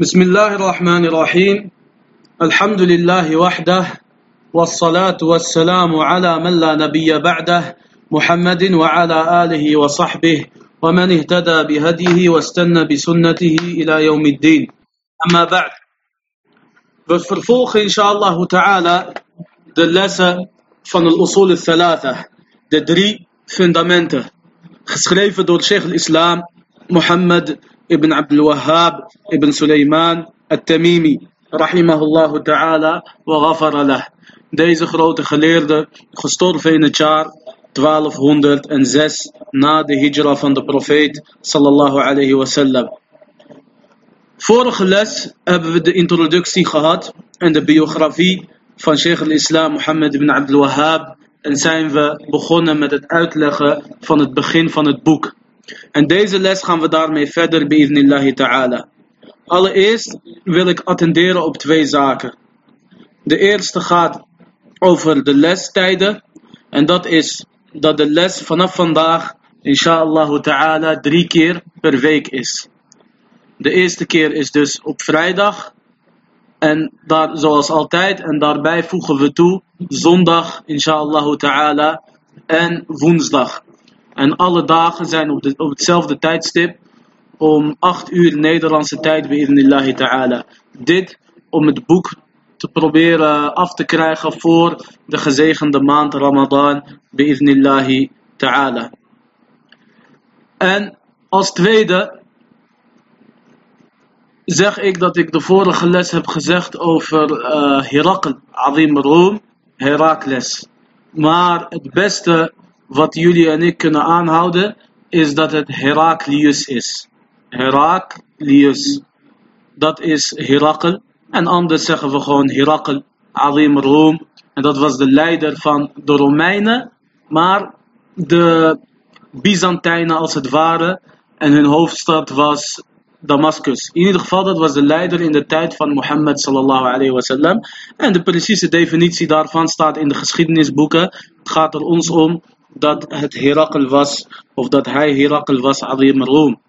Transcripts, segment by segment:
بسم الله الرحمن الرحيم الحمد لله وحده والصلاة والسلام على من لا نبي بعده محمد وعلى آله وصحبه ومن اهتدى بهديه واستنى بسنته إلى يوم الدين أما بعد We vervolgen inshallah ta'ala de lessen van de usul al-thalatha, de drie fundamenten, geschreven door ibn Abdul Wahhab ibn Sulaiman al-Tamimi, rahimahullah ta'ala wa ghafara. Deze grote geleerde, gestorven in het jaar 1206 na de hijra van de profeet sallallahu alayhi wasallam. Vorige les hebben we de introductie gehad en de biografie van Sheikh al-Islam Mohammed ibn Abdul Wahhab en zijn we begonnen met het uitleggen van het begin van het boek. En deze les gaan we daarmee verder bi'idnillahi ta'ala. Allereerst wil ik attenderen op twee zaken. De eerste gaat over de lestijden en dat is dat de les vanaf vandaag inshallah ta'ala drie keer per week is. De eerste keer is dus op vrijdag. En daar, zoals altijd, en daarbij voegen we toe zondag, inshallah ta'ala, en woensdag. En alle dagen zijn op, de, op hetzelfde tijdstip, om 8 uur Nederlandse tijd, bi'idnillahi ta'ala. Dit om het boek te proberen af te krijgen voor de gezegende maand Ramadan, bi'idnillahi ta'ala. En als tweede zeg ik dat ik de vorige les heb gezegd over uh, Herakl, Azim Room, Herakles. Maar het beste wat jullie en ik kunnen aanhouden is dat het Heraklius is. Heraklius. Dat is Herakl. En anders zeggen we gewoon Herakl, Azim Room. En dat was de leider van de Romeinen. Maar de Byzantijnen als het ware. En hun hoofdstad was Damascus. In ieder geval, dat was de leider in de tijd van Mohammed sallallahu alayhi wasallam. En de precieze definitie daarvan staat in de geschiedenisboeken. Het gaat er ons om dat het Herakl was, of dat hij Herakl was, Azim Room.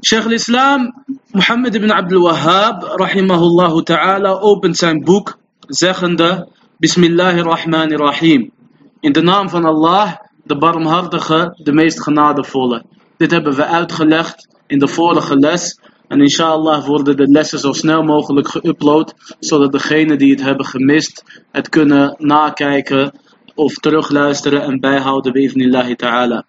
Sheikh al-Islam Mohammed ibn Abdul Wahhab, rahimahullah ta'ala, opent zijn boek zeggende, Bismillahirrahmanirrahim. In de naam van Allah, de barmhartige, de meest genadevolle. Dit hebben we uitgelegd in de vorige les. En inshallah worden de lessen zo snel mogelijk geüpload, zodat degenen die het hebben gemist, het kunnen nakijken of terugluisteren en bijhouden bi'ifnillahi ta'ala.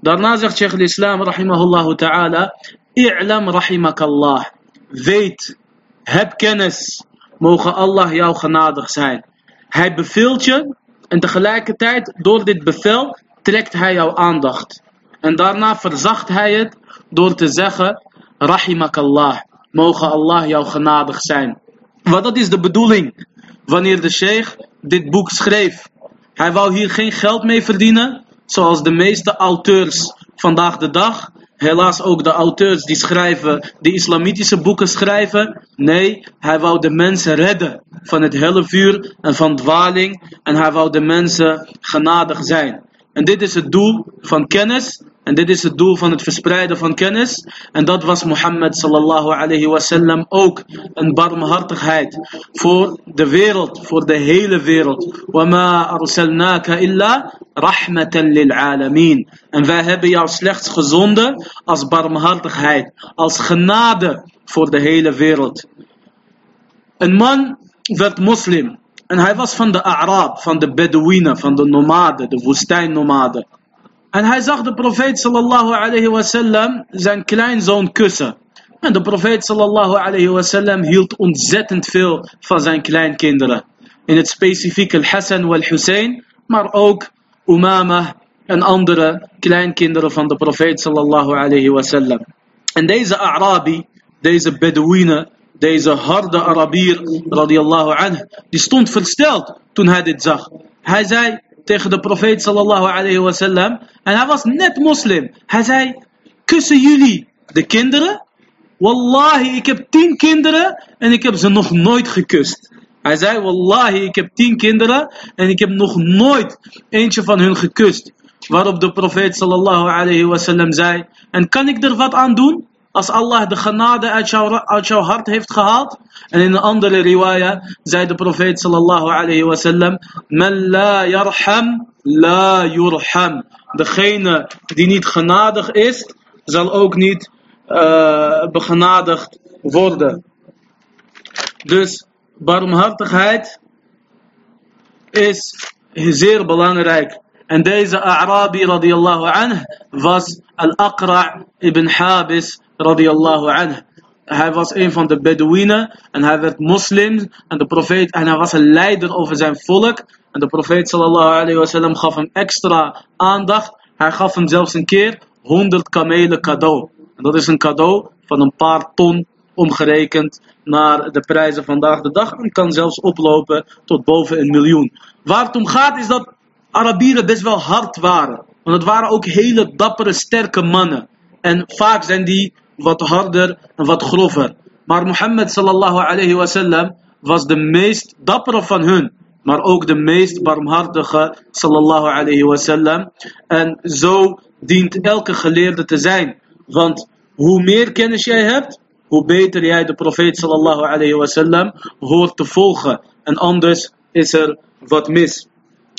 Daarna zegt Sheikh al-Islam rahimahullah ta'ala, i'lam rahimakallah. Weet, heb kennis, mogen Allah jou genadig zijn. Hij beveelt je en tegelijkertijd door dit bevel trekt hij jouw aandacht. En daarna verzacht hij het door te zeggen, rahimakallah, mogen Allah jou genadig zijn. Want dat is de bedoeling wanneer de sheikh dit boek schreef. Hij wou hier geen geld mee verdienen, zoals de meeste auteurs vandaag de dag. Helaas ook de auteurs die schrijven, die islamitische boeken schrijven. Nee, hij wou de mensen redden van het vuur en van dwaling. En hij wou de mensen genadig zijn. En dit is het doel van kennis en dit is het doel van het verspreiden van kennis. En dat was Mohammed sallallahu alayhi wasallam ook een barmhartigheid voor de wereld, voor de hele wereld. وَمَا أَرْسَلْنَاكَ إِلَّا رَحْمَةً لِلْعَالَمِينَ En wij hebben jou slechts gezonden als barmhartigheid, als genade voor de hele wereld. Een man werd moslim. En hij was van de Arab, van de Bedouinen, van de nomaden, de woestijnnomaden. En hij zag de profeet sallallahu alayhi wasallam zijn kleinzoon kussen. En de profeet sallallahu alayhi wasallam hield ontzettend veel van zijn kleinkinderen. In het specifieke Al-Hassan wal-Hussein, maar ook Umama en andere kleinkinderen van de profeet sallallahu alayhi wasallam. En deze Arabi, deze Bedouine, deze harde Arabier radiallahu anhu, die stond versteld toen hij dit zag. Hij zei, tegen de profeet sallallahu alayhi wasallam. En hij was net moslim. Hij zei, kussen jullie de kinderen? Wallahi, ik heb tien kinderen en ik heb ze nog nooit gekust. Hij zei, wallahi, ik heb tien kinderen en ik heb nog nooit eentje van hun gekust. Waarop de profeet sallallahu alayhi wasallam zei, en kan ik er wat aan doen? Als Allah de genade uit jouw, uit hart heeft gehaald. En in een andere riwaya zei de profeet sallallahu alayhi wasallam, Man la yarham, la yurham. Degene die niet genadig is, zal ook niet uh, begenadigd worden. Dus barmhartigheid is zeer belangrijk. En deze Arabi radiallahu anh was Al-Aqra' ibn Habis radiallahu anh. Hij was een van de Bedouinen en hij werd moslim en de profeet en hij was een leider over zijn volk. En de profeet sallallahu alayhi wasallam gaf hem extra aandacht. Hij gaf hem zelfs een keer 100 kamelen cadeau. En dat is een cadeau van een paar ton omgerekend naar de prijzen vandaag de dag. En kan zelfs oplopen tot boven een miljoen. Waar het om gaat is dat Arabieren best wel hard waren. Want het waren ook hele dappere, sterke mannen. En vaak zijn die wat harder en wat grover. Maar Mohammed sallallahu alayhi was de meest dappere van hun. Maar ook de meest barmhartige sallallahu alayhi wasallam. En zo dient elke geleerde te zijn. Want hoe meer kennis jij hebt, hoe beter jij de profeet sallallahu alayhi hoort te volgen. En anders is er wat mis.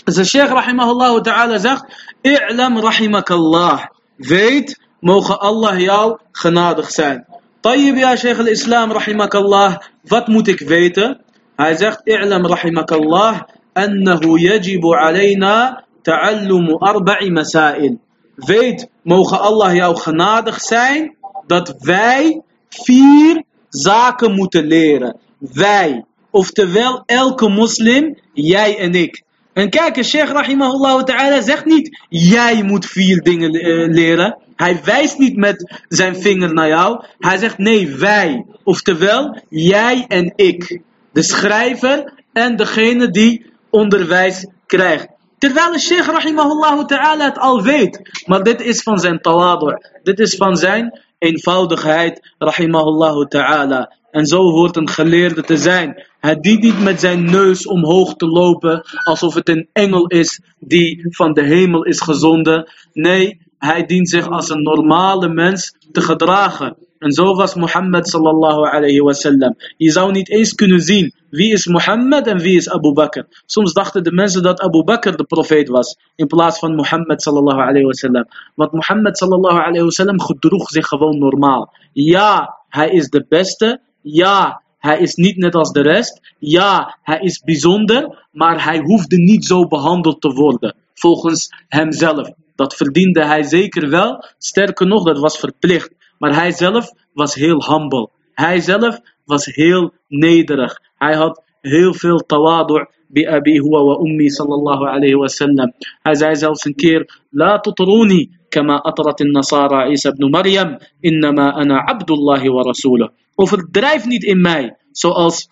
Dus de sheikh rahimahullah ta'ala zegt, i'lam rahimakallah. Weet, Mogen Allah jou genadig zijn. Tayyib ya Sheikh al-Islam rahimakallah, wat moet ik weten? Hij zegt, i'lam rahimakallah, annahu yajibu alayna ta'allumu arba'i masail. Weet, mogen Allah jou genadig zijn, dat wij vier zaken moeten leren. Wij, oftewel elke moslim, jij en ik. En kijk, Sheikh Rahimahullah ta'ala zegt niet, jij moet vier dingen eh, leren. Hij wijst niet met zijn vinger naar jou. Hij zegt, nee, wij. Oftewel, jij en ik. De schrijver en degene die onderwijs krijgt. Terwijl de Sheikh rahimahullah ta'ala het al weet. Maar dit is van zijn tawadu. Dit is van zijn eenvoudigheid rahimahullah ta'ala. En zo hoort een geleerde te zijn. Hij dient niet met zijn neus omhoog te lopen alsof het een engel is die van de hemel is gezonden. Nee, hij dient zich als een normale mens te gedragen. En zo was Mohammed sallallahu alayhi wasallam. Je zou niet eens kunnen zien wie is Mohammed en wie is Abu Bakr. Soms dachten de mensen dat Abu Bakr de profeet was in plaats van Mohammed sallallahu alayhi wasallam. Want Mohammed sallallahu alayhi wasallam gedroeg zich gewoon normaal. Ja, hij is de beste. Ja, hij is niet net als de rest. Ja, hij is bijzonder, maar hij hoefde niet zo behandeld te worden. Volgens hemzelf. Dat verdiende hij zeker wel. Sterker nog, dat was verplicht. Maar hij zelf was heel humble. Hij zelf was heel nederig. Hij had heel veel tawadu' bi abi wa ummi sallallahu alayhi wa sallam. Hij zei zelfs een keer: La tutruni kama atrat nasara Isa ibn Maryam. Innama ana abdullahi wa rasulah. Overdrijf niet in mij, zoals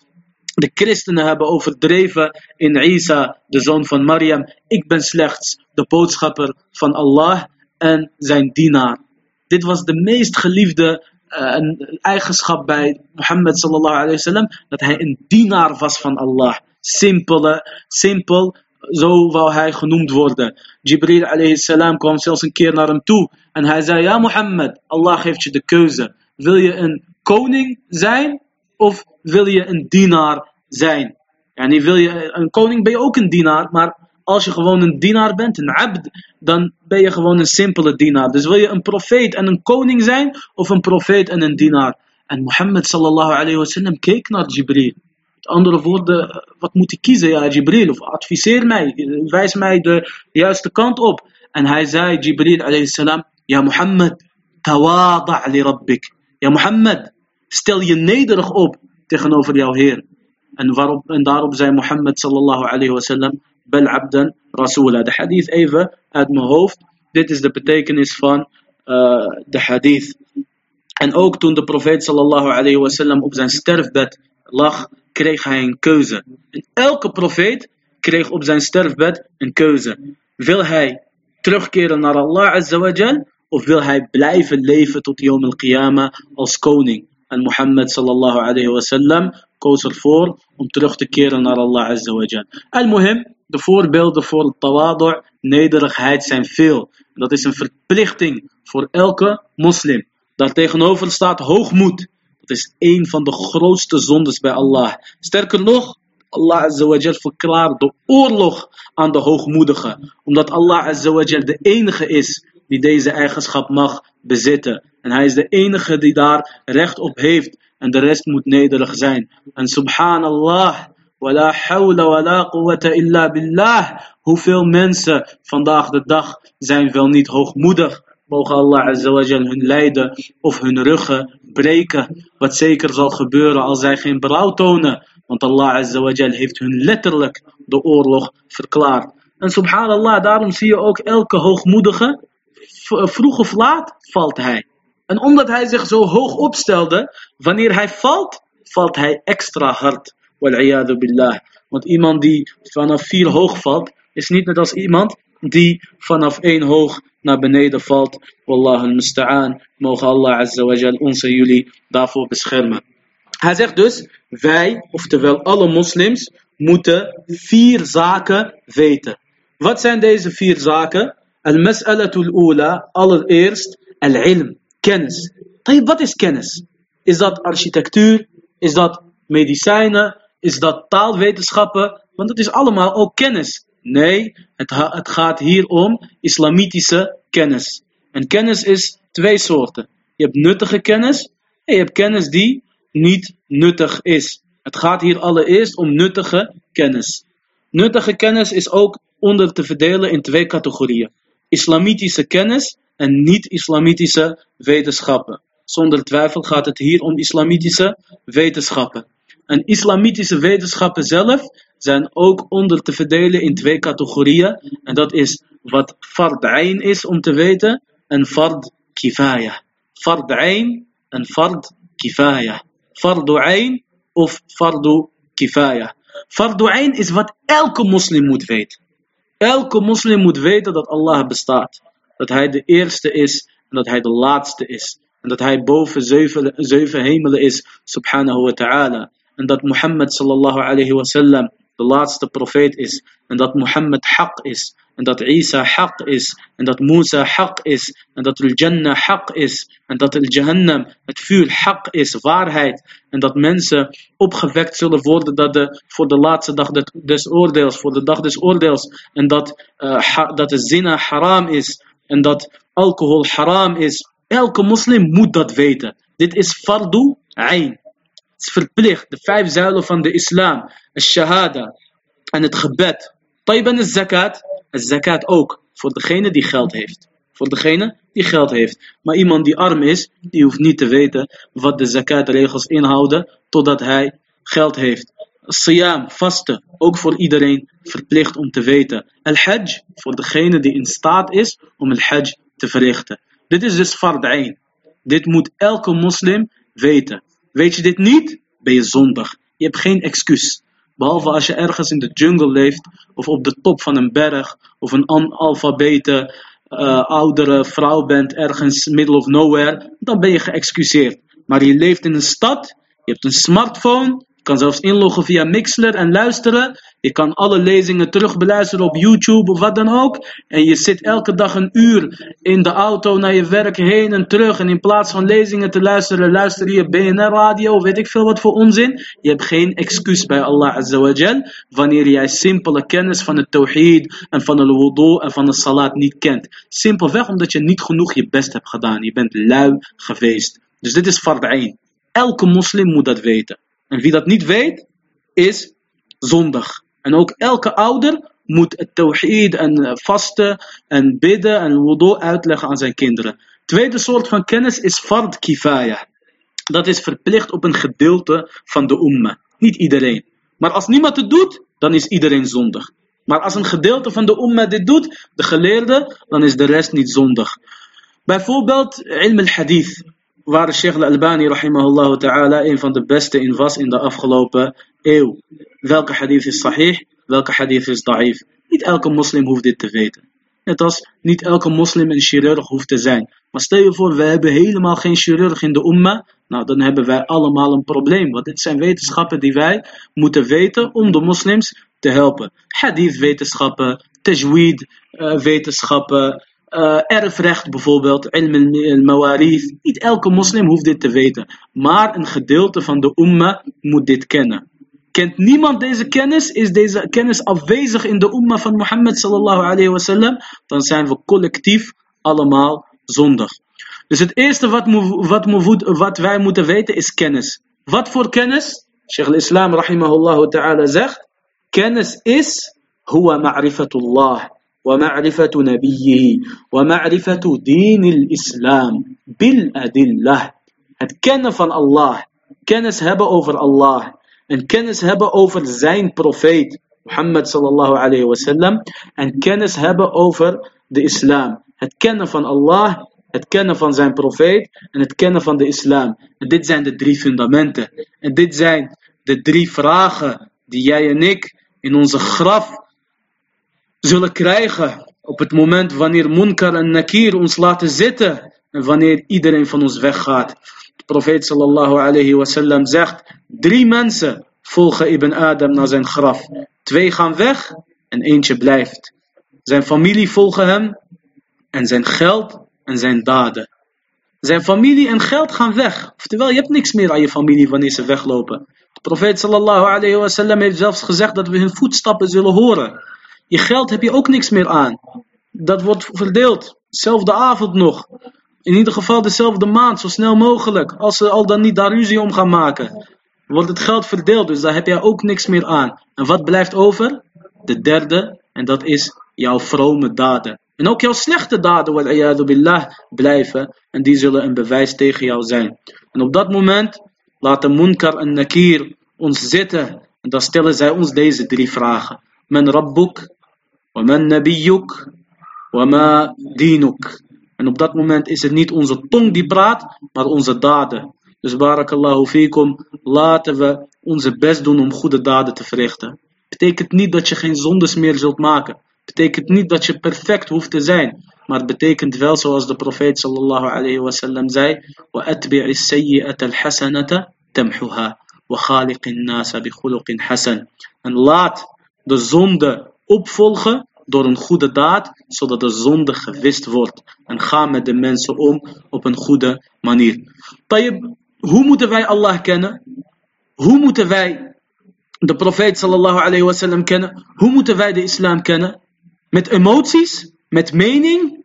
de christenen hebben overdreven in Isa, de zoon van Maryam. Ik ben slechts de boodschapper van Allah en zijn dienaar. Dit was de meest geliefde uh, eigenschap bij Mohammed sallallahu alayhi wasallam, dat hij een dienaar was van Allah. Simpele, simpel, zo wou hij genoemd worden. Jibril alayhi salam kwam zelfs een keer naar hem toe en hij zei, ja Mohammed, Allah geeft je de keuze. Wil je een koning zijn of wil je een dienaar zijn? Yani wil je een koning ben je ook een dienaar, maar als je gewoon een dienaar bent, een abd, dan ben je gewoon een simpele dienaar. Dus wil je een profeet en een koning zijn, of een profeet en een dienaar? En Mohammed sallallahu alayhi wa sallam keek naar Jibril. Met andere woorden, wat moet ik kiezen, ja Jibril? Of adviseer mij, wijs mij de juiste kant op. En hij zei, Jibril alayhi salam, ja Mohammed, tawada' li rabbik. Ja Mohammed, stel je nederig op tegenover jouw Heer. En, waarop, en daarop zei Mohammed sallallahu alayhi wa sallam, bel abdan rasula. De hadith even uit mijn hoofd. Dit is de betekenis van uh, de hadith. En ook toen de profeet sallallahu alayhi wa sallam op zijn sterfbed lag, kreeg hij een keuze. En elke profeet kreeg op zijn sterfbed een keuze. Wil hij terugkeren naar Allah azza wa jal, of wil hij blijven leven tot Yom al-Qiyamah als koning? En Mohammed sallallahu alayhi wa sallam koos ervoor om terug te keren naar Allah azza wa jal. Al-Muhim, de voorbeelden voor tawadu' nederigheid zijn veel. Dat is een verplichting voor elke moslim. Daartegenover staat hoogmoed. Dat is een van de grootste zondes bij Allah. Sterker nog, Allah verklaart de oorlog aan de hoogmoedigen. Omdat Allah de enige is die deze eigenschap mag bezitten. En hij is de enige die daar recht op heeft. En de rest moet nederig zijn. En subhanallah, wala hawla wala quwwata illa billah. Hoeveel mensen vandaag de dag zijn wel niet hoogmoedig. Mogen Allah Azawajal hun lijden of hun ruggen breken. Wat zeker zal gebeuren als zij geen berouw tonen. Want Allah Azawajal heeft hun letterlijk de oorlog verklaard. En subhanallah, daarom zie je ook elke hoogmoedige, vroeg of laat valt hij. En omdat hij zich zo hoog opstelde, wanneer hij valt, valt hij extra hard. Wal'iyadu billah. Want iemand die vanaf vier hoog valt, is niet net als iemand die vanaf één hoog naar beneden valt. Wallahu al-musta'an. Mogen Allah Azza wa Jal ons en jullie daarvoor beschermen. Hij zegt dus, wij, oftewel alle moslims, moeten vier zaken weten. Wat zijn deze vier zaken? Al-mas'alatul ula, allereerst al-ilm, kennis. Wat is kennis? Is dat architectuur? Is dat medicijnen? Is dat taalwetenschappen? Want het is allemaal ook kennis. Nee, het, het gaat hier om islamitische kennis. En kennis is twee soorten. Je hebt nuttige kennis en je hebt kennis die niet nuttig is. Het gaat hier allereerst om nuttige kennis. Nuttige kennis is ook onder te verdelen in twee categorieën. Islamitische kennis en niet-islamitische wetenschappen. Zonder twijfel gaat het hier om islamitische wetenschappen. En islamitische wetenschappen zelf zijn ook onder te verdelen in twee categorieën. En dat is wat fard ayn is om te weten en fard kifaya. Fard ayn en fard kifaya. Fardu ayn of fardu kifaya. Fardu ayn is wat elke moslim moet weten. Elke moslim moet weten dat Allah bestaat. Dat hij de eerste is en dat hij de laatste is. En dat hij boven zeven, zeven hemelen is, subhanahu wa ta'ala. En dat Mohammed sallallahu alayhi wa sallam de laatste profeet is. En dat Mohammed haq is. En dat Isa haq is. En dat Musa haq is. En dat al-Jannah haq is. En dat al-Jahannam, het vuur haq is, waarheid. En dat mensen opgewekt zullen worden dat de, voor de laatste dag des oordeels. Voor de dag des oordeels. En dat, uh, dat de zina haram is. En dat alcohol haram is. Elke moslim moet dat weten. Dit is fardu ayn is verplicht. De vijf zuilen van de islam. Het shahada. En het gebed. Taiban is zakat. Het zakat ook. Voor degene die geld heeft. Voor degene die geld heeft. Maar iemand die arm is, die hoeft niet te weten wat de zakatregels inhouden. Totdat hij geld heeft. Siyam, vasten, ook voor iedereen verplicht om te weten. Al-Hajj, voor degene die in staat is om al-Hajj te verrichten. Dit is dus fard Dit moet elke moslim weten. Weet je dit niet, ben je zondig. Je hebt geen excuus. Behalve als je ergens in de jungle leeft, of op de top van een berg, of een analfabete uh, oudere vrouw bent, ergens middle of nowhere, dan ben je geëxcuseerd. Maar je leeft in een stad, je hebt een smartphone, kan zelfs inloggen via Mixler en luisteren. Je kan alle lezingen terugbeluisteren op YouTube of wat dan ook. En je zit elke dag een uur in de auto naar je werk heen en terug. En in plaats van lezingen te luisteren, luister je BNR-radio weet ik veel wat voor onzin. Je hebt geen excuus bij Allah Azawajal wanneer jij simpele kennis van het tawhid en van de wudu en van de salat niet kent. Simpelweg omdat je niet genoeg je best hebt gedaan. Je bent lui geweest. Dus dit is fard Elke moslim moet dat weten. En wie dat niet weet, is zondig. En ook elke ouder moet het tawhid en eh, vasten en bidden en wudu uitleggen aan zijn kinderen. Tweede soort van kennis is fard kifaya. Dat is verplicht op een gedeelte van de umma. Niet iedereen. Maar als niemand het doet, dan is iedereen zondig. Maar als een gedeelte van de umma dit doet, de geleerde, dan is de rest niet zondig. Bijvoorbeeld ilm al-hadith waar Sheikh al-Albani rahimahullah ta'ala een van de beste in was in de afgelopen eeuw. Welke hadith is sahih, welke hadith is da'if. Niet elke moslim hoeft dit te weten. Net als niet elke moslim een chirurg hoeft te zijn. Maar stel je voor, we hebben helemaal geen chirurg in de umma. Nou, dan hebben wij allemaal een probleem. Want dit zijn wetenschappen die wij moeten weten om de moslims te helpen. Hadith wetenschappen, tajweed uh, erfrecht bijvoorbeeld, ilm al-mawarith. Niet elke moslim hoeft dit te weten. Maar een gedeelte van de umma moet dit kennen. Kent niemand deze kennis, is deze kennis afwezig in de umma van Mohammed sallallahu alayhi wasallam, dan zijn we collectief allemaal zondig. Dus het eerste wat, wat, wat wij moeten weten is kennis. Wat voor kennis? Sheikh al-Islam rahimahullah ta'ala zegt, kennis is huwa ma'rifatullah. ومعرفة نبيه ومعرفة دين الإسلام بالأدلة het kennen van Allah kennis hebben over Allah en kennis hebben over zijn profeet Muhammad sallallahu alayhi wasallam en kennis hebben over de islam het kennen van Allah het kennen van zijn profeet en het kennen van de islam en dit zijn de drie fundamenten en dit zijn de drie vragen die jij en ik in onze graf zullen krijgen op het moment wanneer Munkar en Nakir ons laten zitten en wanneer iedereen van ons weggaat. De profeet sallallahu alayhi zegt, drie mensen volgen Ibn Adam naar zijn graf. Twee gaan weg en eentje blijft. Zijn familie volgen hem en zijn geld en zijn daden. Zijn familie en geld gaan weg. Oftewel, je hebt niks meer aan je familie wanneer ze weglopen. De profeet sallallahu alayhi heeft zelfs gezegd dat we hun voetstappen zullen horen. Je geld heb je ook niks meer aan. Dat wordt verdeeld. Zelfde avond nog. In ieder geval dezelfde maand, zo snel mogelijk. Als ze al dan niet daar ruzie om gaan maken. Wordt het geld verdeeld, dus daar heb jij ook niks meer aan. En wat blijft over? De derde, en dat is jouw vrome daden. En ook jouw slechte daden, billah, blijven. En die zullen een bewijs tegen jou zijn. En op dat moment laten Munkar en Nakir ons zitten. En dan stellen zij ons deze drie vragen. Men Rabbuk, وَمَنْ نَبِيُّكَ وَمَا دِينُكَ En op dat moment is het niet onze tong die praat, maar onze daden. Dus barakallahu fikum, laten we onze best doen om goede daden te verrichten. Betekent niet dat je geen zondes meer zult maken. Betekent niet dat je perfect hoeft te zijn. Maar het betekent wel zoals de profeet sallallahu alayhi wa sallam zei. وَأَتْبِعِ السَّيِّئَةَ الْحَسَنَةَ تَمْحُهَا وَخَالِقِ النَّاسَ بِخُلُقٍ حَسَنٍ En laat de zonde opvolgen door een goede daad, zodat de zonde gewist wordt. En ga met de mensen om op een goede manier. Tayyib, hoe moeten wij Allah kennen? Hoe moeten wij de profeet sallallahu alayhi wasallam kennen? Hoe moeten wij de islam kennen? Met emoties? Met mening?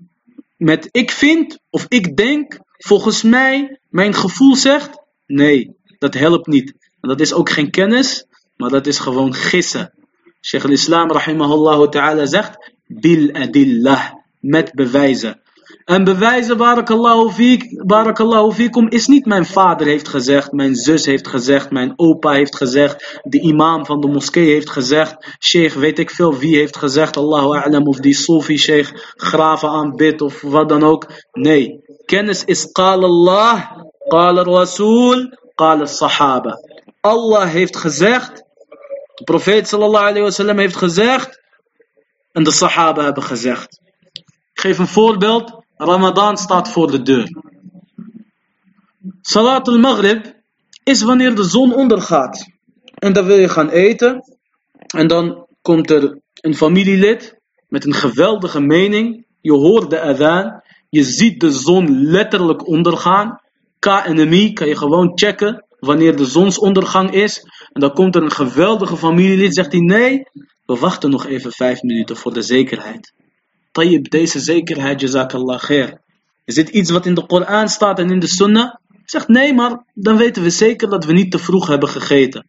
Met ik vind of ik denk? Volgens mij, mijn gevoel zegt? Nee, dat helpt niet. Dat is ook geen kennis, maar dat is gewoon gissen. Sheikh al-Islam rahimahullah ta'ala zegt, bil adillah, met bewijzen. En bewijzen, barakallahu, fiek, barakallahu fikum, is niet mijn vader heeft gezegd, mijn zus heeft gezegd, mijn opa heeft gezegd, de imam van de moskee heeft gezegd, sheikh weet ik veel wie heeft gezegd, Allahu a'lam, of die Sofi sheikh graven aanbidt of wat dan ook. Nee, kennis is qala Allah, qala Rasul, qala Sahaba. Allah heeft gezegd, de profeet sallallahu alayhi wasallam heeft gezegd en de sahaba hebben gezegd. Ik geef een voorbeeld. Ramadan staat voor de deur. Salat al-Maghrib is wanneer de zon ondergaat. En dan wil je gaan eten. En dan komt er een familielid met een geweldige mening. Je hoort de adhan. Je ziet de zon letterlijk ondergaan. KNMI kan je gewoon checken wanneer de zonsondergang is. En dan komt er een geweldige familielid, zegt hij nee, we wachten nog even vijf minuten voor de zekerheid. Tayyib, deze zekerheid, jazakallah khair. Is dit iets wat in de Koran staat en in de Sunnah? Zegt nee, maar dan weten we zeker dat we niet te vroeg hebben gegeten.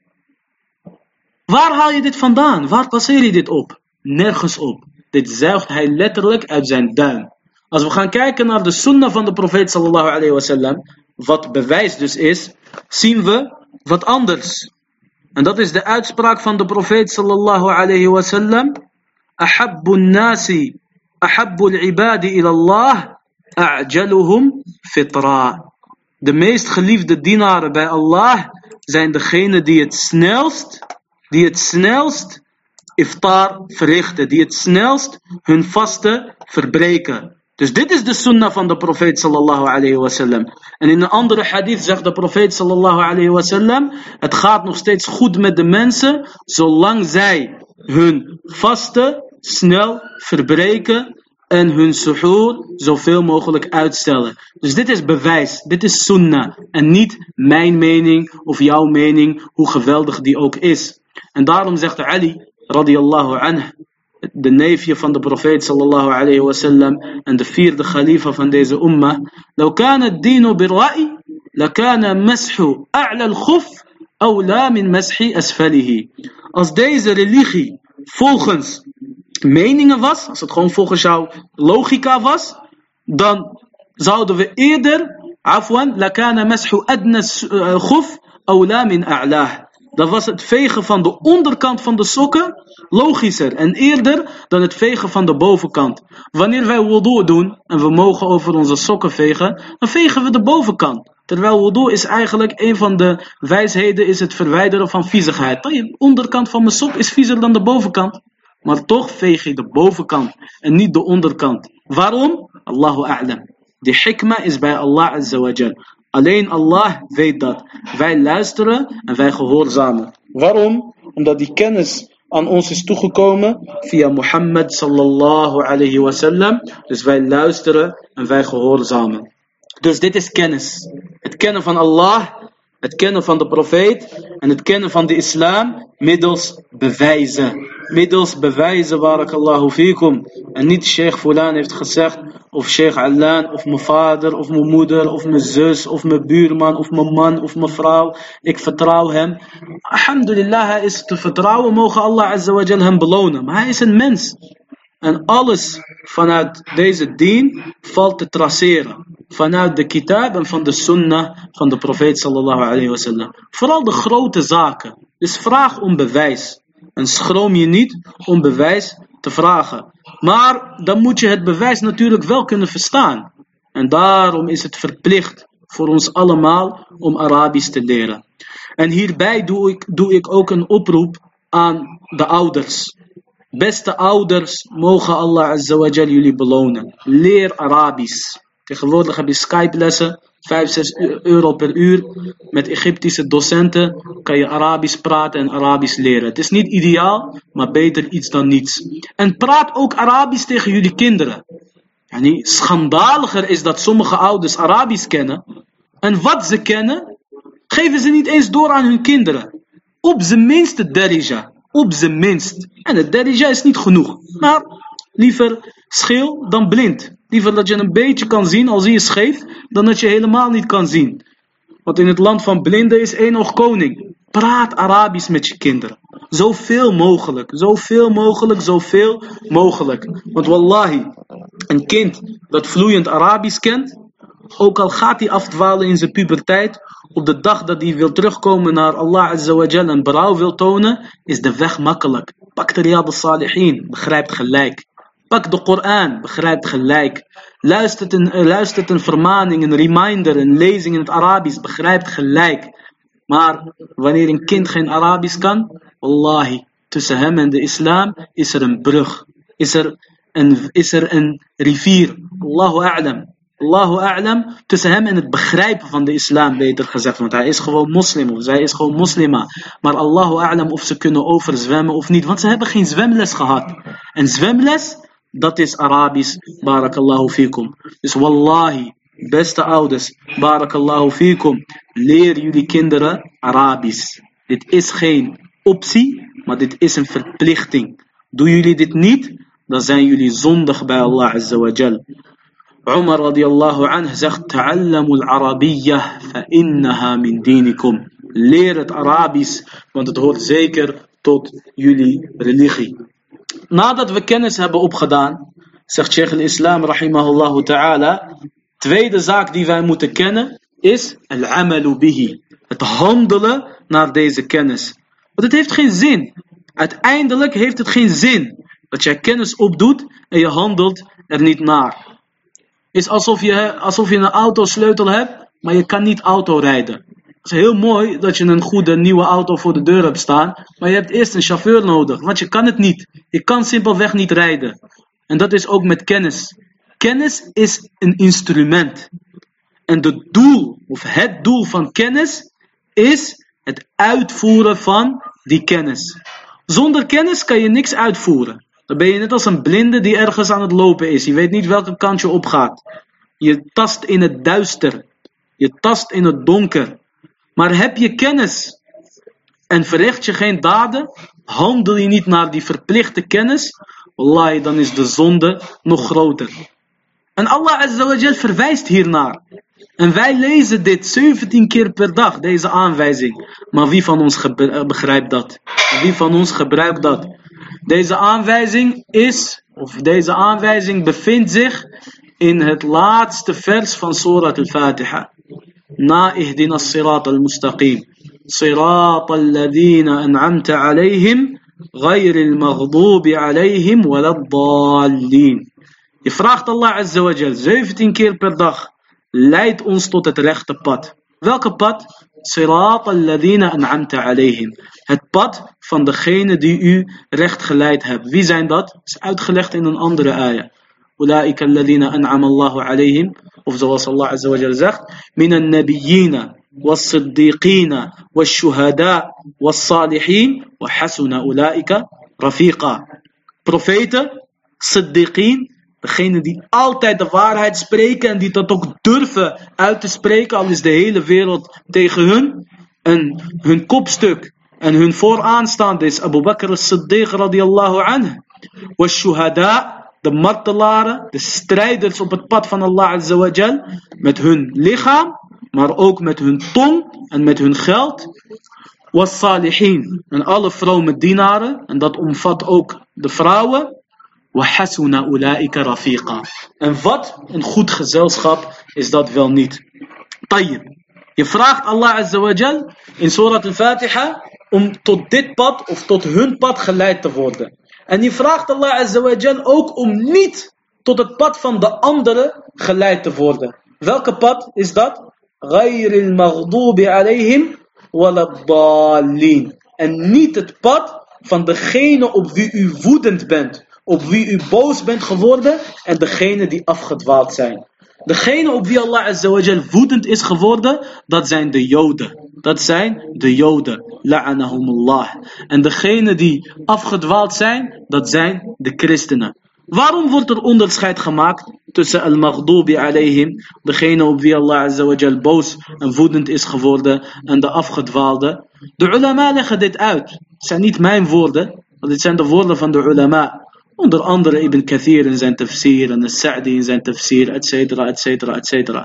Waar haal je dit vandaan? Waar baseer je dit op? Nergens op. Dit zuigt hij letterlijk uit zijn duim. Als we gaan kijken naar de sunnah van de profeet sallallahu alayhi wasallam, wat bewijs dus is, zien we wat anders. En dat is de uitspraak van de profeet sallallahu alayhi wasallam. Ahabbu nasi, ahabbu al-ibadi ila Allah, a'jaluhum fitra. De meest geliefde dienaren bij Allah zijn degene die het snelst, die het snelst iftar verrichten, die het snelst hun vasten verbreken. Dus dit is de sunnah van de profeet sallallahu alayhi wasallam. En in een andere hadith zegt de profeet sallallahu alayhi wasallam, het gaat nog steeds goed met de mensen, zolang zij hun vasten snel verbreken en hun suhoor zoveel mogelijk uitstellen. Dus dit is bewijs, dit is sunnah en niet mijn mening of jouw mening, hoe geweldig die ook is. En daarom zegt Ali radiyallahu anhu, de neefje van de profeet sallallahu alayhi wasallam en de vierde khalifa van deze ummah, لو كان الدين بالرأي لكان مسح أعلى الخف أولى من مسح أسفله. Als deze religie volgens meningen was, als het gewoon volgens jouw logica was, dan zouden we eerder, afwan, lakana mashu adna khuf awla min a'lah. Dan was het vegen van de onderkant van de sokken logischer en eerder dan het vegen van de bovenkant. Wanneer wij wudu doen en we mogen over onze sokken vegen, dan vegen we de bovenkant. Terwijl wudu is eigenlijk een van de wijsheden is het verwijderen van viezigheid. De onderkant van mijn sok is viezer dan de bovenkant. Maar toch veeg je de bovenkant en niet de onderkant. Waarom? Allahu a'lam. Die hikma is bij Allah azawajal. Alleen Allah weet dat. Wij luisteren en wij gehoorzamen. Waarom? Omdat die kennis aan ons is toegekomen via Mohammed sallallahu alayhi wasallam. Dus wij luisteren en wij gehoorzamen. Dus dit is kennis. Het kennen van Allah, het kennen van de profeet en het kennen van de islam middels bewijzen. Middels bewijzen, barakallahu fikum. En niet Sheikh Fulan heeft gezegd, of Sheikh Alan, of mijn vader, of mijn moeder, of mijn zus, of mijn buurman, of mijn man, of mijn vrouw. Ik vertrouw hem. Alhamdulillah, hij is te vertrouwen, mogen Allah azawajal hem belonen. Maar hij is een mens. En alles vanuit deze dien valt te traceren. Vanuit de kitab en van de sunnah van de profeet sallallahu alayhi wasallam. Vooral de grote zaken. Dus vraag om bewijs. En schroom je niet om bewijs te vragen. Maar dan moet je het bewijs natuurlijk wel kunnen verstaan. En daarom is het verplicht voor ons allemaal om Arabisch te leren. En hierbij doe ik, doe ik ook een oproep aan de ouders. Beste ouders, mogen Allah Azawajal jullie belonen. Leer Arabisch. Tegenwoordig heb je Skype-lessen, 5, 6 euro per uur. Met Egyptische docenten kan je Arabisch praten en Arabisch leren. Het is niet ideaal, maar beter iets dan niets. En praat ook Arabisch tegen jullie kinderen. Yani, schandaliger is dat sommige ouders Arabisch kennen. En wat ze kennen, geven ze niet eens door aan hun kinderen. Op zijn minste derija. Op zijn minst. En het derija is niet genoeg. Maar liever scheel dan blind. Liever dat je een beetje kan zien, al zie je scheef, dan dat je helemaal niet kan zien. Want in het land van blinden is één nog koning. Praat Arabisch met je kinderen. Zoveel mogelijk, zoveel mogelijk, zoveel mogelijk. Want wallahi, een kind dat vloeiend Arabisch kent, ook al gaat hij afdwalen in zijn puberteit, op de dag dat hij wil terugkomen naar Allah Azawajal en berouw wil tonen, is de weg makkelijk. Pak de Riyad al-Salihin, begrijpt gelijk. Pak de Koran, begrijpt gelijk. Luistert een, uh, luistert een vermaning, een reminder, een lezing in het Arabisch, begrijpt gelijk. Maar wanneer een kind geen Arabisch kan, wallahi, tussen hem en de islam is er een brug. Is er een, is er een rivier. Allahu a'lam. Allahu a'lam, tussen hem en het begrijpen van de islam, beter gezegd. Want hij is gewoon moslim, of zij is gewoon moslima. Maar Allahu a'lam of ze kunnen overzwemmen of niet. Want ze hebben geen zwemles gehad. En zwemles, dat is Arabisch. Barakallahu fikum. Dus wallahi, beste ouders, barakallahu fikum. Leer jullie kinderen Arabisch. Dit is geen optie, maar dit is een verplichting. Doen jullie dit niet, dan zijn jullie zondig bij Allah Azza wa Jal. Umar radiallahu anhu zegt: Ta'allamu al-Arabiyyah fa innaha min dinikum. Leer het Arabisch, want het hoort zeker tot jullie religie. Nadat we kennis hebben opgedaan, zegt Sheikh al-Islam rahimahullah ta'ala, tweede zaak die wij moeten kennen is al-amalu bihi. Het handelen naar deze kennis. Want het heeft geen zin. Uiteindelijk heeft het geen zin dat jij kennis opdoet en je handelt er niet naar is alsof je, alsof je een autosleutel hebt, maar je kan niet auto rijden. Het is heel mooi dat je een goede nieuwe auto voor de deur hebt staan, maar je hebt eerst een chauffeur nodig, want je kan het niet. Je kan simpelweg niet rijden. En dat is ook met kennis. Kennis is een instrument. En het doel, of het doel van kennis, is het uitvoeren van die kennis. Zonder kennis kan je niks uitvoeren. Dan ben je net als een blinde die ergens aan het lopen is. Je weet niet welke kant je opgaat. Je tast in het duister. Je tast in het donker. Maar heb je kennis en verricht je geen daden, handel je niet naar die verplichte kennis, wallahi, dan is de zonde nog groter. En Allah Azza verwijst hiernaar. En wij lezen dit 17 keer per dag, deze aanwijzing. Maar wie van ons begrijpt dat? Wie van ons gebruikt dat? Deze aanwijzing is, of deze aanwijzing bevindt zich in het laatste vers van Surat al-Fatiha. ما اهدنا الصراط المستقيم. صراط الذين أنعمت عليهم غير المغضوب عليهم ولا الضالين. يفراخت الله عز وجل. 17 كير بالضخ ليت uns tot het rechte pad welke pad صراط الذين انعمت عليهم het pad van degene die u recht geleid hebt wie zijn dat? Is uitgelegd in een andere aya اولئك الذين انعم الله عليهم Of zoals Allah azawajal zegt, mina nabiyina, was siddiqina, was shuhada, was salihin, wa hasuna ulaika rafiqa. Profeten, siddiqin, degene die altijd de waarheid spreken en die dat ook durven uit te spreken, al is de hele wereld tegen hun. En hun kopstuk en hun vooraanstaande is Abu Bakr as-Siddiq radiyallahu anhu. Was shuhada, de martelaren, de strijders op het pad van Allah azza wa jal, met hun lichaam maar ook met hun tong en met hun geld. Was salihin en alle vrome dienaren, en dat omvat ook de vrouwen. Wahasuna ulaika rafiqa. En wat een goed gezelschap is dat wel niet. Tayyib. Je vraagt Allah Azza wa Jal in Surat al-Fatiha om tot dit pad of tot hun pad geleid te worden. En die vraagt Allah azawajal ook om niet tot het pad van de anderen geleid te worden. Welke pad is dat? Ghayril maghdubi alayhim. En niet het pad van degene op wie u woedend bent, op wie u boos bent geworden en degene die afgedwaald zijn. Degene op wie Allah azawajal woedend is geworden, dat zijn de Joden. Dat zijn de Joden. La'anahumullah. En degene die afgedwaald zijn, dat zijn de christenen. Waarom wordt er onderscheid gemaakt tussen al-maghdubi alayhim, degene op wie Allah azawajal boos en woedend is geworden, en de afgedwaalde? De ulama leggen dit uit. Het zijn niet mijn woorden, maar dit zijn de woorden van de ulama. Onder andere Ibn Kathir in zijn tafsir en Sa'di in zijn tafsir, etc, etc, etc.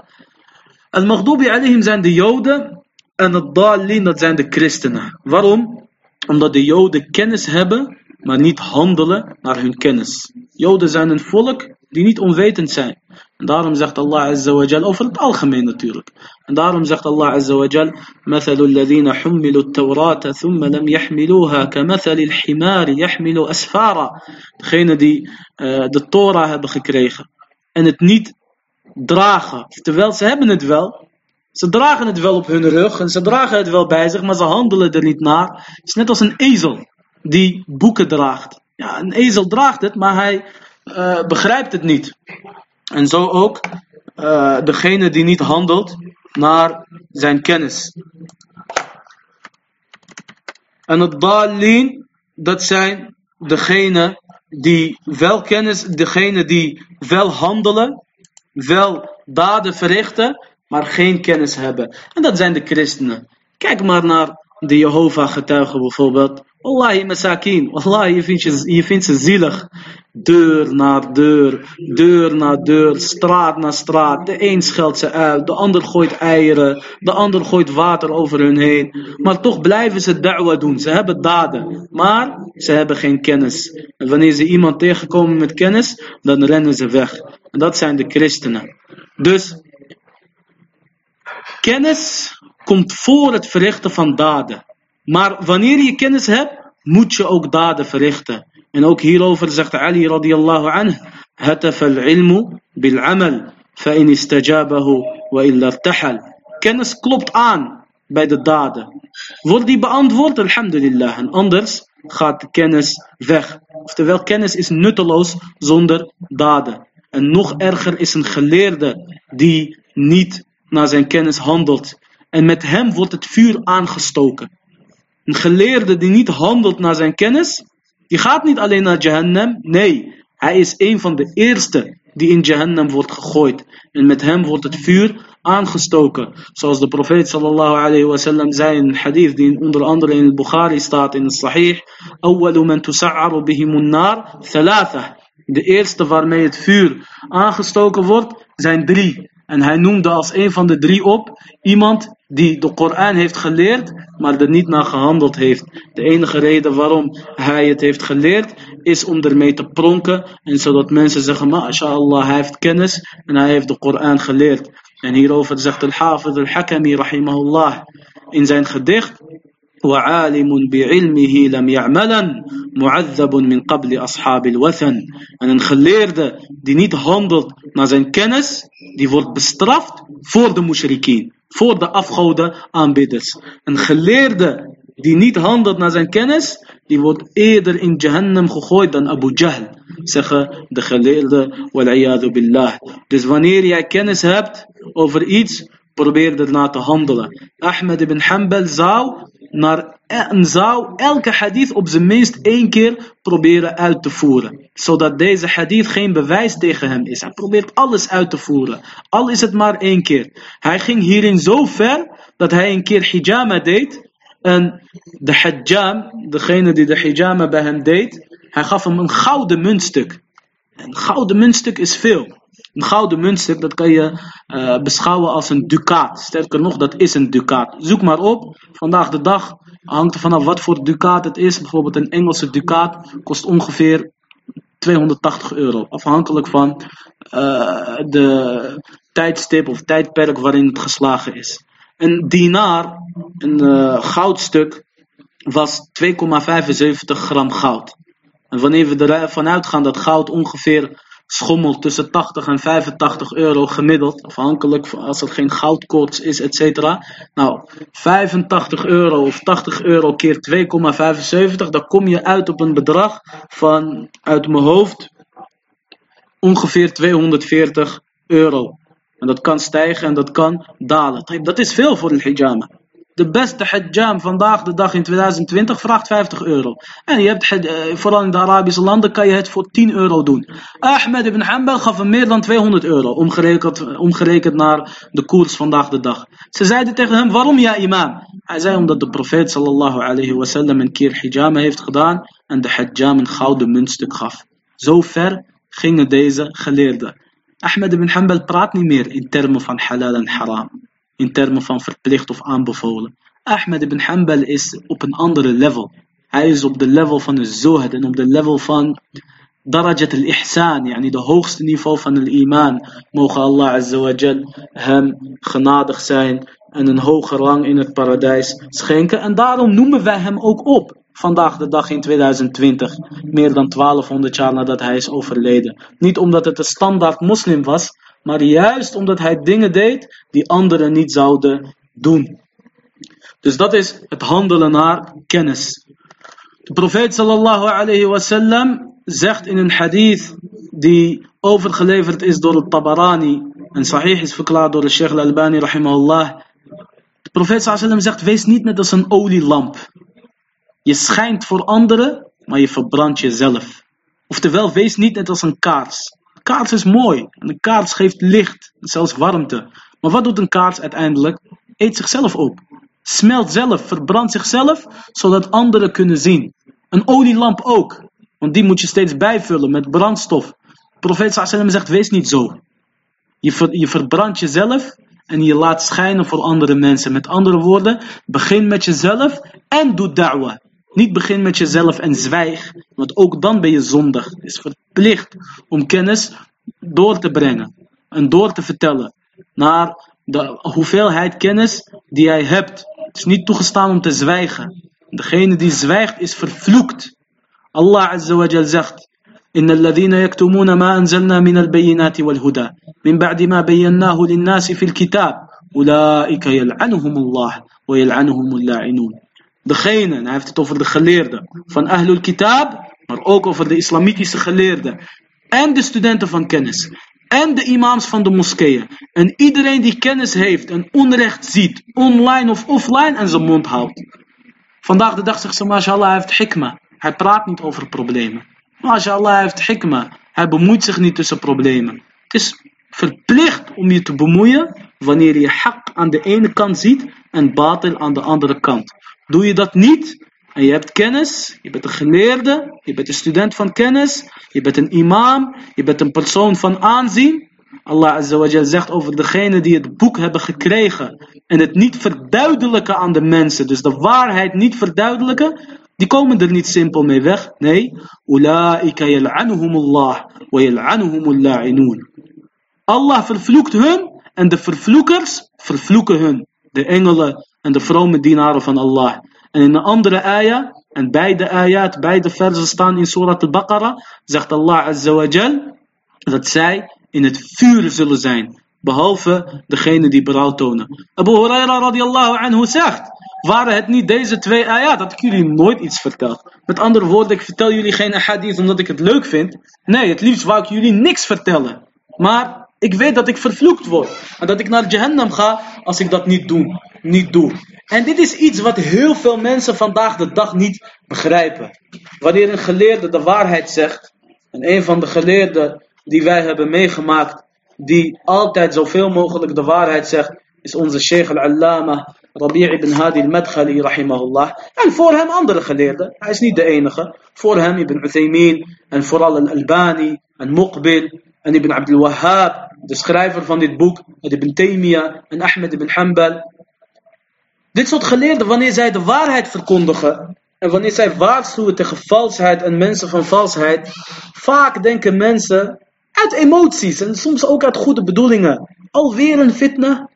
Al-maghdubi alayhim zijn de joden en het dalin dat zijn de christenen. Waarom? Omdat de joden kennis hebben maar niet handelen naar hun kennis. Joden zijn een volk die niet onwetend zijn. En daarom zegt Allah Azza wa Jal, over het algemeen natuurlijk. En daarom zegt Allah Azza wa Jal, مثل الذين حملوا التوراة ثم لم يحملوها كمثل الحمار يحمل أسفارا. Degene die uh, de Torah hebben gekregen en het niet dragen. Terwijl ze hebben het wel, ze dragen het wel op hun rug en ze dragen het wel bij zich, maar ze handelen er niet naar. Het is net als een ezel die boeken draagt. Ja, een ezel draagt het, maar hij uh, begrijpt het niet. En zo ook uh, degene die niet handelt naar zijn kennis. En het dalin, dat zijn degene die wel kennis, degene die wel handelen, wel daden verrichten, maar geen kennis hebben. En dat zijn de christenen. Kijk maar naar de Jehovah getuigen bijvoorbeeld. Wallahi masakin, wallahi je vindt, je, vindt ze zielig. Deur na deur, deur na deur, straat na straat. De een scheldt ze uit, de ander gooit eieren, de ander gooit water over hun heen. Maar toch blijven ze da'wa doen, ze hebben daden, maar ze hebben geen kennis. En wanneer ze iemand tegenkomen met kennis, dan rennen ze weg. En dat zijn de christenen. Dus, kennis komt voor het verrichten van daden. Maar wanneer je kennis hebt, moet je ook daden verrichten. En ook hierover zegt Ali radiallahu anhu, هتف العلم بالعمل فإن استجابه وإلا ارتحل. Kennis klopt aan bij de daden. Wordt die beantwoord, alhamdulillah. En anders gaat de kennis weg. Oftewel, kennis is nutteloos zonder daden. En nog erger is een geleerde die niet naar zijn kennis handelt. En met hem wordt het vuur aangestoken. Een geleerde die niet handelt naar zijn kennis, die gaat niet alleen naar Jahannam. Nee, hij is een van de eerste die in Jahannam wordt gegooid. En met hem wordt het vuur aangestoken. Zoals de profeet sallallahu alayhi wa sallam zei in een hadith die onder andere in het Bukhari staat in het Sahih. Man nar thalatha. De eerste waarmee het vuur aangestoken wordt, zijn drie. En hij noemde als een van de drie op iemand die de Koran heeft geleerd, maar er niet naar gehandeld heeft. De enige reden waarom hij het heeft geleerd, is om ermee te pronken. En zodat mensen zeggen, masha'Allah, hij heeft kennis en hij heeft de Koran geleerd. En hierover zegt al-Hafid al-Hakami, rahimahullah, in zijn gedicht. وعالم بعلمه لم يعملا معذب من قبل أصحاب الوثن. ان الخلير ده دي نيت هاندلد نا زين كنس دي فورد بسترافت فور ده مشركين فور ده افخودة ان بيدس ان خلير ده دي نيت هاندلد نا زين كنس دي فورد إيدر إن جهنم خخوي دان أبو جهل. سخا ده خلير ده والعياذ بالله. دس فانير يا كنس هابت أوفر إيتس probeerde daarna te handelen. Ahmed ibn Hanbal zou naar en zou elke hadith op zijn minst één keer proberen uit te voeren. Zodat deze hadith geen bewijs tegen hem is. Hij probeert alles uit te voeren. Al is het maar één keer. Hij ging hierin zo ver dat hij een keer hijama deed. En de hijjam, degene die de hijama bij hem deed, hij gaf hem een gouden muntstuk. Een gouden muntstuk is veel. Een gouden muntstuk, dat kan je uh, beschouwen als een ducaat. Sterker nog, dat is een ducaat. Zoek maar op. Vandaag de dag hangt er vanaf wat voor ducaat het is. Bijvoorbeeld een Engelse ducaat kost ongeveer 280 euro. Afhankelijk van uh, de tijdstip of tijdperk waarin het geslagen is. Een dinar, een uh, goudstuk, was 2,75 gram goud. En wanneer we ervan uitgaan dat goud ongeveer schommelt tussen 80 en 85 euro gemiddeld, afhankelijk van als er geen goudkoorts is, etc. Nou, 85 euro of 80 euro keer 2,75, dan kom je uit op een bedrag van, uit mijn hoofd, ongeveer 240 euro. En dat kan stijgen en dat kan dalen. Dat is veel voor een hijama. De beste hijjam vandaag de dag in 2020 vraagt 50 euro. En je hebt, eh, vooral in de Arabische landen kan je het voor 10 euro doen. Ahmed ibn Hanbal gaf hem meer dan 200 euro, omgerekend, omgerekend naar de koers vandaag de dag. Ze zeiden tegen hem, waarom ja imam? Hij zei omdat de profeet sallallahu alayhi wasallam een keer hijjama heeft gedaan en de hijjam een gouden muntstuk gaf. Zo ver gingen deze geleerden. Ahmed ibn Hanbal praat niet meer in termen van halal en haram in termen van verplicht of aanbevolen. Ahmed ibn Hanbal is op een andere level. Hij is op de level van de zohad en op de level van darajat al-ihsan, yani de hoogste niveau van de iman. Mogen Allah azza wa jal hem genadig zijn en een hoge rang in het paradijs schenken. En daarom noemen wij hem ook op. Vandaag de dag in 2020, meer dan 1200 jaar nadat hij is overleden. Niet omdat het een standaard moslim was, maar juist omdat hij dingen deed die anderen niet zouden doen. Dus dat is het handelen naar kennis. De profeet sallallahu alayhi wasallam zegt in een hadith die overgeleverd is door het Tabarani en sahih is verklaard door de Sheikh al-Albani rahimahullah. De profeet sallallahu alayhi zegt, wees niet net als een olielamp. Je schijnt voor anderen, maar je verbrandt jezelf. Oftewel, wees niet net als een kaars kaars is mooi. En een kaars geeft licht, zelfs warmte. Maar wat doet een kaars uiteindelijk? Eet zichzelf op. Smelt zelf, verbrandt zichzelf, zodat anderen kunnen zien. Een olielamp ook. Want die moet je steeds bijvullen met brandstof. Profeet sallam zegt, wees niet zo. Je, je verbrandt jezelf en je laat schijnen voor andere mensen. Met andere woorden, begin met jezelf en doe da'wa. Niet begin met jezelf en zwijg, want ook dan ben je zondig. Het is verplicht om kennis door te brengen en door te vertellen naar de hoeveelheid kennis die jij hebt. Het is niet toegestaan om te zwijgen. Degene die zwijgt is vervloekt. Allah Azza wa Jal zegt إن الذين يكتمون ما أنزلنا من البينات والهدى من بعد ما بيناه للناس في الكتاب أولئك يلعنهم الله ويلعنهم اللاعنون degene, en hij heeft het over de geleerden van Ahlul Kitab, maar ook over de islamitische geleerden en de studenten van kennis en de imams van de moskeeën en iedereen die kennis heeft en onrecht ziet, online of offline en zijn mond houdt. Vandaag de dag zegt ze, mashallah, hij heeft hikma. Hij praat niet over problemen. MashaAllah, hij heeft hikma. Hij bemoeit zich niet tussen problemen. Het is verplicht om je te bemoeien wanneer je hak aan de ene kant ziet en batil aan de andere kant. Doe je dat niet en je hebt kennis, je bent een geleerde, je bent een student van kennis, je bent een imam, je bent een persoon van aanzien. Allah Azza zegt over degene die het boek hebben gekregen en het niet verduidelijken aan de mensen, dus de waarheid niet verduidelijken, die komen er niet simpel mee weg. Nee, ulaika yal'anuhumullah wa yal'anuhumul la'inun. Allah vervloekt hun en de vervloekers vervloeken hun. De engelen en de vrome dienaren van Allah. En in een andere ayah, en beide ayat, beide versen staan in Surat al-Baqarah, zegt Allah Azza wa Jal, dat zij in het vuur zullen zijn. Behalve degene die berouw tonen. Abu Huraira radiallahu anhu zegt, waren het niet deze twee ayat, had ik jullie nooit iets verteld. Met andere woorden, ik vertel jullie geen hadith omdat ik het leuk vind. Nee, het liefst wou ik jullie niks vertellen. Maar ik weet dat ik vervloekt word. En dat ik naar Jahannam ga als ik dat niet doe. Niet doe. En dit is iets wat heel veel mensen vandaag de dag niet begrijpen. Wanneer een geleerde de waarheid zegt. En een van de geleerden die wij hebben meegemaakt. Die altijd zoveel mogelijk de waarheid zegt. Is onze Sheikh al-Allama Rabi' ibn Hadi al-Madkhali rahimahullah. En voor hem andere geleerden. Hij is niet de enige. Voor hem Ibn Uthaymin. En vooral al-Albani. En Muqbil. En Ibn Abdul Wahhab de schrijver van dit boek, Ibn Taymiyyah en Ahmed ibn Hanbal. Dit soort geleerden, wanneer zij de waarheid verkondigen en wanneer zij waarschuwen tegen valsheid en mensen van valsheid, vaak denken mensen uit emoties en soms ook uit goede bedoelingen. Alweer een fitna.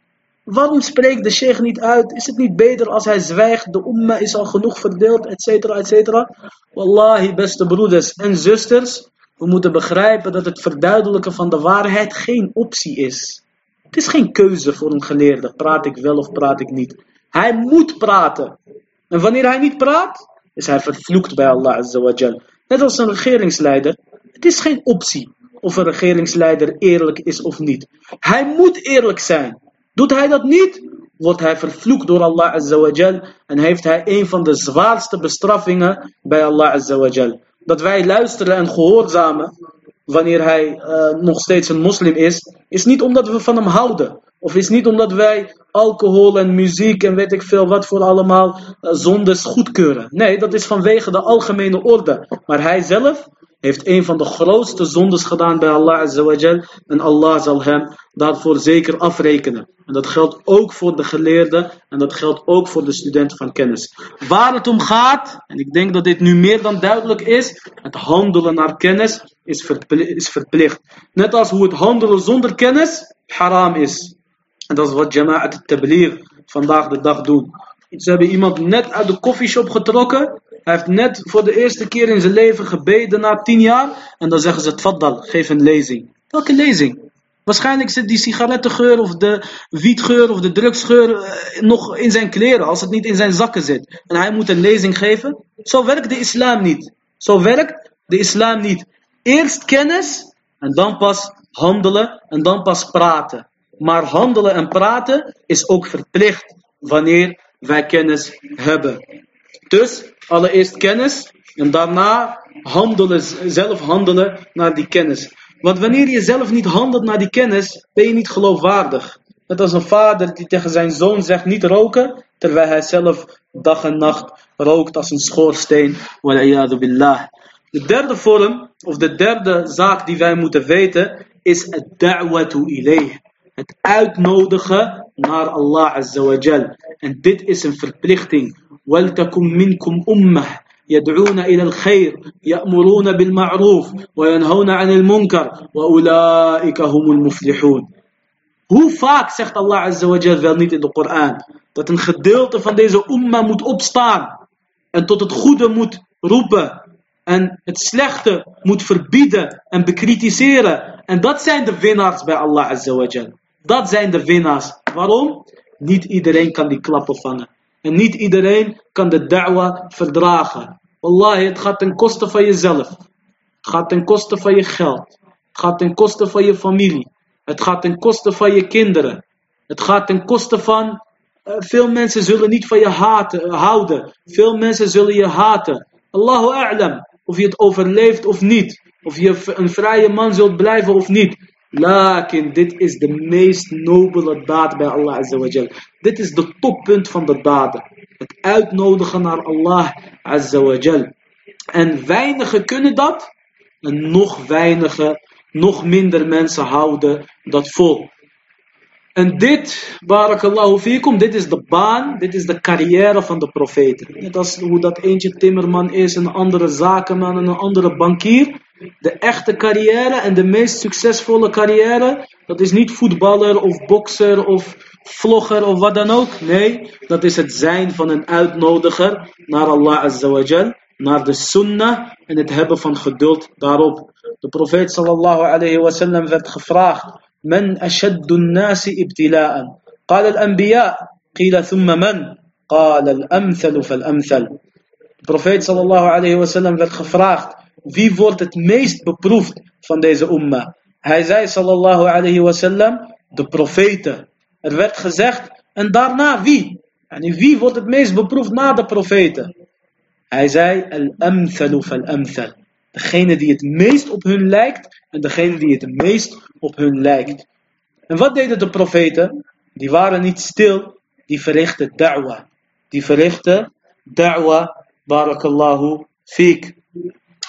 Waarom spreekt de sheikh niet uit? Is het niet beter als hij zwijgt? De umma is al genoeg verdeeld, et cetera, et cetera. Wallahi, beste broeders en zusters. We moeten begrijpen dat het verduidelijken van de waarheid geen optie is. Het is geen keuze voor een geleerde. Praat ik wel of praat ik niet. Hij moet praten. En wanneer hij niet praat, is hij vervloekt bij Allah Azza Net als een regeringsleider. Het is geen optie of een regeringsleider eerlijk is of niet. Hij moet eerlijk zijn. Doet hij dat niet, wordt hij vervloekt door Allah Azza en heeft hij een van de zwaarste bestraffingen bij Allah Azza dat wij luisteren en gehoorzamen wanneer hij uh, nog steeds een moslim is, is niet omdat we van hem houden. Of is niet omdat wij alcohol en muziek en weet ik veel wat voor allemaal uh, zondes goedkeuren. Nee, dat is vanwege de algemene orde. Maar hij zelf heeft een van de grootste zondes gedaan bij Allah Azawajal. En Allah zal hem daarvoor zeker afrekenen. En dat geldt ook voor de geleerde en dat geldt ook voor de student van kennis. Waar het om gaat, en ik denk dat dit nu meer dan duidelijk is, het handelen naar kennis is, verplicht. Is verplicht. Net als hoe het handelen zonder kennis haram is. En dat is wat Jama'at al-Tabligh vandaag de dag doen. Ze hebben iemand net uit de koffieshop getrokken. Hij heeft net voor de eerste keer in zijn leven gebeden na tien jaar. En dan zeggen ze, tfaddal, geef een lezing. Welke lezing? Waarschijnlijk zit die sigarettengeur of de wietgeur of de drugsgeur eh, nog in zijn kleren. Als het niet in zijn zakken zit. En hij moet een lezing geven. Zo werkt de islam niet. Zo werkt de islam niet. Eerst kennis en dan pas handelen en dan pas praten. Maar handelen en praten is ook verplicht wanneer wij kennis hebben. Dus allereerst kennis en daarna handelen, zelf handelen naar die kennis. Want wanneer je zelf niet handelt naar die kennis, ben je niet geloofwaardig. Net als een vader die tegen zijn zoon zegt niet roken, terwijl hij zelf dag en nacht rookt als een schoorsteen. billah. De derde vorm, of de derde zaak die wij moeten weten, is het da'watu ilayh. Het uitnodigen naar Allah Azza wa. En dit is een verplichting. وَلْتَكُمْ مِنْكُمْ أُمَّةً يدعون إلى الخير يأمرون بالمعروف وينهون عن المنكر وأولئك هم المفلحون Hoe vaak zegt Allah Azza wa Jal wel niet in de Koran dat een gedeelte van deze umma moet opstaan en tot het goede moet roepen en het slechte moet verbieden en bekritiseren. En dat zijn de winnaars bij Allah Azza wa Jal. Dat zijn de winnaars. Waarom? Niet iedereen kan die klappen vangen. En niet iedereen kan de da'wa verdragen. Wallahi, het gaat ten koste van jezelf. Het gaat ten koste van je geld. Het gaat ten koste van je familie. Het gaat ten koste van je kinderen. Het gaat ten koste van... Uh, veel mensen zullen niet van je haten, uh, houden. Veel mensen zullen je haten. Allahu a'lam. Of je het overleeft of niet. Of je een vrije man zult blijven of niet. Lakin, dit is de meest nobele daad bij Allah Azawajal. Dit is de toppunt van de daden. Het uitnodigen naar Allah Azawajal. En weinigen kunnen dat. En nog weinigen, nog minder mensen houden dat vol. En dit, barakallahu fikum, dit is de baan, dit is de carrière van de profeten. Net als hoe dat eentje timmerman is, een andere zakenman en een andere bankier. De echte carrière en de meest succesvolle carrière, dat is niet voetballer of bokser of vlogger of wat dan ook. Nee, dat is het zijn van een uitnodiger naar Allah Azza naar de sunnah en het hebben van geduld daarop. De profeet sallallahu alayhi wa sallam werd gevraagd, من أشد الناس ابتلاء قال الأنبياء قيل ثم من قال الأمثل فالأمثل De profeet sallallahu alayhi wa sallam werd gevraagd wie wordt het meest beproefd van deze umma. Hij zei sallallahu alayhi wa sallam de profeten. Er werd gezegd en daarna wie? En wie wordt het meest beproefd na de profeten? Hij zei al-amthalu fal-amthal. Degene die het meest op hun lijkt en degene die het meest op hun lijkt. En wat deden de profeten? Die waren niet stil, die verrichten da'wa. Die verrichten da'wa, barakallahu fiek.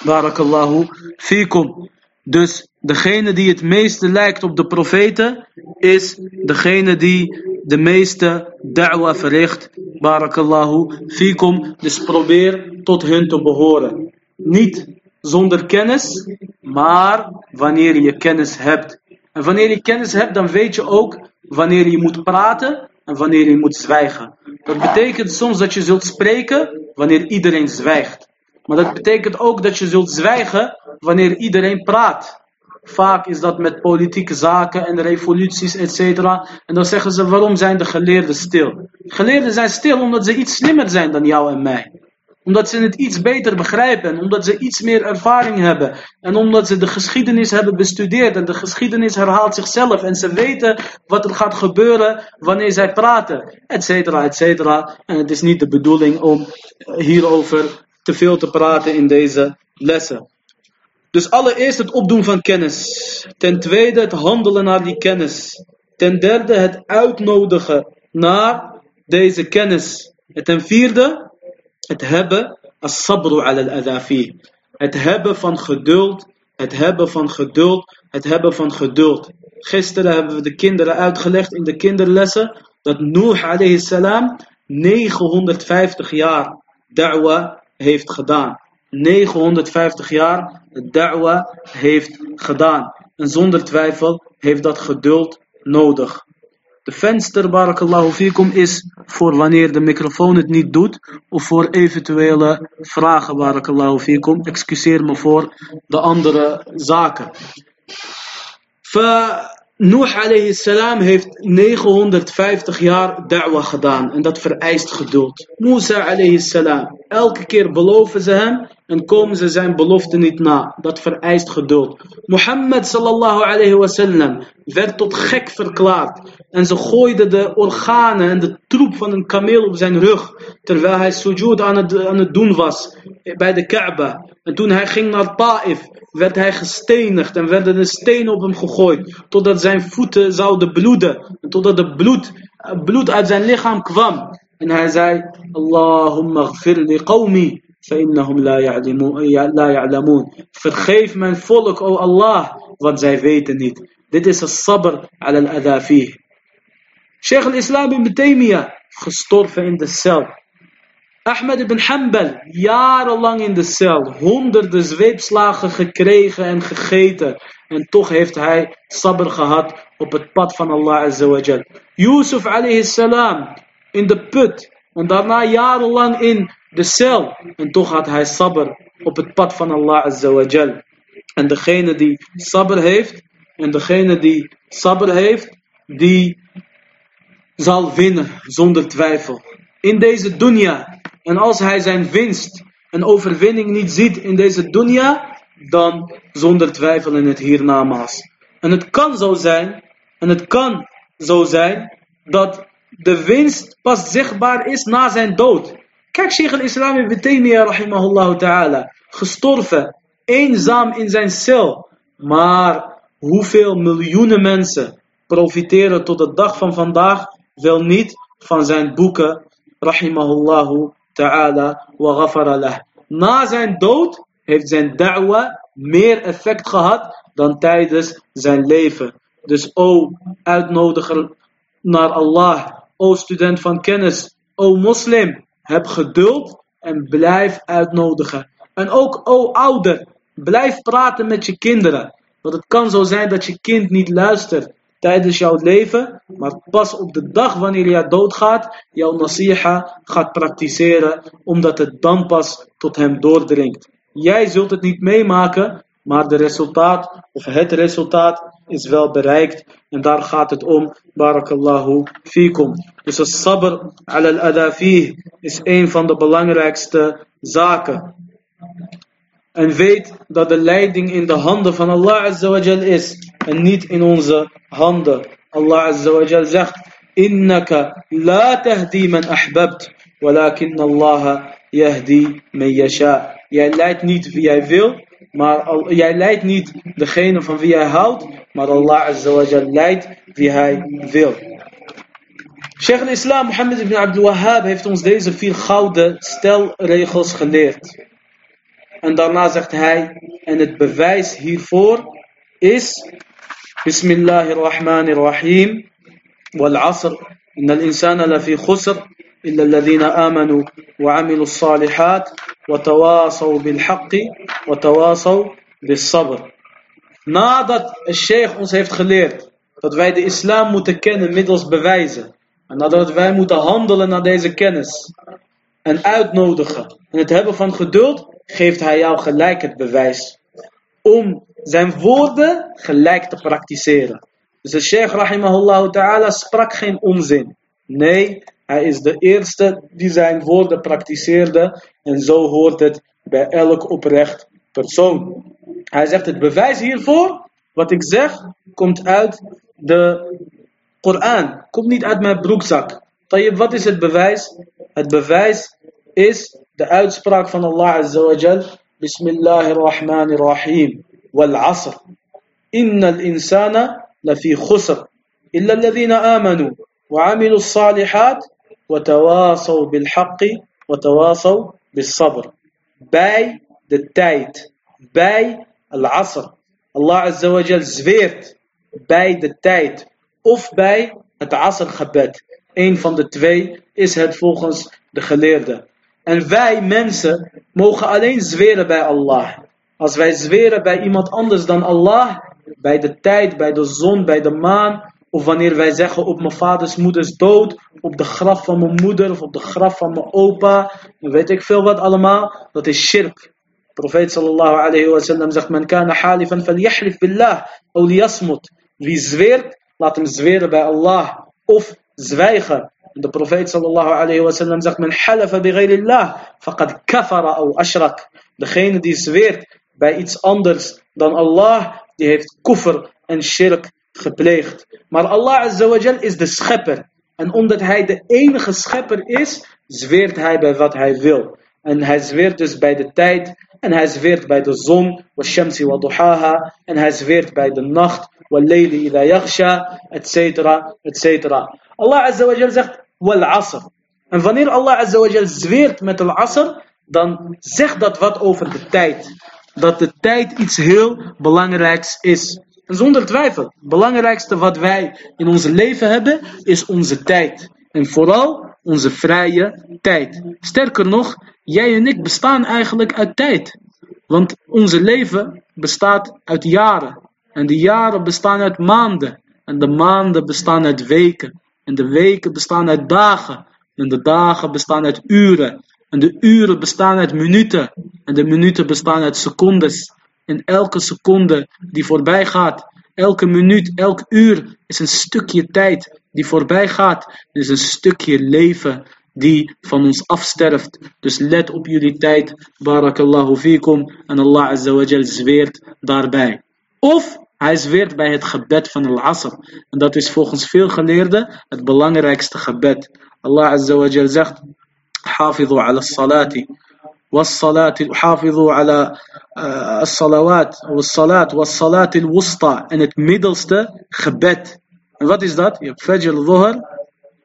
Barakallahu fikum. Dus degene die het meeste lijkt op de profeten, is degene die de meeste da'wa verricht. Barakallahu fikum. Dus probeer tot hun te behoren. Niet zonder kennis, maar wanneer je kennis hebt. En wanneer je kennis hebt, dan weet je ook wanneer je moet praten en wanneer je moet zwijgen. Dat betekent soms dat je zult spreken wanneer iedereen zwijgt. Maar dat betekent ook dat je zult zwijgen wanneer iedereen praat. Vaak is dat met politieke zaken en revoluties, etc. En dan zeggen ze, waarom zijn de geleerden stil? Geleerden zijn stil omdat ze iets slimmer zijn dan jou en mij omdat ze het iets beter begrijpen. Omdat ze iets meer ervaring hebben. En omdat ze de geschiedenis hebben bestudeerd. En de geschiedenis herhaalt zichzelf. En ze weten wat er gaat gebeuren wanneer zij praten. Etcetera, etcetera. En het is niet de bedoeling om hierover te veel te praten in deze lessen. Dus allereerst het opdoen van kennis. Ten tweede het handelen naar die kennis. Ten derde het uitnodigen naar deze kennis. En ten vierde het hebben, as-sabru ala al-adafi. Het hebben van geduld, het hebben van geduld, het hebben van geduld. Gisteren hebben we de kinderen uitgelegd in de kinderlessen dat Nuh alayhi salam 950 jaar da'wa heeft gedaan. 950 jaar da'wa heeft gedaan. En zonder twijfel heeft dat geduld nodig. De venster, barakallahu fikum, is voor wanneer de microfoon het niet doet. Of voor eventuele vragen, barakallahu fikum. Excuseer me voor de andere zaken. Nuh alayhi salam heeft 950 jaar da'wa gedaan. En dat vereist geduld. Musa alayhi salam. Elke keer beloven ze hem en komen ze zijn belofte niet na. Dat vereist geduld. Mohammed sallallahu alayhi wasallam werd tot gek verklaard. En ze gooiden de organen en de troep van een kameel op zijn rug. Terwijl hij sujud aan het, aan doen was bij de Kaaba. En toen hij ging naar Ta'if werd hij gestenigd en werden de stenen op hem gegooid. Totdat zijn voeten zouden bloeden. En totdat het bloed, bloed uit zijn lichaam kwam. En hij zei, Allahumma gfir li. فإنهم لا يعلمون Vergeef mijn volk, o Allah, want zij weten niet. Dit is het sabr ala al-adha Sheikh al-Islam ibn Taymiyyah, gestorven in de cel. Ahmed ibn Hanbal, jarenlang in de cel, honderden zweepslagen gekregen en gegeten. En toch heeft hij sabr gehad op het pad van Allah Azawajal. Yusuf alayhi salam, in de put. en daarna jarenlang in de cel. En toch had hij sabr op het pad van Allah Azawajal. En degene die sabr heeft, en degene die sabr heeft, die zal winnen zonder twijfel. In deze dunya. En als hij zijn winst en overwinning niet ziet in deze dunya, dan zonder twijfel in het hiernamaals. En het kan zo zijn, en het kan zo zijn, dat de winst pas zichtbaar is na zijn dood. Kijk, Sheikh al-Islam ibn Taymiyyah rahimahullah ta'ala. Gestorven, eenzaam in zijn cel. Maar hoeveel miljoenen mensen profiteren tot de dag van vandaag wel niet van zijn boeken. Rahimahullahu ta'ala wa ghafara. Na zijn dood heeft zijn da'wa meer effect gehad dan tijdens zijn leven. Dus o uitnodiger naar Allah, o student van kennis, o moslim, heb geduld en blijf uitnodigen. En ook o ouder, blijf praten met je kinderen. Want het kan zo zijn dat je kind niet luistert tijdens jouw leven, maar pas op de dag wanneer je doodgaat, jouw nasiha gaat praktiseren, omdat het dan pas tot hem doordringt. Jij zult het niet meemaken, maar de resultaat, of het resultaat, is wel bereikt. En daar gaat het om. Barakallahu fikum. Dus het sabr al-adha is een van de belangrijkste zaken. En weet dat de leiding in de handen van Allah Azza is en niet in onze handen. Allah Azza wa Jal zegt: Innaka la tahdi man ahbabt, walakin Allah yahdi man yasha. Jij leidt niet wie jij wil, maar jij leidt niet degene van wie jij houdt, maar Allah Azza wa Jal leidt wie hij wil. Sheikh al-Islam Mohammed ibn Abdul Wahhab heeft ons deze vier gouden stelregels geleerd. En daarna zegt hij, en het bewijs hiervoor is, Bismillahirrahmanirrahim, wal asr, al-insana lafi khusr, illa alladhina amanu wa amilu wa tawasaw bil sabr. Nadat de sheikh ons heeft geleerd dat wij de islam moeten kennen middels bewijzen. En nadat wij moeten handelen naar deze kennis. En uitnodigen. En het hebben van geduld geeft hij jou gelijk het bewijs om zijn woorden gelijk te praktiseren. Dus de Sheikh rahimahullah ta'ala sprak geen onzin. Nee, hij is de eerste die zijn woorden praktiseerde en zo hoort het bij elk oprecht persoon. Hij zegt het bewijs hiervoor, wat ik zeg, komt uit de Koran, komt niet uit mijn broekzak. Wat is het bewijs? Het bewijs is de uitspraak van Allah Azza wa Jal. Bismillahirrahmanirrahim. Wal asr. Inna al-insana lafi khusr. Illa alladhina amanu. Wa amilu salihat. Wa tawasaw bil haqqi. Wa tawasaw Bij de tijd. Bij al-asr. Allah Azza zweert bij de tijd. Of bij het asr gebed. Een van de twee is het volgens de geleerden. En wij mensen mogen alleen zweren bij Allah. Als wij zweren bij iemand anders dan Allah, bij de tijd, bij de zon, bij de maan, of wanneer wij zeggen op mijn vaders moeders dood, op de graf van mijn moeder of op de graf van mijn opa, dan weet ik veel wat allemaal, dat is shirk. Profeet sallallahu alayhi wa sallam zegt, men kana halifan billah. Wie zweert, laat hem zweren bij Allah, of zwijgen. De profeet sallallahu alayhi wa sallam zegt, men halafa bi ghayrillah, faqad kafara aw ashrak. Degene die zweert bij iets anders dan Allah, die heeft kufr en shirk gepleegd. Maar Allah azza wa jal is de schepper. En omdat hij de enige schepper is, zweert hij bij wat hij wil. En hij zweert dus bij de tijd. En hij zweert bij de zon. Washamsi wa duhaha. En hij zweert bij de nacht. Wallayli idha yaghsha. Etcetera. Etcetera. Allah azza wa jal zegt wal asr. En wanneer Allah azza wa jal zweert met al asr. Dan zegt dat wat over de tijd. Dat de tijd iets heel belangrijks is. En zonder twijfel. Het belangrijkste wat wij in ons leven hebben. Is onze tijd. En vooral onze vrije tijd. Sterker nog, jij en ik bestaan eigenlijk uit tijd. Want onze leven bestaat uit jaren. En de jaren bestaan uit maanden. En de maanden bestaan uit weken. En de weken bestaan uit dagen. En de dagen bestaan uit uren. En de uren bestaan uit minuten. En de minuten bestaan uit secondes. En elke seconde die voorbij gaat, elke minuut, elk uur is een stukje tijd die voorbij gaat. is een stukje leven die van ons afsterft. Dus let op jullie tijd. Barakallahu fikum. En Allah azawajal zweert daarbij. Of hij zweert bij het gebed van al-Asr. En dat is volgens veel geleerden het belangrijkste gebed. Allah azawajal zegt: حافظوا ala salati. والصلاة حافظوا على الصلوات والصلاة والصلاة الوسطى en het middelste gebed. En wat is dat? Je hebt Fajr, Dhuhr,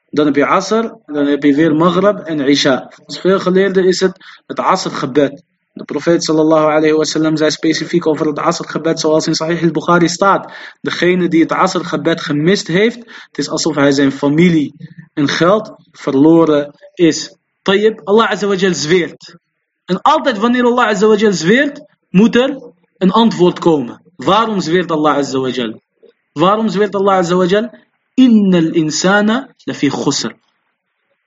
dan heb je Asr, dan heb je weer Maghrib en Isha. Volgens veel geleerden is het het Asr gebed. De profeet sallallahu alayhi wa sallam zei specifiek over het Asr gebed zoals in Sahih al-Bukhari staat. Degene die het Asr gebed gemist heeft, het is alsof hij zijn familie en geld verloren is. Tayyib, Allah azawajal zweert. En altijd wanneer Allah azawajal zweert, moet er een antwoord komen. Waarom zweert Allah azawajal? Waarom zweert Allah azawajal? Innal insana lafi khusr.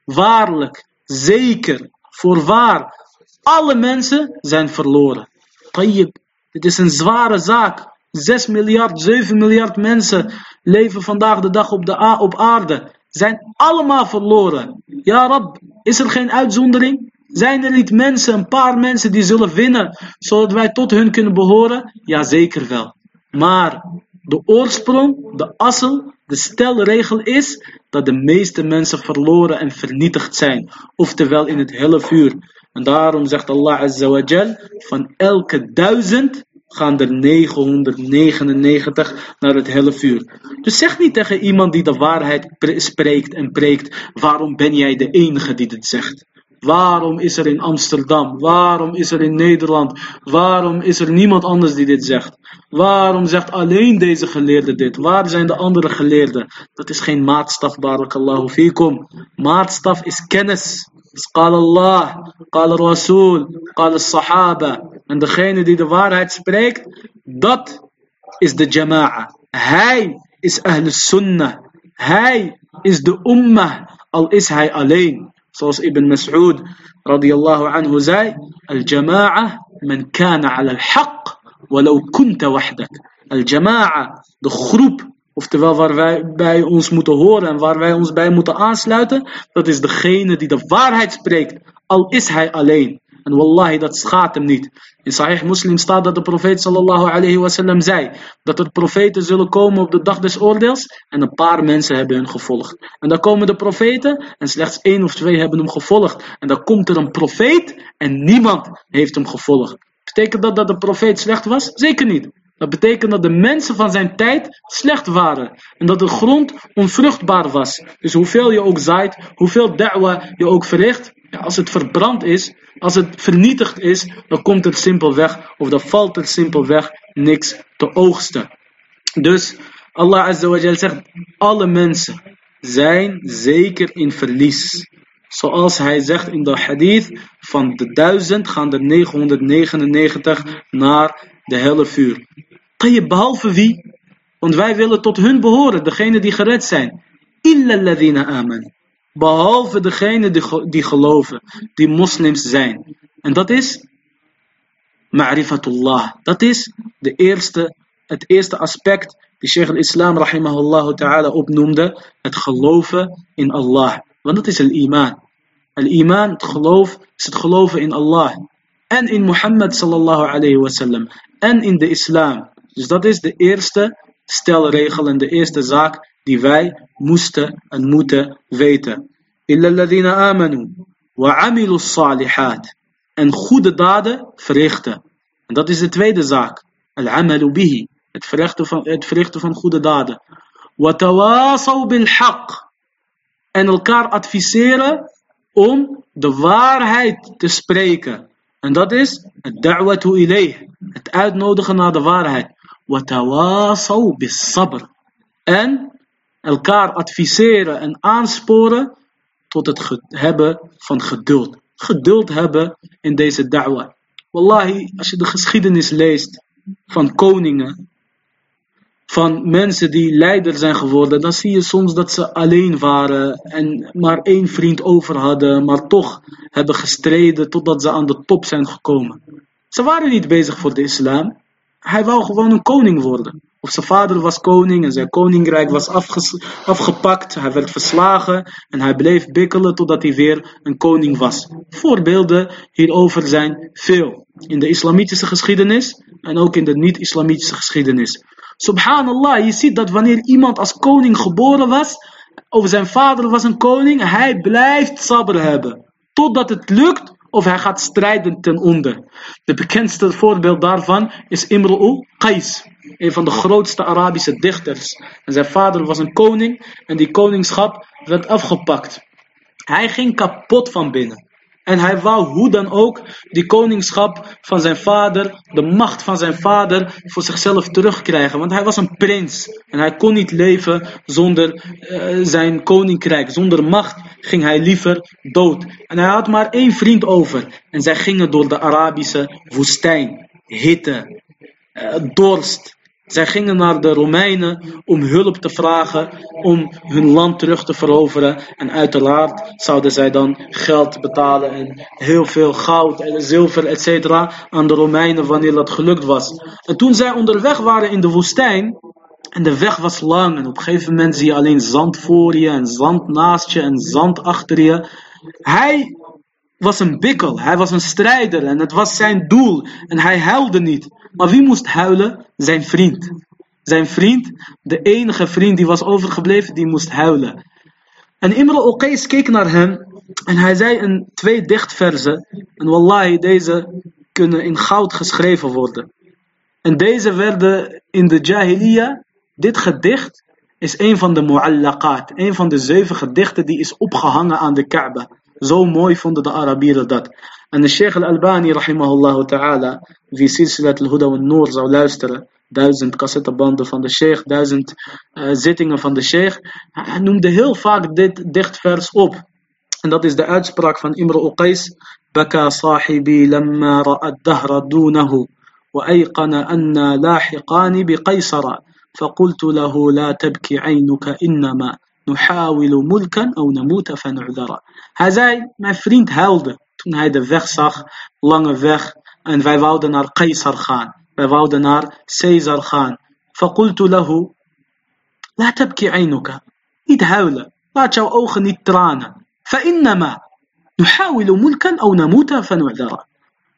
Waarlijk, zeker, voorwaar, alle mensen zijn verloren. Tayyib, dit is een zware zaak. 6 miljard, 7 miljard mensen leven vandaag de dag op, de op aarde. Zijn allemaal verloren. Ja Rab, is er geen uitzondering? Zijn er niet mensen, een paar mensen die zullen winnen, zodat wij tot hun kunnen behoren? Ja, zeker wel. Maar de oorsprong, de assel, de stelregel is dat de meeste mensen verloren en vernietigd zijn. Oftewel in het hele vuur. En daarom zegt Allah Azza wa Jal, van elke duizend gaan er 999 naar het hele vuur. Dus zeg niet tegen iemand die de waarheid spreekt en preekt, waarom ben jij de enige die dit zegt? Waarom is er in Amsterdam? Waarom is er in Nederland? Waarom is er niemand anders die dit zegt? Waarom zegt alleen deze geleerde dit? Waar zijn de andere geleerden? Dat is geen maatstaf, barakallahu fikum. Maatstaf is kennis. Dus qal Allah, qal Rasul, qal Sahaba. En degene die de waarheid spreekt, dat is de jama'a. Hij is Ahl Sunnah. Hij is de Ummah, al is hij alleen. Zoals Ibn Mas'ud radiyallahu anhu zei, al-jama'a man kana ala al-haq, walau kunta wahdak. Al-jama'a, de groep Oftewel waar wij bij ons moeten horen en waar wij ons bij moeten aansluiten, dat is degene die de waarheid spreekt, al is hij alleen. En wallahi, dat schaadt hem niet. In Sahih Muslim staat dat de profeet sallallahu alayhi wasallam zei, dat er profeten zullen komen op de dag des oordeels en een paar mensen hebben hun gevolgd. En dan komen de profeten en slechts één of twee hebben hem gevolgd. En dan komt er een profeet en niemand heeft hem gevolgd. Betekent dat dat de profeet slecht was? Zeker niet. Dat betekent dat de mensen van zijn tijd slecht waren. En dat de grond onvruchtbaar was. Dus hoeveel je ook zaait, hoeveel da'wa je ook verricht. als het verbrand is, als het vernietigd is, dan komt er simpelweg, of dan valt er simpelweg niks te oogsten. Dus Allah Azza zegt, alle mensen zijn zeker in verlies. Zoals hij zegt in de hadith, van de duizend gaan er 999 naar de helle vuur. Tayyib, behalve wie? Want wij willen tot hun behoren, degene die gered zijn. Illa aman. Behalve degene die, geloven, die moslims zijn. En dat is ma'rifatullah. Dat is de eerste, het eerste aspect die Sheikh al-Islam rahimahullah ta'ala opnoemde. Het geloven in Allah. Want dat is het iman. Al-iman, het geloof, is het geloven in Allah. En in Muhammad sallallahu alayhi wa sallam. En in de islam. Dus dat is de eerste stelregel en de eerste zaak die wij moesten en moeten weten. Illa amanu wa amilu salihat. En goede daden verrichten. En dat is de tweede zaak. Al-amalu bihi. Het verrichten van, het verrichten van goede daden. Wa tawasaw bil haq. En elkaar adviseren om de waarheid te spreken. En dat is het da'watu ilayh. Het uitnodigen naar de waarheid وتواصوا بالصبر en elkaar adviseren en aansporen tot het hebben van geduld. Geduld hebben in deze da'wa. Wallahi, als je de geschiedenis leest van koningen, van mensen die leider zijn geworden, dan zie je soms dat ze alleen waren en maar één vriend over hadden, maar toch hebben gestreden totdat ze aan de top zijn gekomen. Ze waren niet bezig voor de islam, hij wou gewoon een koning worden. Of zijn vader was koning en zijn koninkrijk was afgepakt. Hij werd verslagen en hij bleef bikkelen totdat hij weer een koning was. Voorbeelden hierover zijn veel. In de islamitische geschiedenis en ook in de niet-islamitische geschiedenis. Subhanallah, je ziet dat wanneer iemand als koning geboren was, of zijn vader was een koning, hij blijft sabr hebben. totdat het lukt of hij gaat strijden ten onder. De bekendste voorbeeld daarvan is Imru'u Qais, een van de grootste Arabische dichters. En zijn vader was een koning en die koningschap werd afgepakt. Hij ging kapot van binnen. En hij wou hoe dan ook die koningschap van zijn vader, de macht van zijn vader, voor zichzelf terugkrijgen. Want hij was een prins en hij kon niet leven zonder uh, zijn koninkrijk. Zonder macht ging hij liever dood. En hij had maar één vriend over. En zij gingen door de Arabische woestijn. Hitte, uh, dorst, zij gingen naar de Romeinen om hulp te vragen om hun land terug te veroveren. En uiteraard zouden zij dan geld betalen en heel veel goud en zilver etc. aan de Romeinen wanneer dat gelukt was. En toen zij onderweg waren in de woestijn en de weg was lang en op een gegeven moment zie je alleen zand voor je en zand naast je en zand achter je. Hij was een bikkel, hij was een strijder en het was zijn doel en hij huilde niet. Maar wie moest huilen? Zijn vriend. Zijn vriend, de enige vriend die was overgebleven, die moest huilen. En Imre Oqais keek naar hem en hij zei in twee dichtverzen, en wallahi, deze kunnen in goud geschreven worden. En deze werden in de Jahiliya, dit gedicht is een van de mu'allaqat, een van de zeven gedichten die is opgehangen aan de Kaaba. Zo mooi vonden de Arabieren dat. أن الشيخ الألباني رحمه الله تعالى في سلسلة الهدى والنور زو لاستر دازنت قصيدة باندو فان الشيخ دازنت زيتنغ فان الشيخ نمد هيل فاك ديت ديخت فيرس أوب. أن ذات إز ذا أتسبراك فان إمرء قيس بكى صاحبي لما رأى الدهر دونه وأيقن أن لاحقان بقيصر فقلت له لا تبكي عينك إنما نحاول ملكا أو نموت فنعذر. هذا ما فريند هاولدر toen hij de weg zag, lange weg, en wij wouden naar Caesar gaan. Wij wouden naar Caesar gaan. فقلت له لا تبكي عينك niet huilen laat jouw ogen niet tranen فإنما نحاول ملكا أو نموت فنعذر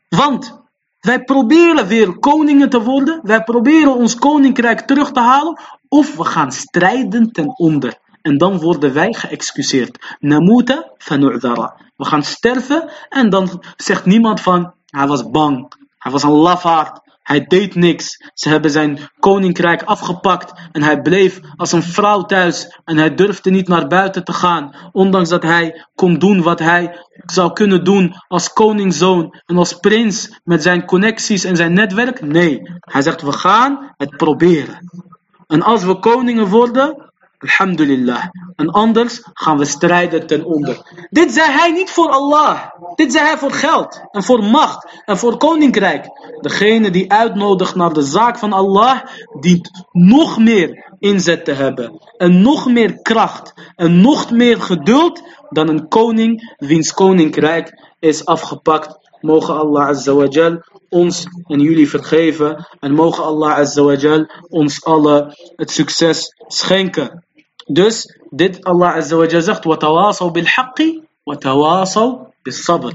want wij proberen weer koningen te worden wij proberen ons koninkrijk terug te halen of we gaan strijden ten onder en dan worden wij geëxcuseerd. Namuta fanu'dara. We gaan sterven en dan zegt niemand van hij was bang, hij was een lafaard, hij deed niks. Ze hebben zijn koninkrijk afgepakt en hij bleef als een vrouw thuis en hij durfde niet naar buiten te gaan, ondanks dat hij kon doen wat hij zou kunnen doen als koningszoon en als prins met zijn connecties en zijn netwerk. Nee, hij zegt we gaan het proberen. En als we koningen worden, Alhamdulillah. En anders gaan we strijden ten onder. Dit zei hij niet voor Allah. Dit zei hij voor geld. En voor macht. En voor koninkrijk. Degene die uitnodigt naar de zaak van Allah. Dient nog meer inzet te hebben. En nog meer kracht. En nog meer geduld. Dan een koning wiens koninkrijk is afgepakt. Mogen Allah Azza wa Jal ons en jullie vergeven. En mogen Allah Azza wa Jal ons alle het succes schenken. Dus dit Allah azawajal zegt, watawasau bil haqqi, watawasau bis sabr.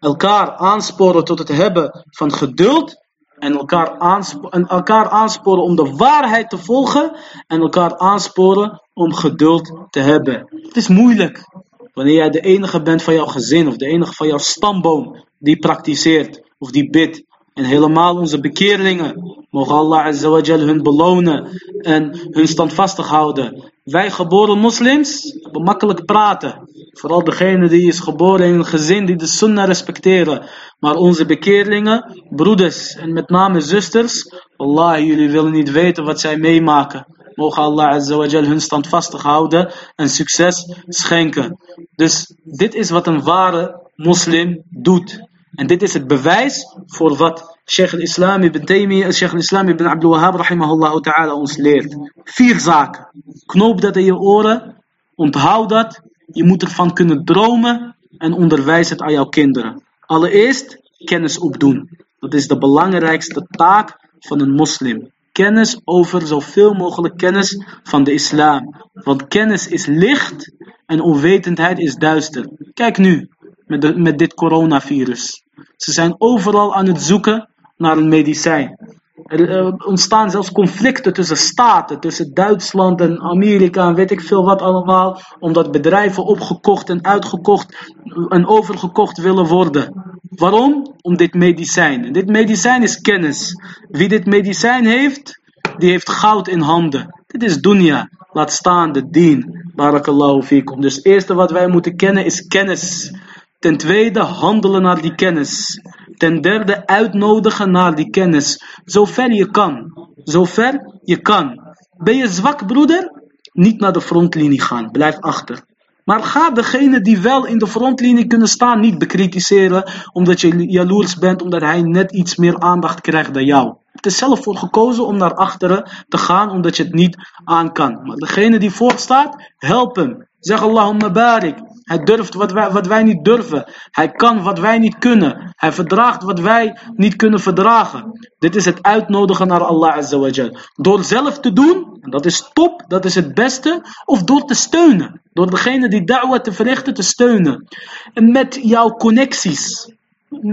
Elkaar aansporen tot het hebben van geduld en elkaar, aansporen om de waarheid te volgen en elkaar aansporen om geduld te hebben. Het is moeilijk wanneer jij de enige bent van jouw gezin of de enige van jouw stamboom die praktiseert of die bidt. En helemaal onze bekeerlingen. Mogen Allah azawajal hun belonen en hun standvastig houden. Wij geboren moslims hebben makkelijk praten. Vooral degene die is geboren in een gezin die de sunnah respecteren. Maar onze bekeerlingen, broeders en met name zusters. Allah, jullie willen niet weten wat zij meemaken. Mogen Allah Azza wa hun standvastig houden en succes schenken. Dus dit is wat een ware moslim doet. En dit is het bewijs voor wat Sheikh al-Islam ibn Taymiyyah, Sheikh al-Islam ibn Abdul Wahhab rahimahullah ons leert. Vier zaken. Knoop dat in je oren. Onthoud dat. Je moet ervan kunnen dromen. En onderwijs het aan jouw kinderen. Allereerst kennis opdoen. Dat is de belangrijkste taak van een moslim. Kennis over zoveel mogelijk kennis van de islam. Want kennis is licht en onwetendheid is duister. Kijk nu met, met dit coronavirus. Ze zijn overal aan het zoeken naar een medicijn. Er ontstaan zelfs conflicten tussen staten, tussen Duitsland en Amerika en weet ik veel wat allemaal, omdat bedrijven opgekocht en uitgekocht en overgekocht willen worden. Waarom? Om dit medicijn. Dit medicijn is kennis. Wie dit medicijn heeft, die heeft goud in handen. Dit is dunya. Laat staan de dien. Barakallahu fikum. Dus het eerste wat wij moeten kennen is kennis. Ten tweede handelen naar die kennis. Ten derde uitnodigen naar die kennis. Zover je kan. Zover je kan. Ben je zwak broeder? Niet naar de frontlinie gaan. Blijf achter. Maar ga degene die wel in de frontlinie kunnen staan niet bekritiseren omdat je jaloers bent, omdat hij net iets meer aandacht krijgt dan jou. Het is zelf voor gekozen om naar achteren te gaan omdat je het niet aan kan. Maar degene die voorstaat, help hem. Zeg Allahumma barik. Hij durft wat wij, wat wij niet durven. Hij kan wat wij niet kunnen. Hij verdraagt wat wij niet kunnen verdragen. Dit is het uitnodigen naar Allah Azza Door zelf te doen, en dat is top, dat is het beste, of door te steunen. Door degene die da'wah te verrichten te steunen. En met jouw connecties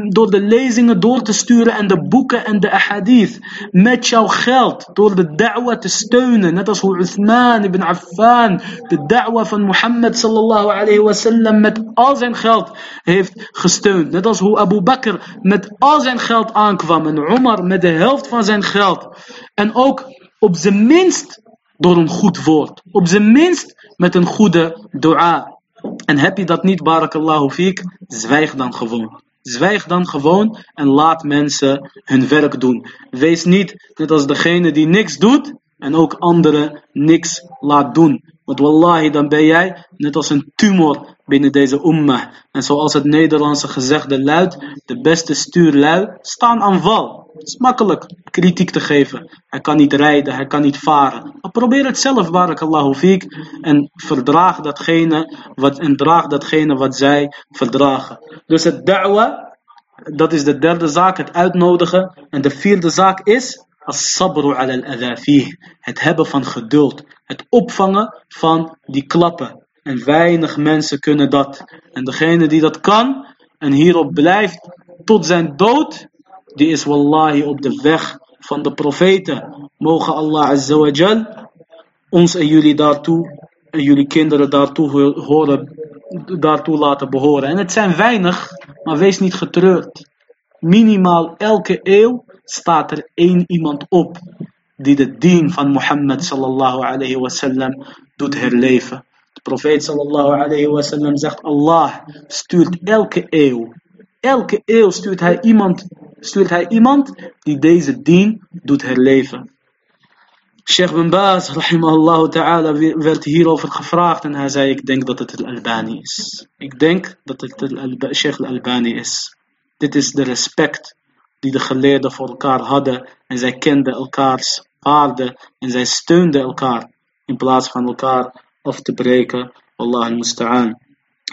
door de lezingen door te sturen en de boeken en de ahadith. Met jouw geld, door de da'wa te steunen. Net als hoe Uthman ibn Affan de da'wa van Mohammed sallallahu alayhi wasallam met al zijn geld heeft gesteund. Net als hoe Abu Bakr met al zijn geld aankwam en Omar met de helft van zijn geld. En ook op zijn minst door een goed woord. Op zijn minst met een goede dua. En heb je dat niet, barakallahu fiek, zwijg dan gewoon. Zwijg dan gewoon en laat mensen hun werk doen. Wees niet net als degene die niks doet en ook anderen niks laat doen. Want wallahi, dan ben jij net als een tumor binnen deze ummah. En zoals het Nederlandse gezegde luidt, de beste stuurlui staan aan wal. Het is makkelijk kritiek te geven. Hij kan niet rijden, hij kan niet varen. Maar probeer het zelf, barakallahu fiek. En verdraag datgene wat, en draag datgene wat zij verdragen. Dus het da'wa, dat is de derde zaak, het uitnodigen. En de vierde zaak is as-sabru al Het hebben van geduld. Het opvangen van die klappen. En weinig mensen kunnen dat. En degene die dat kan en hierop blijft tot zijn dood, die is wallahi op de weg van de profeten. Mogen Allah azawajal ons en jullie daartoe en jullie kinderen daartoe horen, daartoe laten behoren. En het zijn weinig, maar wees niet getreurd. Minimaal elke eeuw staat er één iemand op die de dien van Mohammed sallallahu alayhi wasallam doet herleven. De profeet sallallahu alayhi wasallam zegt Allah stuurt elke eeuw, elke eeuw stuurt hij iemand, stuurt hij iemand die deze dien doet herleven. Sheikh bin Baz, rahimahullah ta'ala, werd hierover gevraagd en hij zei, ik denk dat het al-Albani is. Ik denk dat het al Sheikh al-Albani is. Dit is de respect die de geleerden voor elkaar hadden en zij kenden elkaars waarde en zij steunden elkaar in plaats van elkaar af te breken. Allah al-musta'an.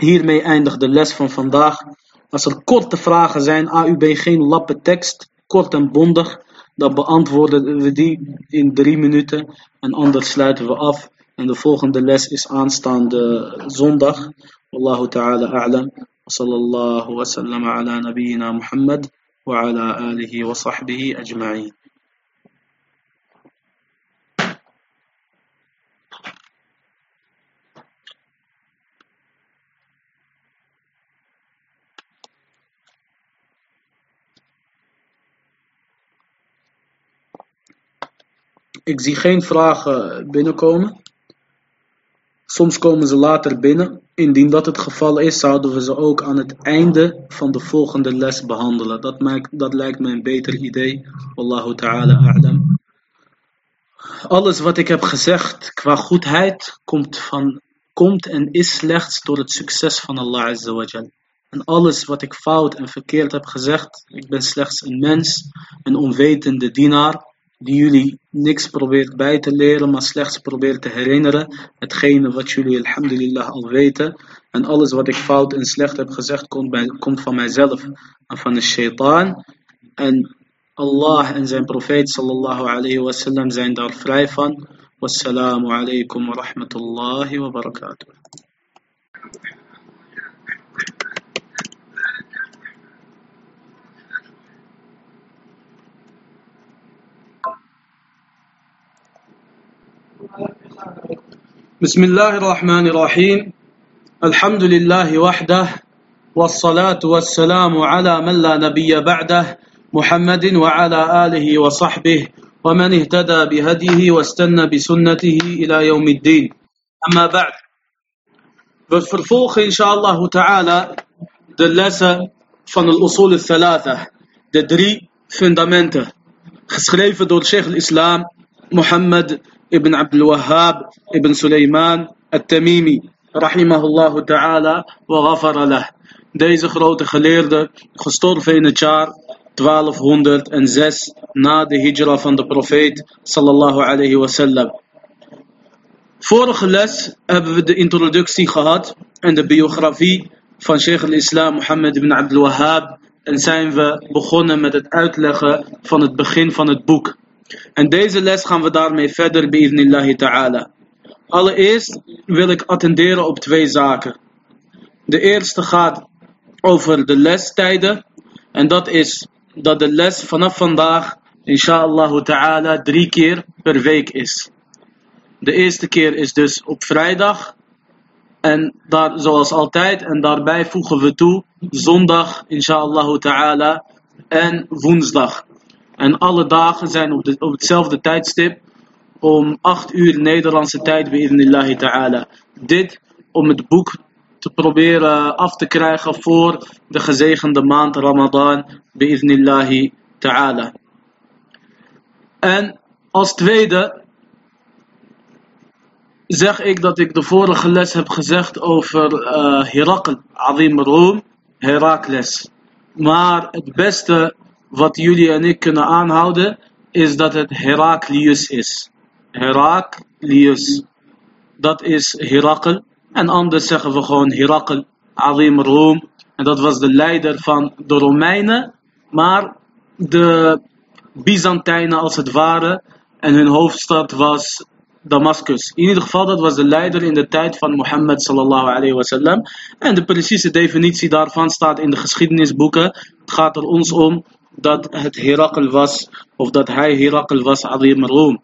Hiermee eindigt de les van vandaag. Als er korte vragen zijn, AUB geen lappe tekst, kort en bondig, dan beantwoorden we die in drie minuten en anders sluiten we af. En de volgende les is aanstaande zondag. Wallahu ta'ala a'lam. وصلى الله وسلم على نبينا محمد وعلى آله وصحبه أجمعين Ik zie geen vragen binnenkomen. Soms komen ze later binnen. Indien dat het geval is, zouden we ze ook aan het einde van de volgende les behandelen. Dat, maakt, dat lijkt me een beter idee. Wallahu ta'ala a'lam. Alles wat ik heb gezegd qua goedheid komt, van, komt en is slechts door het succes van Allah Azza wa En alles wat ik fout en verkeerd heb gezegd, ik ben slechts een mens, een onwetende dienaar die jullie niks probeert bij te leren, maar slechts probeert te herinneren. Hetgene wat jullie alhamdulillah al weten. En alles wat ik fout en slecht heb gezegd, komt, bij, komt van mijzelf en van de shaitaan. En Allah en zijn profeet sallallahu alayhi wa sallam zijn daar vrij van. Wassalamu alaikum wa rahmatullahi wa barakatuh. بسم الله الرحمن الرحيم. الحمد لله وحده والصلاة والسلام على من لا نبي بعده محمد وعلى آله وصحبه ومن اهتدى بهديه واستنى بسنته إلى يوم الدين. أما بعد We vervolgen inshallah ta'ala de lessen van de usul al-thalatha, de drie fundamenten, geschreven door Sheikh al-Islam ibn Abdul Wahhab ibn Sulaiman al-Tamimi, rahimahullah ta'ala wa ghafara. Deze grote geleerde, gestorven in het jaar 1206 na de hijra van de profeet sallallahu alayhi wasallam. Vorige les hebben we de introductie gehad en de biografie van Sheikh al-Islam Mohammed ibn Abdul Wahhab en zijn we begonnen met het uitleggen van het begin van het boek. En deze les gaan we daarmee verder bi'idnillahi ta'ala. Allereerst wil ik attenderen op twee zaken. De eerste gaat over de lestijden en dat is dat de les vanaf vandaag inshallah ta'ala drie keer per week is. De eerste keer is dus op vrijdag. En daar, zoals altijd, en daarbij voegen we toe zondag, inshallah ta'ala, en woensdag. En alle dagen zijn op, de, op hetzelfde tijdstip om 8 uur Nederlandse tijd, bi'idnillahi ta'ala. Dit om het boek te proberen af te krijgen voor de gezegende maand Ramadan, bi'idnillahi ta'ala. En als tweede zeg ik dat ik de vorige les heb gezegd over uh, Herakl, Azim Room, Herakles. Maar het beste wat jullie en ik kunnen aanhouden is dat het Heraklius is. Heraklius. Dat is Herakl. En anders zeggen we gewoon Herakl, Azim Room. En dat was de leider van de Romeinen. Maar de Byzantijnen als het ware. En hun hoofdstad was Damascus. In ieder geval, dat was de leider in de tijd van Mohammed sallallahu alayhi wasallam. En de precieze definitie daarvan staat in de geschiedenisboeken. Het gaat er ons om dat het Herakl was, of dat hij Herakl was, Azim Room.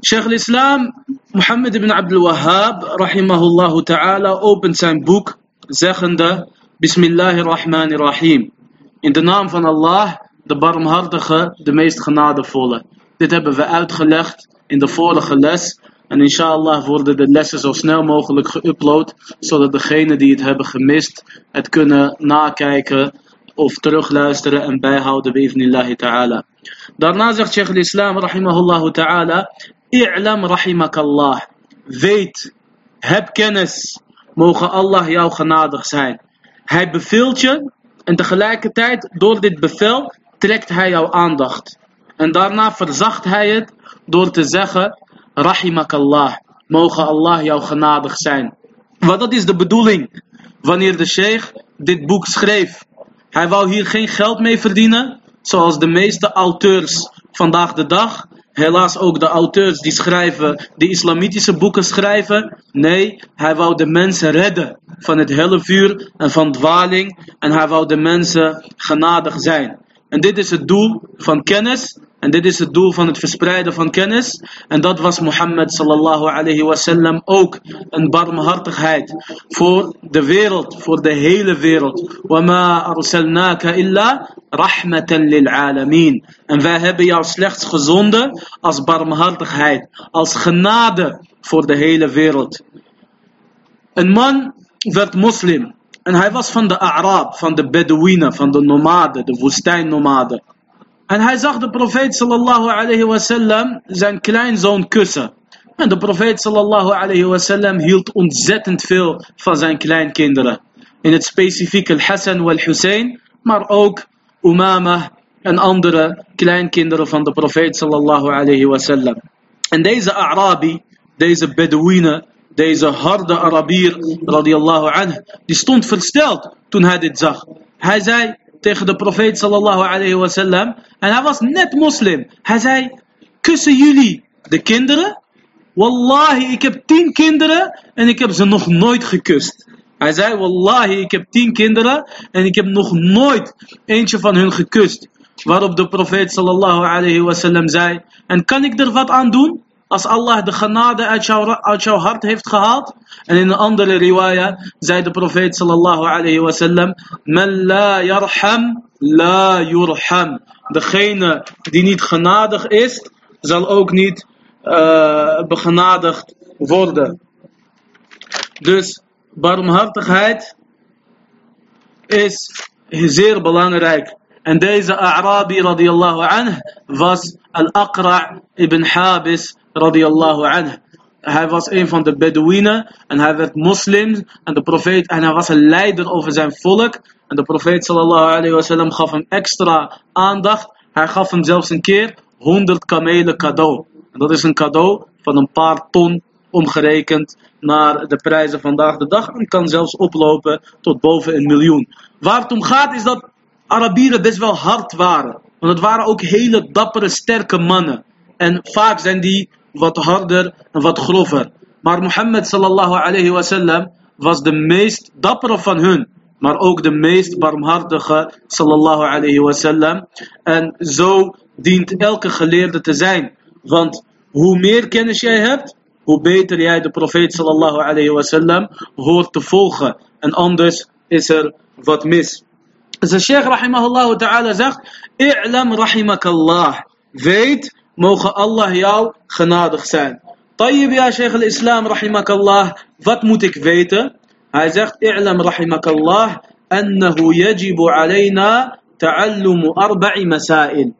Sheikh al-Islam Mohammed ibn Abdul Wahhab, rahimahullah ta'ala, opent zijn boek zeggende, Bismillahirrahmanirrahim. In de naam van Allah, de barmhartige, de meest genadevolle. Dit hebben we uitgelegd in de vorige les. En inshallah worden de lessen zo snel mogelijk geüpload, zodat degenen die het hebben gemist, het kunnen nakijken of terugluisteren en bijhouden bi'ifnillahi ta'ala. Daarna zegt Sheikh al-Islam rahimahullah ta'ala, i'lam rahimakallah. Weet, heb kennis, mogen Allah jou genadig zijn. Hij beveelt je en tegelijkertijd door dit bevel trekt hij jouw aandacht. En daarna verzacht hij het door te zeggen, rahimakallah, mogen Allah jou genadig zijn. Want dat is de bedoeling wanneer de sheikh dit boek schreef. Hij wou hier geen geld mee verdienen, zoals de meeste auteurs vandaag de dag. Helaas ook de auteurs die schrijven, die islamitische boeken schrijven. Nee, hij wou de mensen redden van het helle vuur en van dwaling. En hij wou de mensen genadig zijn. En dit is het doel van kennis. En dit is het doel van het verspreiden van kennis. En dat was Mohammed sallallahu alayhi wasallam ook een barmhartigheid voor de wereld, voor de hele wereld. وَمَا أَرْسَلْنَاكَ إِلَّا رَحْمَةً لِلْعَالَمِينَ En wij hebben jou slechts gezonden als barmhartigheid, als genade voor de hele wereld. Een man werd moslim. En hij was van de Arab, van de Bedouinen, van de nomaden, de woestijnnomaden. En hij zag de profeet sallallahu alayhi wasallam zijn kleinzoon kussen. En de profeet sallallahu alayhi wasallam hield ontzettend veel van zijn kleinkinderen. In het specifieke Al-Hassan wal-Hussein, maar ook Umama en andere kleinkinderen van de profeet sallallahu alayhi. En deze Arabi, deze Bedouinen, deze harde Arabier radiyallahu anhu, die stond versteld toen hij dit zag. Hij zei tegen de profeet sallallahu alayhi wasallam, en hij was net moslim. Hij zei, kussen jullie de kinderen? Wallahi, ik heb tien kinderen en ik heb ze nog nooit gekust. Hij zei, wallahi, ik heb tien kinderen en ik heb nog nooit eentje van hun gekust. Waarop de profeet sallallahu alayhi wasallam zei, en kan ik er wat aan doen? Als Allah de genade uit jouw, hart heeft gehaald. En in een andere riwaya zei de profeet sallallahu alayhi wasallam, Man la yarham, la yurham. Degene die niet genadig is, zal ook niet uh, begenadigd worden. Dus barmhartigheid is zeer belangrijk. En deze Arabi radiallahu anh was Al-Aqra' ibn Habis radiallahu anh. Hij was een van de Bedouinen en hij werd moslim en de profeet en hij was een leider over zijn volk. En de profeet sallallahu alayhi wasallam gaf hem extra aandacht. Hij gaf hem zelfs een keer 100 kamelen cadeau. En dat is een cadeau van een paar ton omgerekend naar de prijzen vandaag de dag. En kan zelfs oplopen tot boven een miljoen. Waar het om gaat is dat Arabieren best wel hard waren. Want het waren ook hele dappere, sterke mannen. En vaak zijn die wat harder en wat grover. Maar Mohammed sallallahu alayhi wasallam was de meest dappere van hun. Maar ook de meest barmhartige sallallahu alayhi wasallam. En zo dient elke geleerde te zijn. Want hoe meer kennis jij hebt, hoe beter jij de profeet sallallahu alayhi wasallam hoort te volgen. En anders is er wat mis. Dus de sheikh rahimahullah ta'ala zegt, i'lam rahimakallah. Weet, موخ الله ياو خنادخ سان طيب يا شيخ الإسلام رحمك الله فتمتك فيتا هاي زغت اعلم رحمك الله أنه يجب علينا تعلم أربع مسائل.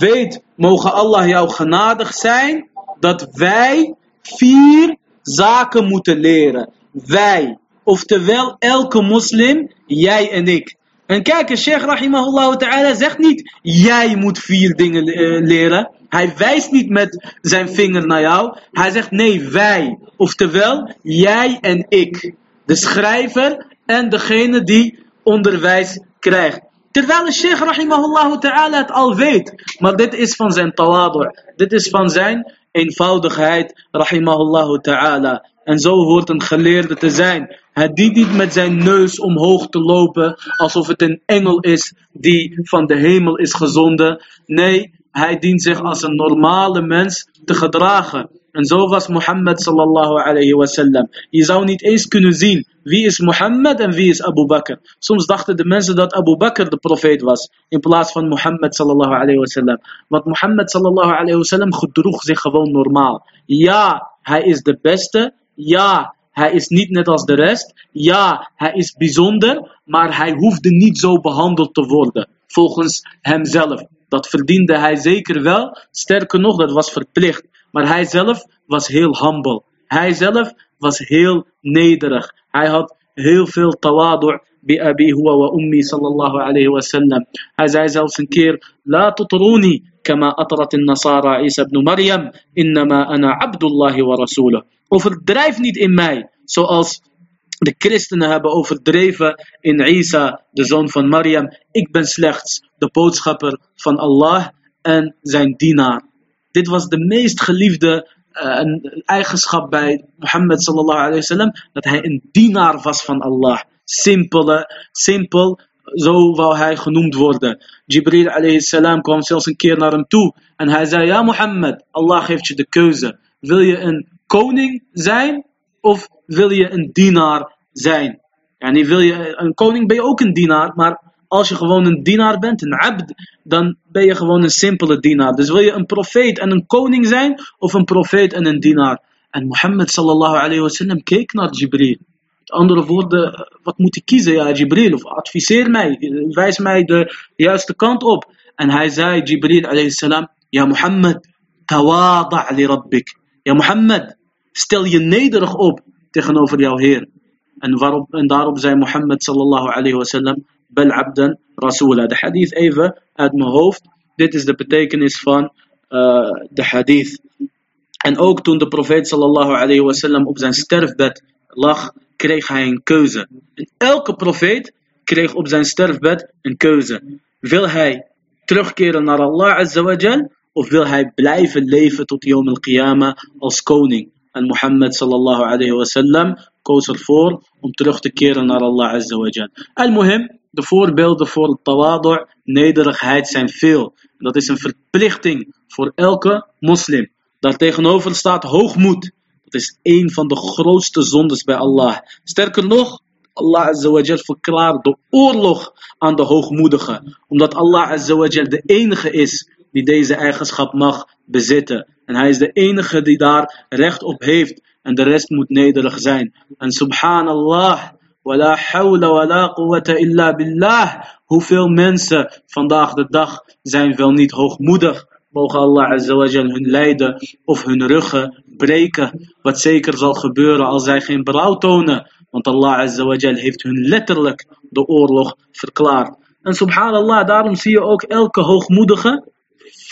فيت موخ الله ياو خنادخ سان دات في فير زاك متليرة. في اوفتوال الك مسلم ياي أنيك. En kijk, Sheikh Rahimahullah Ta'ala zegt niet, jij moet vier dingen leren. Hij wijst niet met zijn vinger naar jou. Hij zegt, nee, wij. Oftewel, jij en ik. De schrijver en degene die onderwijs krijgt. Terwijl de Sheikh Rahimahullah Ta'ala het al weet. Maar dit is van zijn tawadu. Dit is van zijn eenvoudigheid. Rahimahullah Ta'ala. En zo hoort een geleerde te zijn. Hij dient niet met zijn neus omhoog te lopen alsof het een engel is die van de hemel is gezonden. Nee, hij dient zich als een normale mens te gedragen. En zo was Mohammed sallallahu alayhi wasallam. Je zou niet eens kunnen zien wie is Mohammed en wie is Abu Bakr. Soms dachten de mensen dat Abu Bakr de profeet was in plaats van Mohammed sallallahu alayhi wasallam. Want Mohammed sallallahu alayhi wasallam gedroeg zich gewoon normaal. Ja, hij is de beste. Ja, hij is niet net als de rest. Ja, hij is bijzonder, maar hij hoefde niet zo behandeld te worden. Volgens hemzelf. Dat verdiende hij zeker wel. Sterker nog, dat was verplicht. Maar hij zelf was heel humble. Hij zelf was heel nederig. Hij had heel veel tawadu' bi abi wa ummi sallallahu alayhi wa sallam. Hij zei zelfs een keer: La tutruni kama atrat nasara Isa ibn Maryam. Innama ana abdullahi wa rasulah. Overdrijf niet in mij, zoals de christenen hebben overdreven in Isa, de zoon van Maryam. Ik ben slechts de boodschapper van Allah en zijn dienaar. Dit was de meest geliefde uh, eigenschap bij Mohammed sallallahu alayhi wasallam, dat hij een dienaar was van Allah. Simpele, simpel, zo wou hij genoemd worden. Jibril alayhi kwam zelfs een keer naar hem toe en hij zei, ja Mohammed, Allah geeft je de keuze. Wil je een koning zijn of wil je een dienaar zijn? Yani wil je een koning ben je ook een dienaar, maar als je gewoon een dienaar bent, een abd, dan ben je gewoon een simpele dienaar. Dus wil je een profeet en een koning zijn, of een profeet en een dienaar? En Mohammed sallallahu alayhi wasallam keek naar Jibril. Andere woorden, wat moet ik kiezen, ja Jibril? Of adviseer mij, wijs mij de juiste kant op. En hij zei, Jibril alayhi salam, ja Mohammed, tawada' li rabbik. Ja Mohammed, stel je nederig op tegenover jouw Heer. En, waarop, en daarop zei Mohammed sallallahu alayhi wasallam, bel abdan rasula. De hadith even uit mijn hoofd. Dit is de betekenis van uh, de hadith. En ook toen de profeet sallallahu alayhi wasallam op zijn sterfbed lag, kreeg hij een keuze. En elke profeet kreeg op zijn sterfbed een keuze. Wil hij terugkeren naar Allah azawajal of wil hij blijven leven tot Yom al-Qiyamah als koning? En Mohammed sallallahu alayhi wasallam koos ervoor om terug te keren naar Allah azawajal. Al-Muhim, de voorbeelden voor tawadu' nederigheid zijn veel. Dat is een verplichting voor elke moslim. Daartegenover staat hoogmoed. Dat is een van de grootste zondes bij Allah. Sterker nog, Allah Azawajal verklaart de oorlog aan de hoogmoedigen. Omdat Allah Azawajal de enige is die deze eigenschap mag bezitten. En hij is de enige die daar recht op heeft. En de rest moet nederig zijn. En subhanallah, wala hawla wala quwwata illa billah. Hoeveel mensen vandaag de dag zijn wel niet hoogmoedig. Mogen Allah Azawajal hun lijden of hun ruggen breken. Wat zeker zal gebeuren als zij geen berouw tonen. Want Allah Azawajal heeft hun letterlijk de oorlog verklaard. En subhanallah, daarom zie je ook elke hoogmoedige,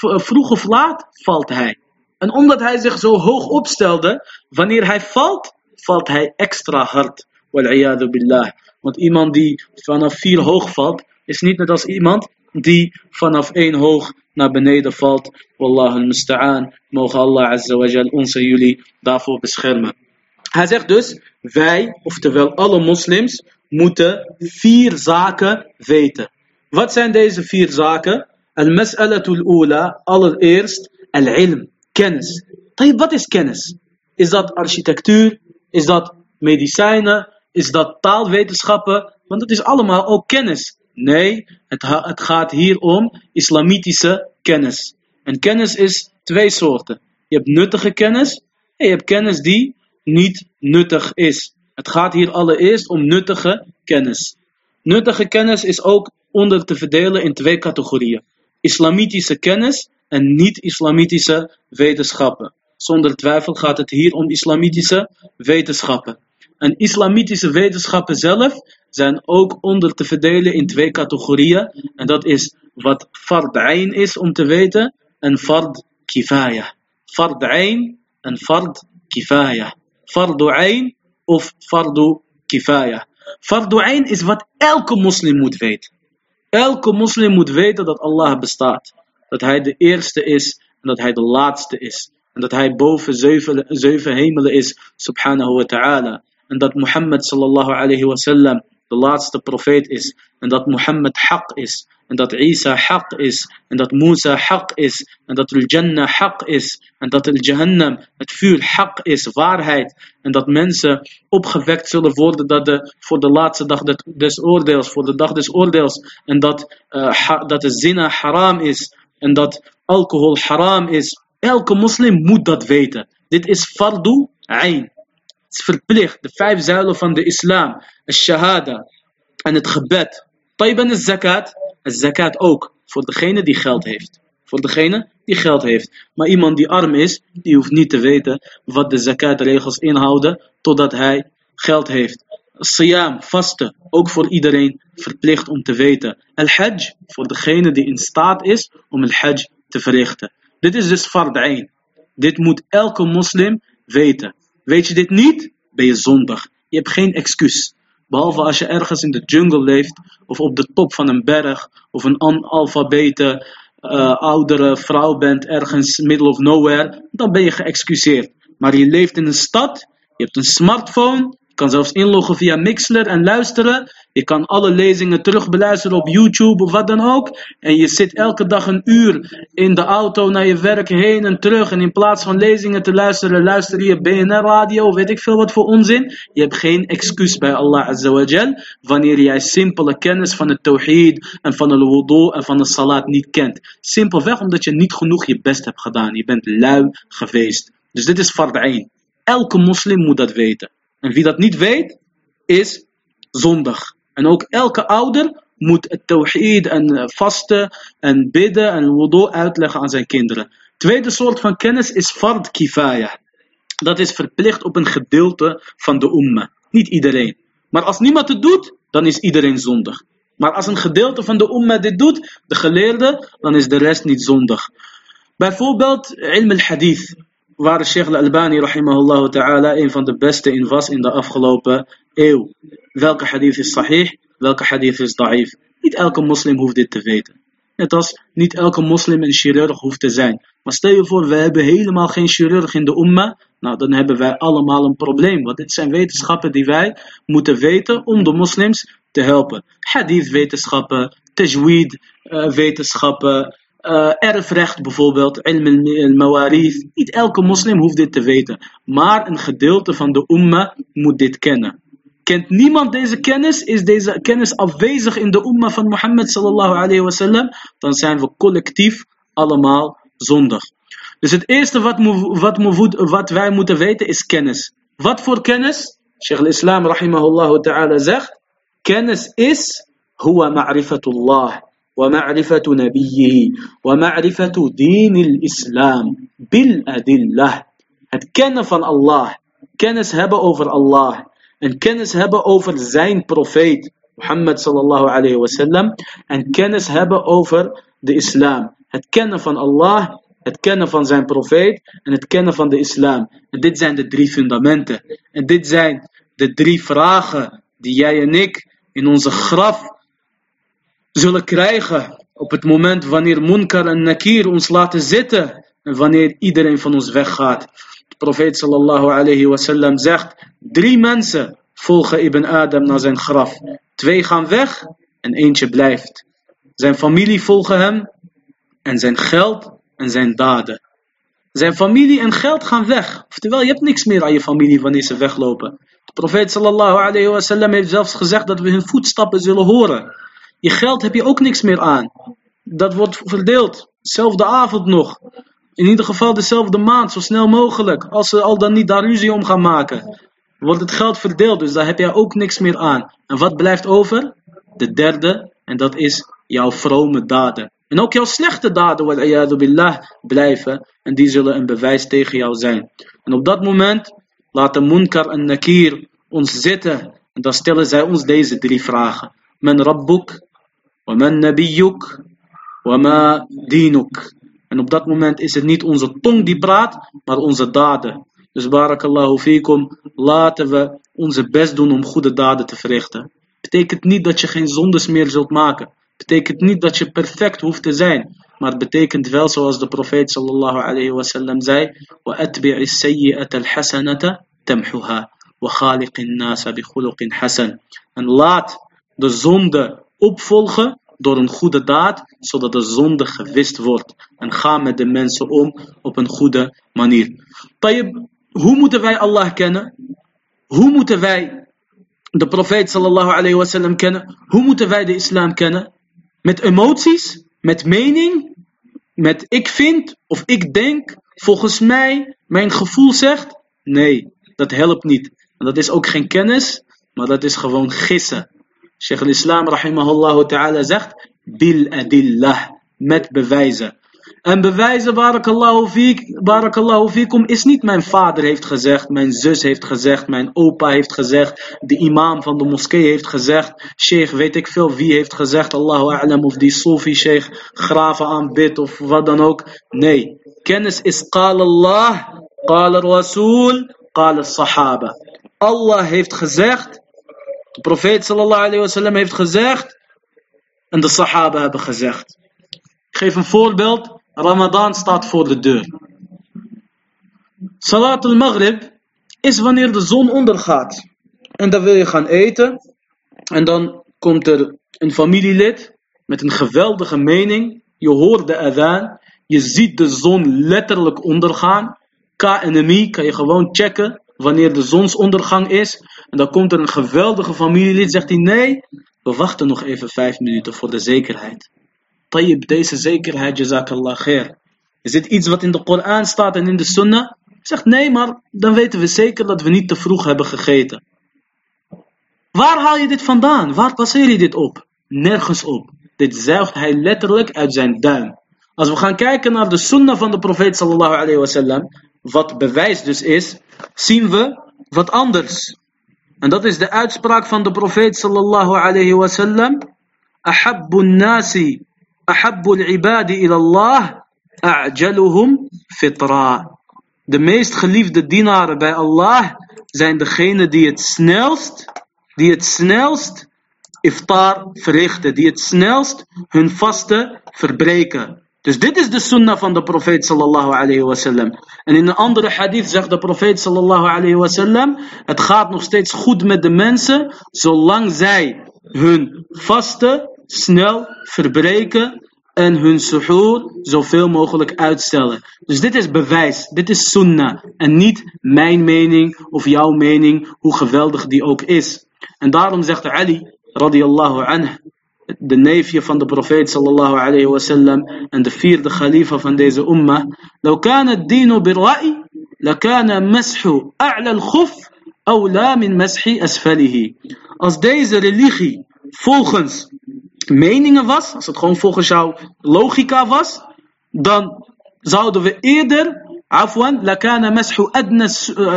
vroeg of laat valt hij. En omdat hij zich zo hoog opstelde, wanneer hij valt, valt hij extra hard. Wal'iyadu billah. Want iemand die vanaf vier hoog valt, is niet net als iemand die vanaf één hoog naar beneden valt. Wallahu musta'an. Mogen Allah azza wa jal ons jullie daarvoor beschermen. Hij zegt dus, wij, oftewel alle moslims, moeten vier zaken weten. Wat zijn deze vier zaken? Al-mas'alatul ula, allereerst al-ilm, kennis. Wat is kennis? Is dat architectuur? Is dat medicijnen? Is dat taalwetenschappen? Want het is allemaal ook kennis. Nee, het, het gaat hier om islamitische kennis. En kennis is twee soorten. Je hebt nuttige kennis en je hebt kennis die niet nuttig is. Het gaat hier allereerst om nuttige kennis. Nuttige kennis is ook onder te verdelen in twee categorieën. Islamitische kennis en niet-islamitische wetenschappen. Zonder twijfel gaat het hier om islamitische wetenschappen. En islamitische wetenschappen zelf zijn ook onder te verdelen in twee categorieën. En dat is wat fard ayn is om te weten en fard kifaya. Fard ayn en fard kifaya. Fardu ayn of fardu kifaya. Fardu ayn is wat elke moslim moet weten. Elke moslim moet weten dat Allah bestaat. Dat hij de eerste is en dat hij de laatste is. En dat hij boven zeven, hemelen is, subhanahu wa ta'ala. En dat Mohammed sallallahu alayhi wa sallam de laatste profeet is. En dat Mohammed haq is. En dat Isa haq is. En dat Musa haq is. En dat al Jannah haq is. En dat al Jahannam, het vuur haq is, waarheid. En dat mensen opgewekt zullen worden dat de, voor de laatste dag des oordeels. Voor de dag des oordeels. En dat, uh, dat de zina haram is. En dat alcohol haram is. Elke moslim moet dat weten. Dit is fardu ayn. Het is verplicht. De vijf zuilen van de islam. Het shahada. En het gebed. Taib en zakat. Het zakat ook. Voor degene die geld heeft. Voor degene die geld heeft. Maar iemand die arm is. Die hoeft niet te weten wat de zakatregels inhouden. Totdat hij geld heeft. Siyam, vasten. Ook voor iedereen verplicht om te weten. Al-Hajj. Voor degene die in staat is om al-Hajj te verrichten. Dit is dus fard Dit moet elke moslim weten. Weet je dit niet, ben je zondig. Je hebt geen excuus. Behalve als je ergens in de jungle leeft, of op de top van een berg, of een analfabete, uh, oudere vrouw bent, ergens middle of nowhere, dan ben je geëxcuseerd. Maar je leeft in een stad, je hebt een smartphone, kan zelfs inloggen via Mixler en luisteren. Je kan alle lezingen terug beluisteren op YouTube of wat dan ook. En je zit elke dag een uur in de auto naar je werk heen en terug. En in plaats van lezingen te luisteren, luister je BNR radio, weet ik veel wat voor onzin. Je hebt geen excuus bij Allah Azawajal wanneer jij simpele kennis van het tawhid en van de wudu en van de salat niet kent. Simpelweg omdat je niet genoeg je best hebt gedaan. Je bent lui geweest. Dus dit is fard'ain. Elke moslim moet dat weten. En wie dat niet weet, is zondig. En ook elke ouder moet het tawhid en eh, vasten en bidden en wudu uitleggen aan zijn kinderen. Tweede soort van kennis is fard kifaya. Dat is verplicht op een gedeelte van de umma. Niet iedereen. Maar als niemand het doet, dan is iedereen zondig. Maar als een gedeelte van de umma dit doet, de geleerde, dan is de rest niet zondig. Bijvoorbeeld ilm al-hadith waar Sheikh al-Albani rahimahullah ta'ala een van de beste in was in de afgelopen eeuw. Welke hadith is sahih, welke hadith is da'if. Niet elke moslim hoeft dit te weten. Net als niet elke moslim een chirurg hoeft te zijn. Maar stel je voor, we hebben helemaal geen chirurg in de umma. Nou, dan hebben wij allemaal een probleem. Want dit zijn wetenschappen die wij moeten weten om de moslims te helpen. Hadith wetenschappen, tajweed uh, erfrecht bijvoorbeeld, ilm al-mawarith. Niet elke moslim hoeft dit te weten. Maar een gedeelte van de umma moet dit kennen. Kent niemand deze kennis, is deze kennis afwezig in de umma van Mohammed sallallahu alayhi wasallam, dan zijn we collectief allemaal zondig. Dus het eerste wat, wat, wat wij moeten weten is kennis. Wat voor kennis? Sheikh al-Islam rahimahullah ta'ala zegt, kennis is huwa ma'rifatullah. ومعرفة نبيه ومعرفة دين الإسلام بالأدلة het kennen van Allah kennis hebben over Allah en kennis hebben over zijn profeet Muhammad sallallahu alayhi wasallam en kennis hebben over de islam het kennen van Allah het kennen van zijn profeet en het kennen van de islam en dit zijn de drie fundamenten en dit zijn de drie vragen die jij en ik in onze graf zullen krijgen op het moment wanneer Munkar en Nakir ons laten zitten en wanneer iedereen van ons weggaat. De profeet sallallahu alayhi wasallam zegt, drie mensen volgen Ibn Adam naar zijn graf. Twee gaan weg en eentje blijft. Zijn familie volgen hem en zijn geld en zijn daden. Zijn familie en geld gaan weg. Oftewel, je hebt niks meer aan je familie wanneer ze weglopen. De profeet sallallahu alayhi wasallam heeft zelfs gezegd dat we hun voetstappen zullen horen. Je geld heb je ook niks meer aan. Dat wordt verdeeld. Zelfde avond nog. In ieder geval dezelfde maand, zo snel mogelijk. Als ze al dan niet daar ruzie om gaan maken. Wordt het geld verdeeld, dus daar heb jij ook niks meer aan. En wat blijft over? De derde, en dat is jouw vrome daden. En ook jouw slechte daden, wat billah, blijven. En die zullen een bewijs tegen jou zijn. En op dat moment laten Munkar en Nakir ons zitten. En dan stellen zij ons deze drie vragen. Men rabbuk, وَمَنْ نَبِيُّكَ وَمَا دِينُكَ En op dat moment is het niet onze tong die praat, maar onze daden. Dus barakallahu fikum, laten we onze best doen om goede daden te verrichten. Betekent niet dat je geen zondes meer zult maken. Betekent niet dat je perfect hoeft te zijn. Maar het betekent wel zoals de profeet sallallahu alayhi wa sallam zei. وَأَتْبِعِ السَّيِّئَةَ الْحَسَنَةَ تَمْحُهَا وَخَالِقِ النَّاسَ بِخُلُقٍ حَسَنٍ En laat de zonde opvolgen door een goede daad, zodat de zonde gewist wordt. En ga met de mensen om op een goede manier. Tayyip, hoe moeten wij Allah kennen? Hoe moeten wij de profeet sallallahu alayhi wasallam kennen? Hoe moeten wij de islam kennen? Met emoties? Met mening? Met ik vind of ik denk? Volgens mij, mijn gevoel zegt? Nee, dat helpt niet. Dat is ook geen kennis, maar dat is gewoon gissen. Sheikh al-Islam rahimahullah ta'ala zegt, bil adillah, met bewijzen. En bewijzen, barakallahu, fiek, barakallahu fikum, is niet mijn vader heeft gezegd, mijn zus heeft gezegd, mijn opa heeft gezegd, de imam van de moskee heeft gezegd, sheikh weet ik veel wie heeft gezegd, Allahu a'lam, of die Sofi sheikh graven aanbidt of wat dan ook. Nee, kennis is qala Allah, qala Rasul, qala Sahaba. Allah heeft gezegd, de profeet sallallahu alayhi wasallam heeft gezegd en de sahaba hebben gezegd. Ik geef een voorbeeld. Ramadan staat voor de deur. Salat al-Maghrib is wanneer de zon ondergaat. En dan wil je gaan eten. En dan komt er een familielid met een geweldige mening. Je hoort de adhan. Je ziet de zon letterlijk ondergaan. KNMI kan je gewoon checken wanneer de zonsondergang is. En dan komt er een geweldige familielid, zegt hij nee, we wachten nog even vijf minuten voor de zekerheid. Tayyib, deze zekerheid, jazakallah khair. Is dit iets wat in de Koran staat en in de Sunnah? Zegt nee, maar dan weten we zeker dat we niet te vroeg hebben gegeten. Waar haal je dit vandaan? Waar baseer je dit op? Nergens op. Dit zuigt hij letterlijk uit zijn duim. Als we gaan kijken naar de sunnah van de profeet sallallahu alayhi wasallam, wat bewijs dus is, zien we wat anders. En dat is de uitspraak van de profeet sallallahu alayhi wasallam. Ahabbu nasi, ahabbu al-ibadi ila Allah, a'jaluhum fitra. De meest geliefde dienaren bij Allah zijn degenen die het snelst, die het snelst iftar verrichten, die het snelst hun vasten verbreken. Dus dit is de sunnah van de profeet sallallahu alayhi wasallam. En in een andere hadith zegt de profeet sallallahu alayhi wasallam, het gaat nog steeds goed met de mensen, zolang zij hun vasten snel verbreken en hun suhoor zoveel mogelijk uitstellen. Dus dit is bewijs, dit is sunnah en niet mijn mening of jouw mening, hoe geweldig die ook is. En daarom zegt Ali radiyallahu anhu, de neefje van de profeet sallallahu alayhi wasallam en de vierde khalifa van deze ummah, لو كان الدين بالرأي لكان مسح أعلى الخف أولى من مسح أسفله. Als deze religie volgens meningen was, als het gewoon volgens jouw logica was, dan zouden we eerder, afwan, lakana mashu adna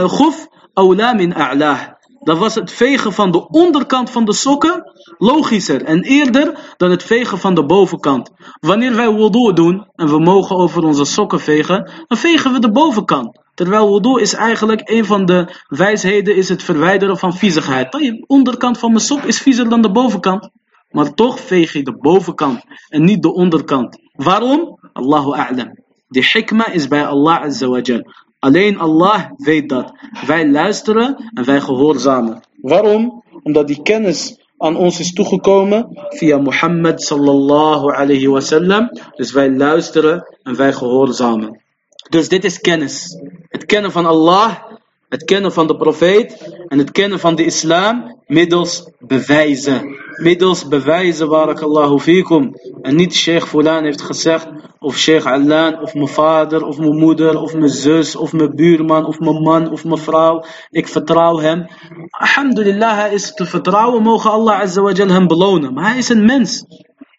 khuf awla min a'lah. Dan was het vegen van de onderkant van de sokken logischer en eerder dan het vegen van de bovenkant. Wanneer wij wudu doen en we mogen over onze sokken vegen, dan vegen we de bovenkant. Terwijl wudu is eigenlijk een van de wijsheden is het verwijderen van viezigheid. De onderkant van mijn sok is viezer dan de bovenkant. Maar toch veeg je de bovenkant en niet de onderkant. Waarom? Allahu a'lam. De hikma is bij Allah azza. Alleen Allah weet dat. Wij luisteren en wij gehoorzamen. Waarom? Omdat die kennis aan ons is toegekomen via Mohammed sallallahu alayhi wasallam. Dus wij luisteren en wij gehoorzamen. Dus dit is kennis. Het kennen van Allah, het kennen van de profeet en het kennen van de islam middels bewijzen. Middels bewijzen, barakallahu fikum. En niet Sheikh Fulan heeft gezegd, of Sheikh Alan, of mijn vader, of mijn moeder, of mijn zus, of mijn buurman, of mijn man, of mijn vrouw. Ik vertrouw hem. Alhamdulillah, hij is te vertrouwen, mogen Allah azza wa jal hem belonen. Maar hij is een mens.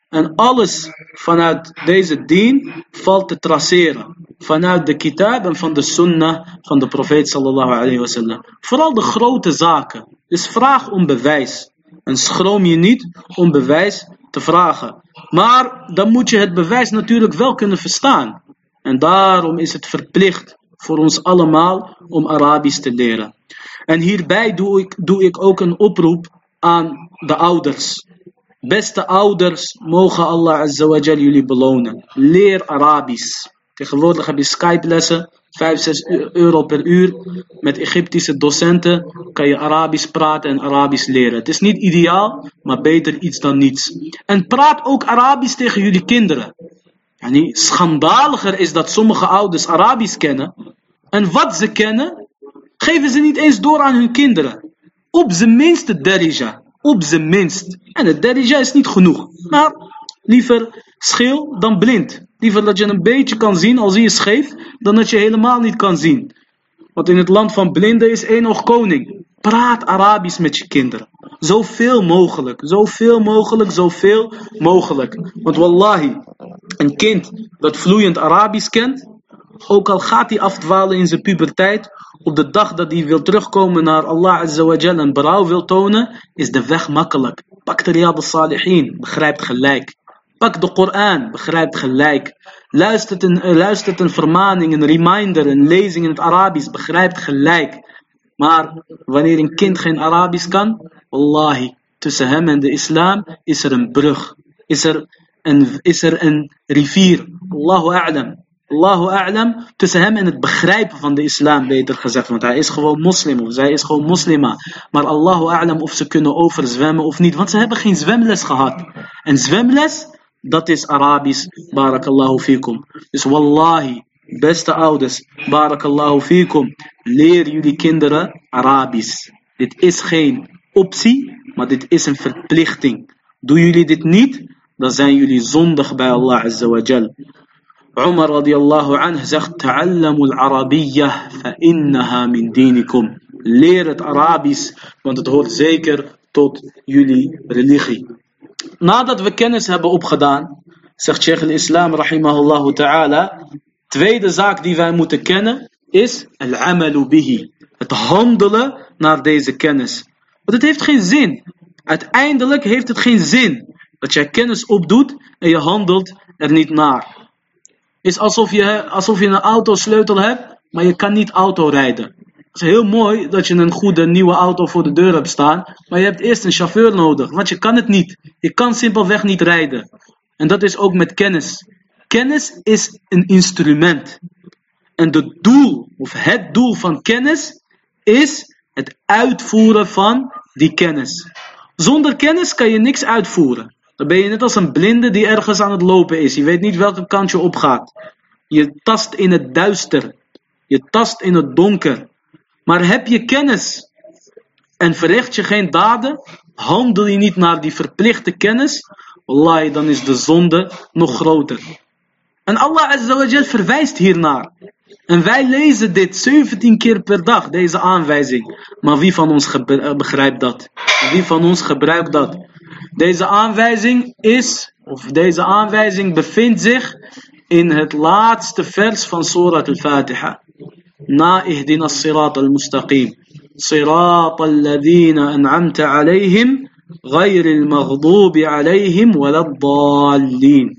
En alles vanuit deze dien valt te traceren. Vanuit de kitab en van de sunnah van de profeet sallallahu alayhi wa sallam. Vooral de grote zaken. Dus vraag om bewijs. En schroom je niet om bewijs te vragen. Maar dan moet je het bewijs natuurlijk wel kunnen verstaan. En daarom is het verplicht voor ons allemaal om Arabisch te leren. En hierbij doe ik, doe ik ook een oproep aan de ouders. Beste ouders, mogen Allah Azza jullie belonen. Leer Arabisch. Tegenwoordig heb je Skype lessen, 5, 6 euro per uur. Met Egyptische docenten kan je Arabisch praten en Arabisch leren. Het is niet ideaal, maar beter iets dan niets. En praat ook Arabisch tegen jullie kinderen. Yani, schandaliger is dat sommige ouders Arabisch kennen. En wat ze kennen, geven ze niet eens door aan hun kinderen. Op zijn minste derija. Op zijn minst. En het derija is niet genoeg. Maar liever scheel dan blind. Liever dat je een beetje kan zien, al zie je scheef, dan dat je helemaal niet kan zien. Want in het land van blinden is één nog koning. Praat Arabisch met je kinderen. Zoveel mogelijk, zoveel mogelijk, zoveel mogelijk. Want wallahi, een kind dat vloeiend Arabisch kent, ook al gaat hij afdwalen in zijn puberteit, op de dag dat hij wil terugkomen naar Allah Azza wa Jal en berouw wil tonen, is de weg makkelijk. Pak de al-Salihin, begrijpt gelijk. Pak de Koran, begrijpt gelijk. Luistert een, uh, luistert een vermaning, een reminder, een lezing in het Arabisch, begrijpt gelijk. Maar wanneer een kind geen Arabisch kan, wallahi, tussen hem en de islam is er een brug. Is er een, is er een rivier. Allahu a'lam. Allahu a'lam, tussen hem en het begrijpen van de islam, beter gezegd. Want hij is gewoon moslim, of zij is gewoon moslima. Maar Allahu a'lam of ze kunnen overzwemmen of niet. Want ze hebben geen zwemles gehad. En zwemles, dat is Arabisch. Barakallahu fikum. Dus wallahi, beste ouders, barakallahu fikum. Leer jullie kinderen Arabisch. Dit is geen optie, maar dit is een verplichting. Doen jullie dit niet, dan zijn jullie zondig bij Allah Azza wa Jal. Umar radiallahu anhu zegt, Ta'allamu al-Arabiyyah fa innaha min dinikum. Leer het Arabisch, want het hoort zeker tot jullie religie. Nadat we kennis hebben opgedaan, zegt Sheikh al-Islam rahimahullah ta'ala, tweede zaak die wij moeten kennen is al-amalu bihi. Het handelen naar deze kennis. Want het heeft geen zin. Uiteindelijk heeft het geen zin dat jij kennis opdoet en je handelt er niet naar is alsof je, alsof je een autosleutel hebt, maar je kan niet auto rijden. Het is heel mooi dat je een goede nieuwe auto voor de deur hebt staan, maar je hebt eerst een chauffeur nodig, want je kan het niet. Je kan simpelweg niet rijden. En dat is ook met kennis. Kennis is een instrument. En het doel, of het doel van kennis, is het uitvoeren van die kennis. Zonder kennis kan je niks uitvoeren. Dan ben je net als een blinde die ergens aan het lopen is. Je weet niet welke kant je opgaat. Je tast in het duister. Je tast in het donker. Maar heb je kennis en verricht je geen daden, handel je niet naar die verplichte kennis, wallahi, dan is de zonde nog groter. En Allah Azza verwijst hiernaar. En wij lezen dit 17 keer per dag, deze aanwijzing. Maar wie van ons eh, begrijpt dat? Wie van ons gebruikt dat? Deze aanwijzing is, of deze aanwijzing bevindt zich in het laatste vers van Surat al-Fatiha. ما اهدنا الصراط المستقيم صراط الذين أنعمت عليهم غير المغضوب عليهم ولا الضالين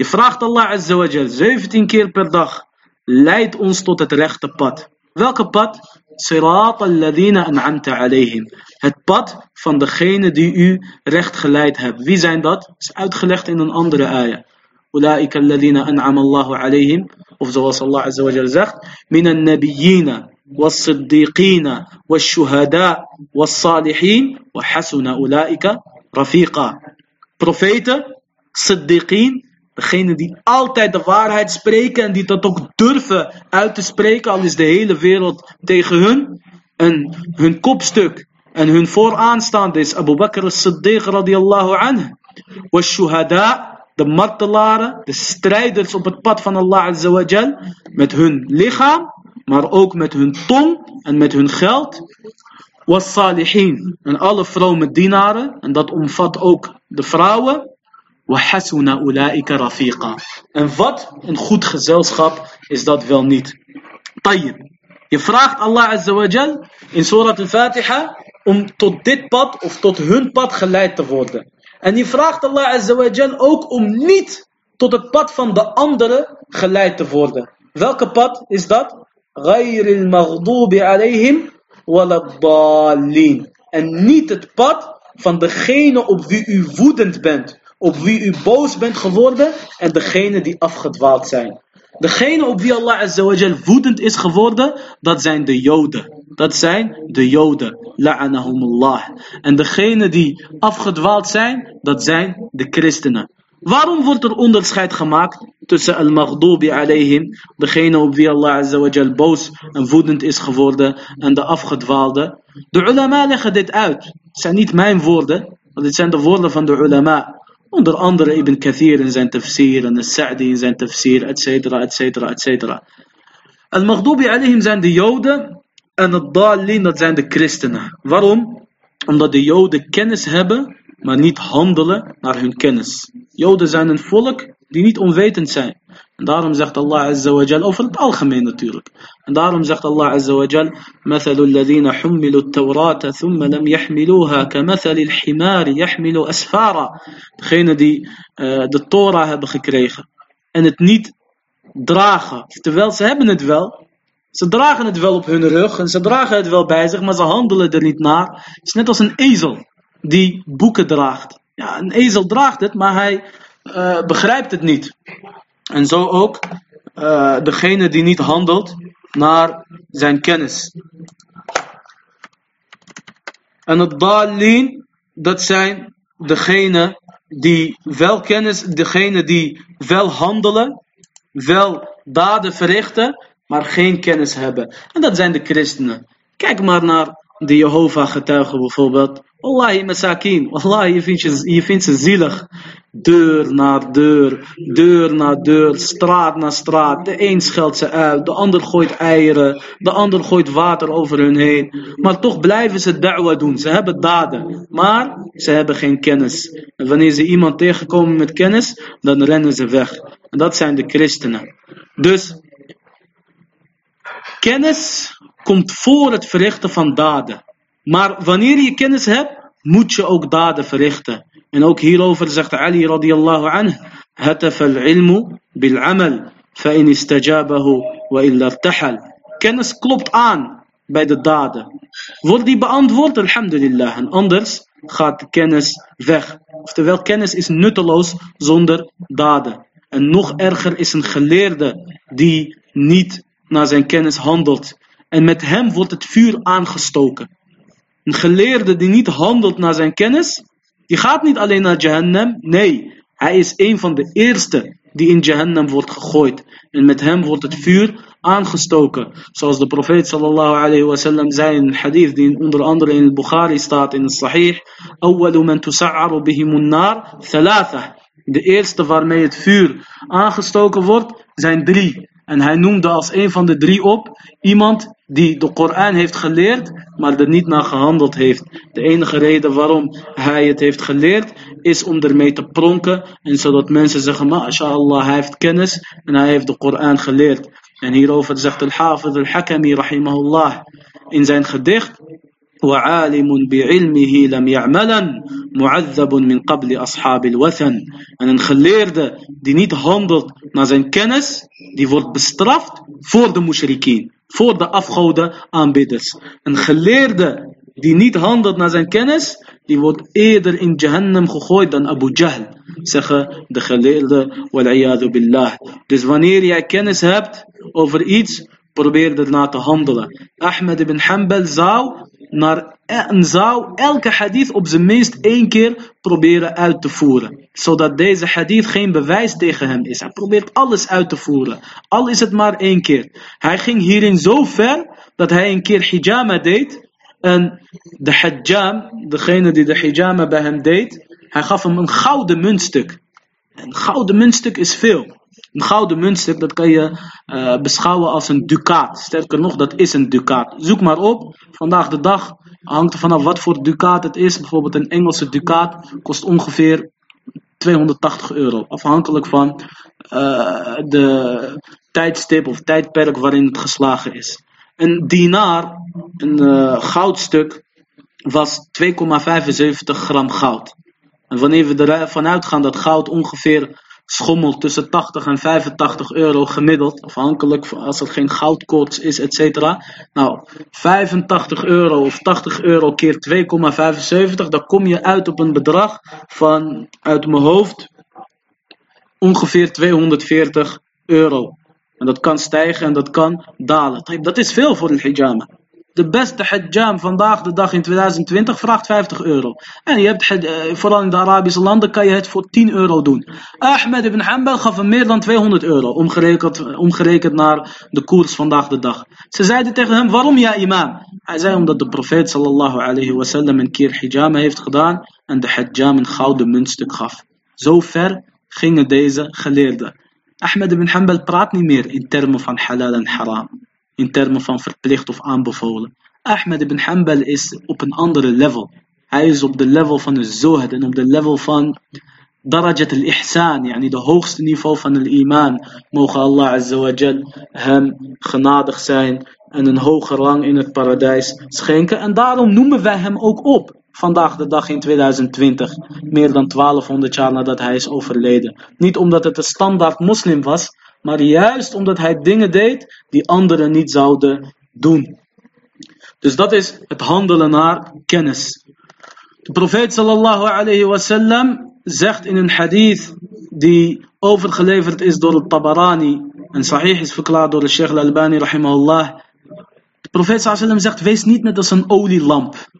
إفراخت الله عز وجل زيفتين كير بردخ لايت أنس تتريخت بات ذاك بات صراط الذين أنعمت عليهم Het pad van degene die u recht geleid hebt. Wie zijn dat? Is uitgelegd in een andere ayah. An'am Allahu alayhim. Of zoals Allah Azza wa Jal zegt. Min al-nabiyina. والصديقين والشهداء والصالحين وحسن أولئك رفيقا Profeten, siddiqeen, degene die altijd de waarheid spreken en die dat ook durven uit te spreken, al is de hele wereld tegen hun. En hun kopstuk en hun vooraanstaande is Abu Bakr as-Siddiq radiallahu anhu. shuhada, de martelaren, de strijders op het pad van Allah azza wa jal, met hun lichaam maar ook met hun tong en met hun geld. Was salihin en alle vrome dienaren, en dat omvat ook de vrouwen. Wahasuna ulaika rafiqa. En wat een goed gezelschap is dat wel niet. Tayyib. Je vraagt Allah Azza wa Jal in Surat al-Fatiha om tot dit pad of tot hun pad geleid te worden. En je vraagt Allah Azza wa Jal ook om niet tot het pad van de anderen geleid te worden. Welke pad is dat? غير المغضوب عليهم ولا الضالين. En niet het pad van degene op wie u woedend bent, op wie u boos bent geworden en degene die afgedwaald zijn. Degene op wie Allah azawajal woedend is geworden, dat zijn de Joden. Dat zijn de Joden. La'anahumullah. En degene die afgedwaald zijn, dat zijn de christenen. Waarom wordt er onderscheid gemaakt tussen al-maghdubi alayhim, degene op wie Allah azawajal boos en woedend is geworden, en de afgedwaalde? De ulama leggen dit uit. Het zijn niet mijn woorden, maar dit zijn de woorden van de ulama. Onder andere Ibn Kathir in zijn tafsir, en Sa'di in zijn tafsir, etcetera, etcetera, etcetera. Al-maghdubi alayhim zijn de joden, en het dalin dat zijn de christenen. Waarom? Omdat de joden kennis hebben maar niet handelen naar hun kennis. Joden zijn een volk die niet onwetend zijn. En daarom zegt Allah Azza wa Jal, over het algemeen natuurlijk. En daarom zegt Allah Azza wa Jal, مثل الذين حملوا التوراة ثم لم يحملوها كمثل الحمار يحمل أسفارا. Degene die uh, de Torah hebben gekregen en het niet dragen. Terwijl ze hebben het wel, ze dragen het wel op hun rug en ze dragen het wel bij zich, maar ze handelen er niet naar. Het is net als een ezel die boeken draagt. Ja, een ezel draagt het, maar hij uh, begrijpt het niet. En zo ook uh, degene die niet handelt naar zijn kennis. En het dalin, dat zijn degene die wel kennis, degene die wel handelen, wel daden verrichten, maar geen kennis hebben. En dat zijn de christenen. Kijk maar naar de Jehovah getuigen bijvoorbeeld. Wallahi masakin, wallahi je vindt, je, je vindt ze zielig. Deur na deur, deur na deur, straat na straat. De een scheldt ze uit, de ander gooit eieren, de ander gooit water over hun heen. Maar toch blijven ze da'wa doen, ze hebben daden, maar ze hebben geen kennis. En wanneer ze iemand tegenkomen met kennis, dan rennen ze weg. En dat zijn de christenen. Dus, kennis komt voor het verrichten van daden. Maar wanneer je kennis hebt, moet je ook daden verrichten. En ook hierover zegt Ali radiallahu anhu, هتف العلم بالعمل فإن استجابه وإلا ارتحل. Kennis klopt aan bij de daden. Wordt die beantwoord, alhamdulillah. En anders gaat de kennis weg. Oftewel, kennis is nutteloos zonder daden. En nog erger is een geleerde die niet naar zijn kennis handelt. En met hem wordt het vuur aangestoken. Een geleerde die niet handelt naar zijn kennis, die gaat niet alleen naar Jahannam. Nee, hij is een van de eerste die in Jahannam wordt gegooid. En met hem wordt het vuur aangestoken. Zoals de profeet sallallahu alayhi wa sallam zei in een hadith die onder andere in Bukhari staat in het sahih. Man thalatha. De eerste waarmee het vuur aangestoken wordt zijn drie. En hij noemde als een van de drie op iemand die de Koran heeft geleerd, maar er niet naar gehandeld heeft. De enige reden waarom hij het heeft geleerd, is om ermee te pronken. En zodat mensen zeggen, mashallah, hij heeft kennis en hij heeft de Koran geleerd. En hierover zegt al-Hafid al-Hakami rahimahullah in zijn gedicht. وعالم بعلمه لم يعملا معذب من قبل أصحاب الوثن. ان الخلير ده دي نيت هامبل نازن كنس دي ورد بسترافت فور ده مشركين فور ده افخوده ان بيدس ان خلير ده دي نيت هامبل نازن كنس دي ورد إيدر إن جهنم خخوي دان أبو جهل. سخة ده خلير والعياذ بالله. دز فانير يا كنس هابت أوفر ايتس probeerde na te handelen. Ahmed ibn Hanbal zou naar en zou elke hadith op zijn minst één keer proberen uit te voeren. Zodat deze hadith geen bewijs tegen hem is. Hij probeert alles uit te voeren. Al is het maar één keer. Hij ging hierin zo ver dat hij een keer hijama deed. En de hajjam, degene die de hijama bij hem deed, hij gaf hem een gouden muntstuk. Een gouden muntstuk is veel. Een gouden muntstuk, dat kan je uh, beschouwen als een ducaat. Sterker nog, dat is een ducaat. Zoek maar op. Vandaag de dag hangt er vanaf wat voor ducaat het is. Bijvoorbeeld een Engelse ducaat kost ongeveer 280 euro. Afhankelijk van uh, de tijdstip of tijdperk waarin het geslagen is. Een dinar, een uh, goudstuk, was 2,75 gram goud. En wanneer we ervan uitgaan dat goud ongeveer schommelt tussen 80 en 85 euro gemiddeld, afhankelijk als er geen goudkoorts is, etc. Nou, 85 euro of 80 euro keer 2,75, dan kom je uit op een bedrag van, uit mijn hoofd, ongeveer 240 euro. En dat kan stijgen en dat kan dalen. Dat is veel voor een hijama. De beste hijjam vandaag de dag in 2020 vraagt 50 euro. En je hebt, eh, vooral in de Arabische landen kan je het voor 10 euro doen. Ahmed ibn Hanbal gaf hem meer dan 200 euro, omgerekend, omgerekend naar de koers vandaag de dag. Ze zeiden tegen hem, waarom ja imam? Hij zei omdat de profeet sallallahu alayhi wasallam een keer hijama heeft gedaan en de hijjam een gouden muntstuk gaf. Zo ver gingen deze geleerden. Ahmed ibn Hanbal praat niet meer in termen van halal en haram in termen van verplicht of aanbevolen. Ahmed ibn Hanbal is op een andere level. Hij is op de level van de zohad en op de level van darajat al-ihsan, yani de hoogste niveau van de iman. Mogen Allah azza wa jal hem genadig zijn en een hoge rang in het paradijs schenken. En daarom noemen wij hem ook op. Vandaag de dag in 2020, meer dan 1200 jaar nadat hij is overleden. Niet omdat het een standaard moslim was, maar juist omdat hij dingen deed die anderen niet zouden doen. Dus dat is het handelen naar kennis. De profeet sallallahu alayhi wasallam zegt in een hadith die overgeleverd is door het Tabarani en sahih is verklaard door de Sheikh al-Albani rahimahullah. De profeet sallallahu zegt, wees niet net als een olielamp.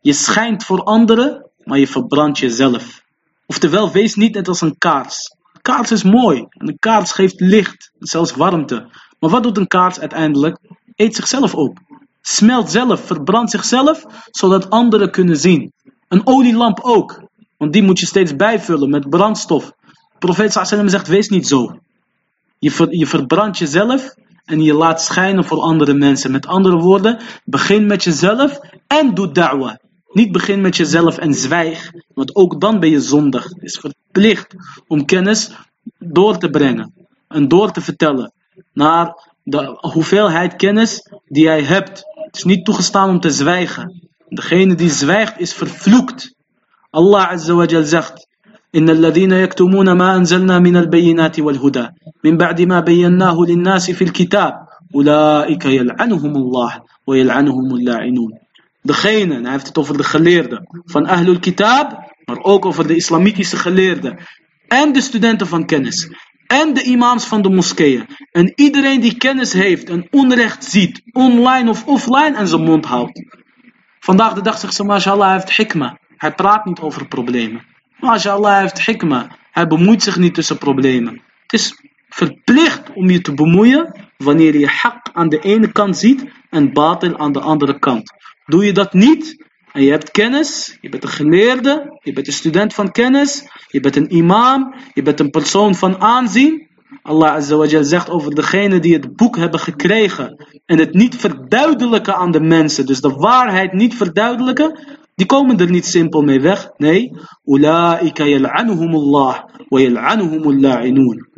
Je schijnt voor anderen, maar je verbrandt jezelf. Oftewel, wees niet net als een kaars kaars is mooi. En een kaars geeft licht, zelfs warmte. Maar wat doet een kaars uiteindelijk? Eet zichzelf op. Smelt zelf, verbrandt zichzelf, zodat anderen kunnen zien. Een olielamp ook. Want die moet je steeds bijvullen met brandstof. De profeet sallam zegt, wees niet zo. Je, je verbrandt jezelf en je laat schijnen voor andere mensen. Met andere woorden, begin met jezelf en doe da'wah. Niet begin met jezelf en zwijg, want ook dan ben je zondig. Het is verplicht om kennis door te brengen en door te vertellen naar de hoeveelheid kennis die jij hebt. Het is niet toegestaan om te zwijgen. Degene die zwijgt is vervloekt. Allah Azza wa Jal zegt إن الذين يكتمون ما أنزلنا من البينات والهدى من بعد ما بيناه للناس في الكتاب أولئك يلعنهم الله ويلعنهم اللاعنون degene, en hij heeft het over de geleerden van Ahlul Kitab, maar ook over de islamitische geleerden en de studenten van kennis en de imams van de moskeeën en iedereen die kennis heeft en onrecht ziet, online of offline en zijn mond houdt. Vandaag de dag zegt ze, mashallah, hij heeft hikma. Hij praat niet over problemen. Maar als je Allah heeft hikma, hij bemoeit zich niet tussen problemen. Het is verplicht om je te bemoeien wanneer je hak aan de ene kant ziet en batil aan de andere kant. Doe je dat niet en je hebt kennis, je bent een geleerde, je bent een student van kennis, je bent een imam, je bent een persoon van aanzien. Allah Azza zegt over degene die het boek hebben gekregen en het niet verduidelijken aan de mensen, dus de waarheid niet verduidelijken, die komen er niet simpel mee weg. Nee, ulaika yal'anuhumullah wa yal'anuhumul la'inun.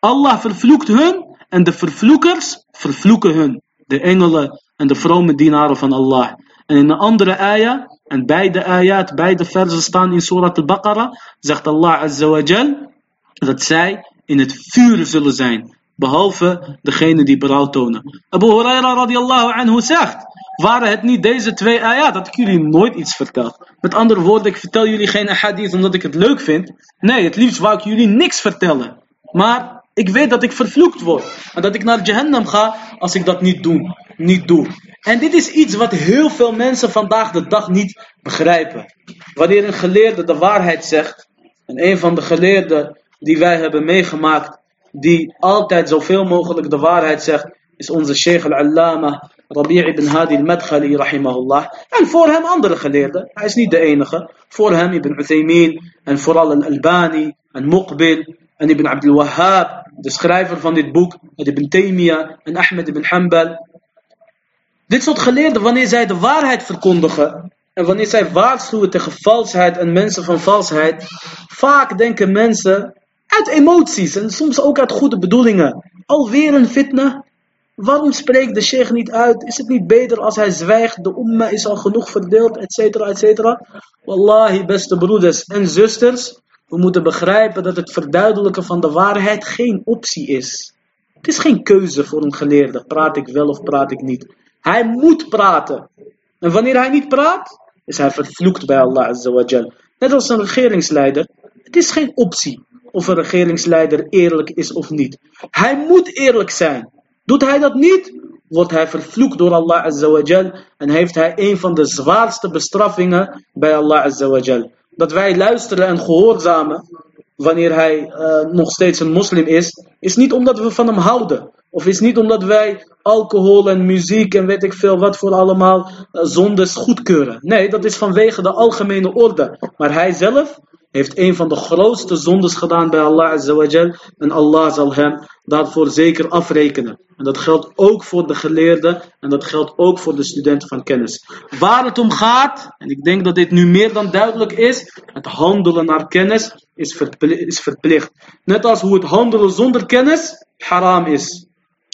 Allah vervloekt hun en de vervloekers vervloeken hun. De engelen en de vrome dienaren van Allah. En in een andere ayah, en beide ayat, beide versen staan in Surat al-Baqarah, zegt Allah Azza wa Jal, dat zij in het vuur zullen zijn. Behalve degene die berouw tonen. Abu Huraira radiallahu anhu zegt, waren het niet deze twee ayat, dat ik jullie nooit iets vertel. Met andere woorden, ik vertel jullie geen hadith omdat ik het leuk vind. Nee, het liefst wou ik jullie niks vertellen. Maar ik weet dat ik vervloekt word. En dat ik naar Jahannam ga als ik dat niet doe. Niet doe. En dit is iets wat heel veel mensen vandaag de dag niet begrijpen. Wanneer een geleerde de waarheid zegt. En een van de geleerden die wij hebben meegemaakt. Die altijd zoveel mogelijk de waarheid zegt. Is onze Sheikh al-Allama Rabi' ibn Hadi al-Madkhali rahimahullah. En voor hem andere geleerden. Hij is niet de enige. Voor hem Ibn Uthaymin. En vooral al-Albani. En Muqbil. En Ibn Abdul Wahhab de schrijver van dit boek, Ibn Taymiyyah en Ahmed ibn Hanbal. Dit soort geleerden, wanneer zij de waarheid verkondigen en wanneer zij waarschuwen tegen valsheid en mensen van valsheid, vaak denken mensen uit emoties en soms ook uit goede bedoelingen. Alweer een fitna. Waarom spreekt de sheikh niet uit? Is het niet beter als hij zwijgt? De umma is al genoeg verdeeld, et cetera, et cetera. Wallahi, beste broeders en zusters. We moeten begrijpen dat het verduidelijken van de waarheid geen optie is. Het is geen keuze voor een geleerde. Praat ik wel of praat ik niet. Hij moet praten. En wanneer hij niet praat, is hij vervloekt bij Allah Azza Net als een regeringsleider. Het is geen optie of een regeringsleider eerlijk is of niet. Hij moet eerlijk zijn. Doet hij dat niet, wordt hij vervloekt door Allah Azza en heeft hij een van de zwaarste bestraffingen bij Allah Azza dat wij luisteren en gehoorzamen wanneer hij uh, nog steeds een moslim is, is niet omdat we van hem houden. Of is niet omdat wij alcohol en muziek en weet ik veel wat voor allemaal uh, zondes goedkeuren. Nee, dat is vanwege de algemene orde. Maar hij zelf heeft een van de grootste zondes gedaan bij Allah Azawajal. En Allah zal hem daarvoor zeker afrekenen. En dat geldt ook voor de geleerden en dat geldt ook voor de studenten van kennis. Waar het om gaat, en ik denk dat dit nu meer dan duidelijk is, het handelen naar kennis is, is verplicht. Net als hoe het handelen zonder kennis haram is.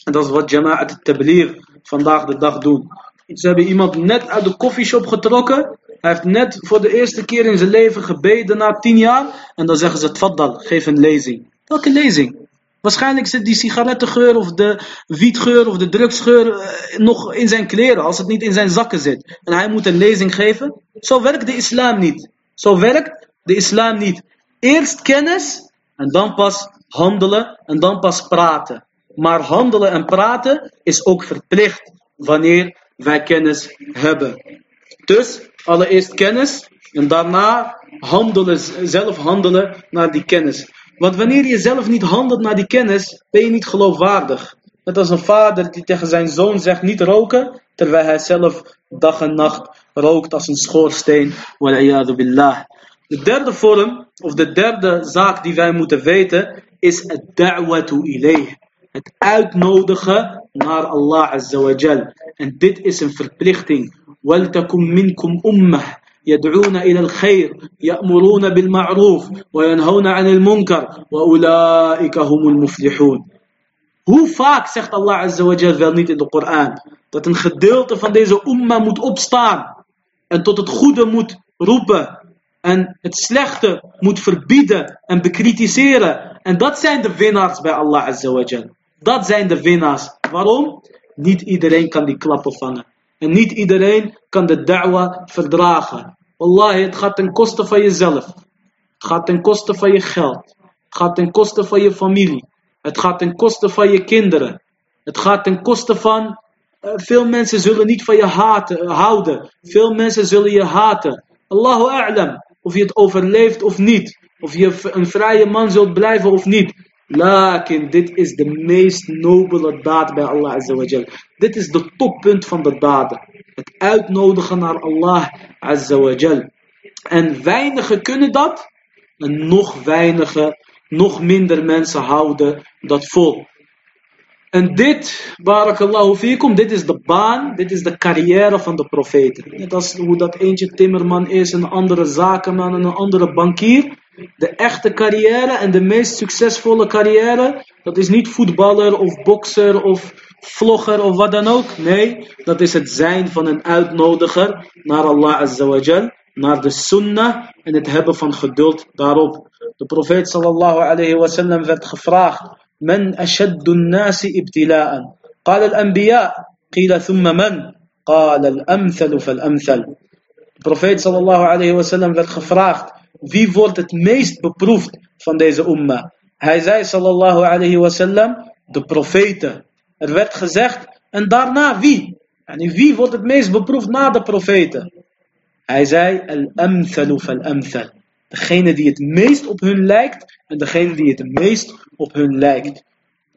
En dat is wat Jama'at al-Tabligh vandaag de dag doen. Ze hebben iemand net uit de koffieshop getrokken hij heeft net voor de eerste keer in zijn leven gebeden na tien jaar. En dan zeggen ze, tfaddal, geef een lezing. Welke lezing? Waarschijnlijk zit die sigarettengeur of de wietgeur of de drugsgeur eh, nog in zijn kleren. Als het niet in zijn zakken zit. En hij moet een lezing geven. Zo werkt de islam niet. Zo werkt de islam niet. Eerst kennis en dan pas handelen en dan pas praten. Maar handelen en praten is ook verplicht wanneer wij kennis hebben. Dus allereerst kennis en daarna handelen, zelf handelen naar die kennis. Want wanneer je zelf niet handelt naar die kennis, ben je niet geloofwaardig. Net als een vader die tegen zijn zoon zegt niet roken, terwijl hij zelf dag en nacht rookt als een schoorsteen. billah. De derde vorm, of de derde zaak die wij moeten weten, is het da'watu ilayh. Het uitnodigen naar Allah Azza En dit is een verplichting. ولتكن منكم أمة يدعون إلى الخير يأمرون بالمعروف وينهون عن المنكر وأولئك هم المفلحون Hoe vaak zegt Allah Azza wa Jal wel niet in de Koran dat een gedeelte van deze umma moet opstaan en tot het goede moet roepen en het slechte moet verbieden en bekritiseren. En dat zijn de winnaars bij Allah Azza wa Jal. Dat zijn de winnaars. Waarom? Niet iedereen kan die klappen vangen. En niet iedereen kan de da'wa verdragen. Wallahi, het gaat ten koste van jezelf. Het gaat ten koste van je geld. Het gaat ten koste van je familie. Het gaat ten koste van je kinderen. Het gaat ten koste van... Uh, veel mensen zullen niet van je haten, uh, houden. Veel mensen zullen je haten. Allahu a'lam. Of je het overleeft of niet. Of je een vrije man zult blijven of niet. Lakin, dit is de meest nobele daad bij Allah Azawajal. Dit is de toppunt van de daden. Het uitnodigen naar Allah Azawajal. En weinigen kunnen dat. En nog weinigen, nog minder mensen houden dat vol. En dit, barakallahu fikum, dit is de baan, dit is de carrière van de profeten. Net als hoe dat eentje timmerman is, een andere zakenman en een andere bankier De echte carrière en de meest succesvolle carrière, dat is niet voetballer of bokser of vlogger of wat dan ook. Nee, dat is het zijn van een uitnodiger naar Allah Azza naar de sunnah en het hebben van geduld daarop. De profeet sallallahu alayhi wa sallam werd gevraagd من أشد الناس ابتلاء قال الأنبياء قيل ثم من قال الأمثل فالأمثل Profeet sallallahu alayhi wa sallam werd gevraagd wie wordt het meest beproefd van deze umma. Hij zei sallallahu alayhi wa sallam de profeten. Er werd gezegd en daarna wie? En wie wordt het meest beproefd na de profeten? Hij zei al-amthalu fal-amthal. Degene die het meest op hun lijkt en degene die het meest op hun lijkt.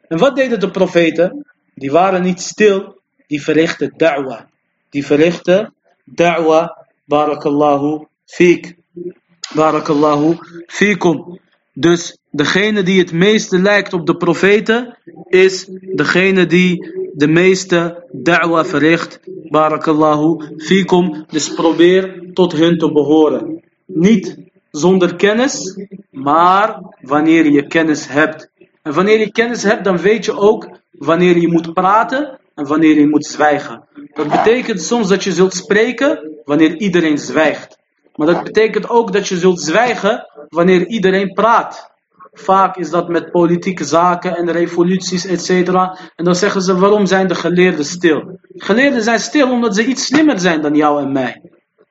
En wat deden de profeten? Die waren niet stil, die verrichten da'wa. Die verrichten da'wa, barakallahu fiek. Barakallahu fikum. Dus degene die het meeste lijkt op de profeten, is degene die de meeste da'wa verricht. Barakallahu fikum. Dus probeer tot hun te behoren. Niet zonder kennis, maar wanneer je kennis hebt. En wanneer je kennis hebt, dan weet je ook wanneer je moet praten en wanneer je moet zwijgen. Dat betekent soms dat je zult spreken wanneer iedereen zwijgt. Maar dat betekent ook dat je zult zwijgen wanneer iedereen praat. Vaak is dat met politieke zaken en revoluties, etc. En dan zeggen ze, waarom zijn de geleerden stil? Geleerden zijn stil omdat ze iets slimmer zijn dan jou en mij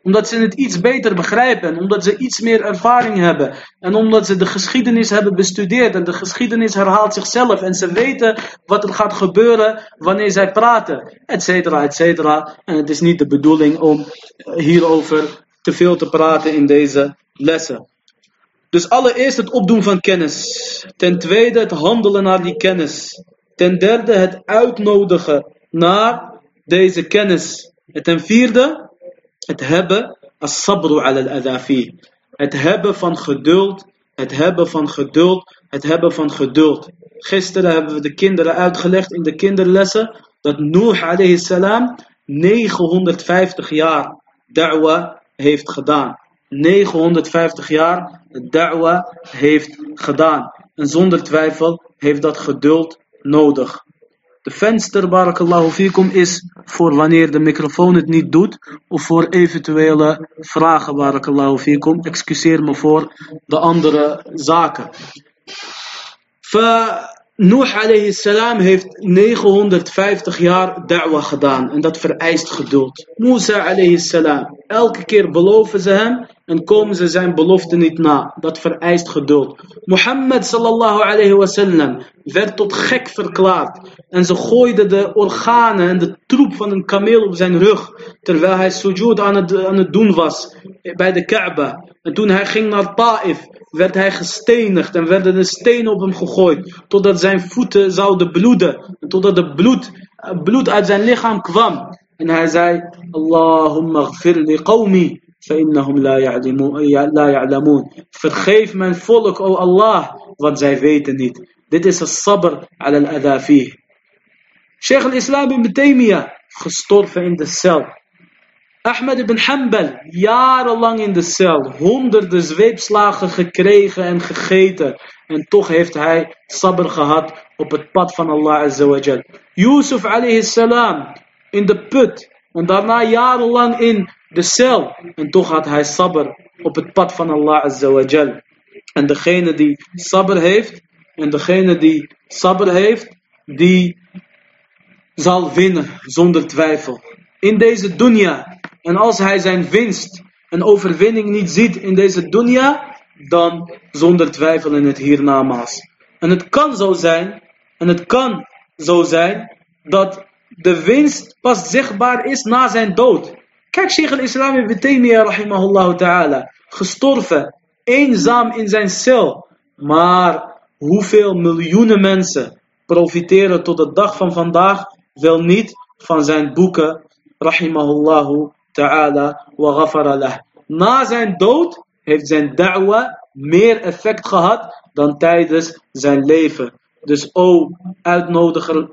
omdat ze het iets beter begrijpen. Omdat ze iets meer ervaring hebben. En omdat ze de geschiedenis hebben bestudeerd. En de geschiedenis herhaalt zichzelf. En ze weten wat er gaat gebeuren wanneer zij praten. Etcetera, etcetera. En het is niet de bedoeling om hierover te veel te praten in deze lessen. Dus allereerst het opdoen van kennis. Ten tweede het handelen naar die kennis. Ten derde het uitnodigen naar deze kennis. En ten vierde het hebben as-sabru ala al-adafi. Het hebben van geduld, het hebben van geduld, het hebben van geduld. Gisteren hebben we de kinderen uitgelegd in de kinderlessen dat Nuh alayhi salam 950 jaar da'wa heeft gedaan. 950 jaar da'wa heeft gedaan. En zonder twijfel heeft dat geduld nodig. De venster, barakallahu fikum, is voor wanneer de microfoon het niet doet. Of voor eventuele vragen, barakallahu fikum. Excuseer me voor de andere zaken. Nuh alayhi salam heeft 950 jaar da'wa gedaan. En dat vereist geduld. Musa alayhi salam. Elke keer beloven ze hem en komen ze zijn belofte niet na. Dat vereist geduld. Mohammed sallallahu alayhi wasallam werd tot gek verklaard. En ze gooiden de organen en de troep van een kameel op zijn rug. Terwijl hij sujud aan het, aan het doen was bij de Kaaba. En toen hij ging naar Ta'if werd hij gestenigd en werden de stenen op hem gegooid. Totdat zijn voeten zouden bloeden. En totdat het bloed, bloed uit zijn lichaam kwam. En hij zei, Allahumma gfir li qawmi. فإنهم لا يعلمون Vergeef mijn volk, o Allah, want zij weten niet. Dit is een sabr ala al-adha Sheikh al-Islam ibn Taymiyyah, gestorven in de cel. Ahmed ibn Hanbal, jarenlang in de cel, honderden zweepslagen gekregen en gegeten. En toch heeft hij sabr gehad op het pad van Allah azawajal. Yusuf alayhi salam, in de put. En daarna jarenlang in de cel. En toch had hij sabr op het pad van Allah azawajal. En degene die sabr heeft, en degene die sabr heeft, die zal winnen zonder twijfel. In deze dunya en als hij zijn winst en overwinning niet ziet in deze dunya, dan zonder twijfel in het hiernamaals. En het kan zo zijn, en het kan zo zijn, dat de winst pas zichtbaar is na zijn dood. Kijk, Sheikh al-Islam ibn Taymiyyah rahimahullah ta'ala. Gestorven, eenzaam in zijn cel. Maar hoeveel miljoenen mensen profiteren tot de dag van vandaag wel niet van zijn boeken. Rahimahullahu ta'ala wa. Na zijn dood heeft zijn da'wa meer effect gehad dan tijdens zijn leven. Dus o uitnodiger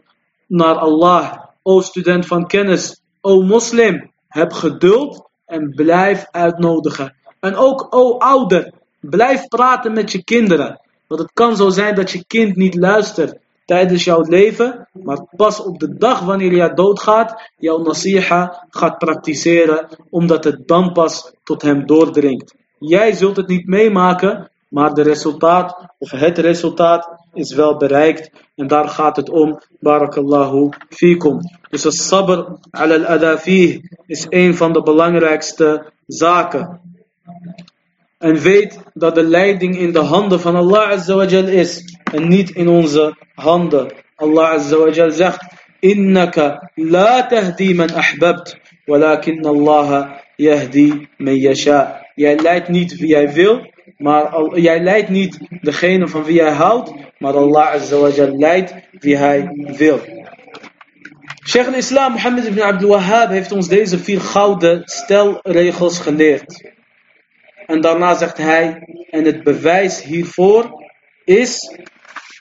naar Allah, o student van kennis, o moslim, heb geduld en blijf uitnodigen. En ook o ouder, blijf praten met je kinderen. Want het kan zo zijn dat je kind niet luistert tijdens jouw leven, maar pas op de dag wanneer jij doodgaat, jouw nasiha gaat praktiseren, omdat het dan pas tot hem doordringt. Jij zult het niet meemaken, maar de resultaat, of het resultaat, is wel bereikt. En daar gaat het om. Barakallahu fikum. Dus het sabr al al-adafih is een van de belangrijkste zaken. En weet dat de leiding in de handen van Allah Azawajal is. En niet in onze handen. Allah Azawajal zegt. Innaka la tahdi man ahbabt. Walakin Allah yahdi man yasha. Jij leidt niet wie jij wil. Maar jij leidt niet degene van wie jij houdt. Maar Allah Azawajal leidt wie hij wil. Sheikh al-Islam Mohammed ibn Abdul Wahhab heeft ons deze vier gouden stelregels geleerd. En daarna zegt hij, en het bewijs hiervoor is,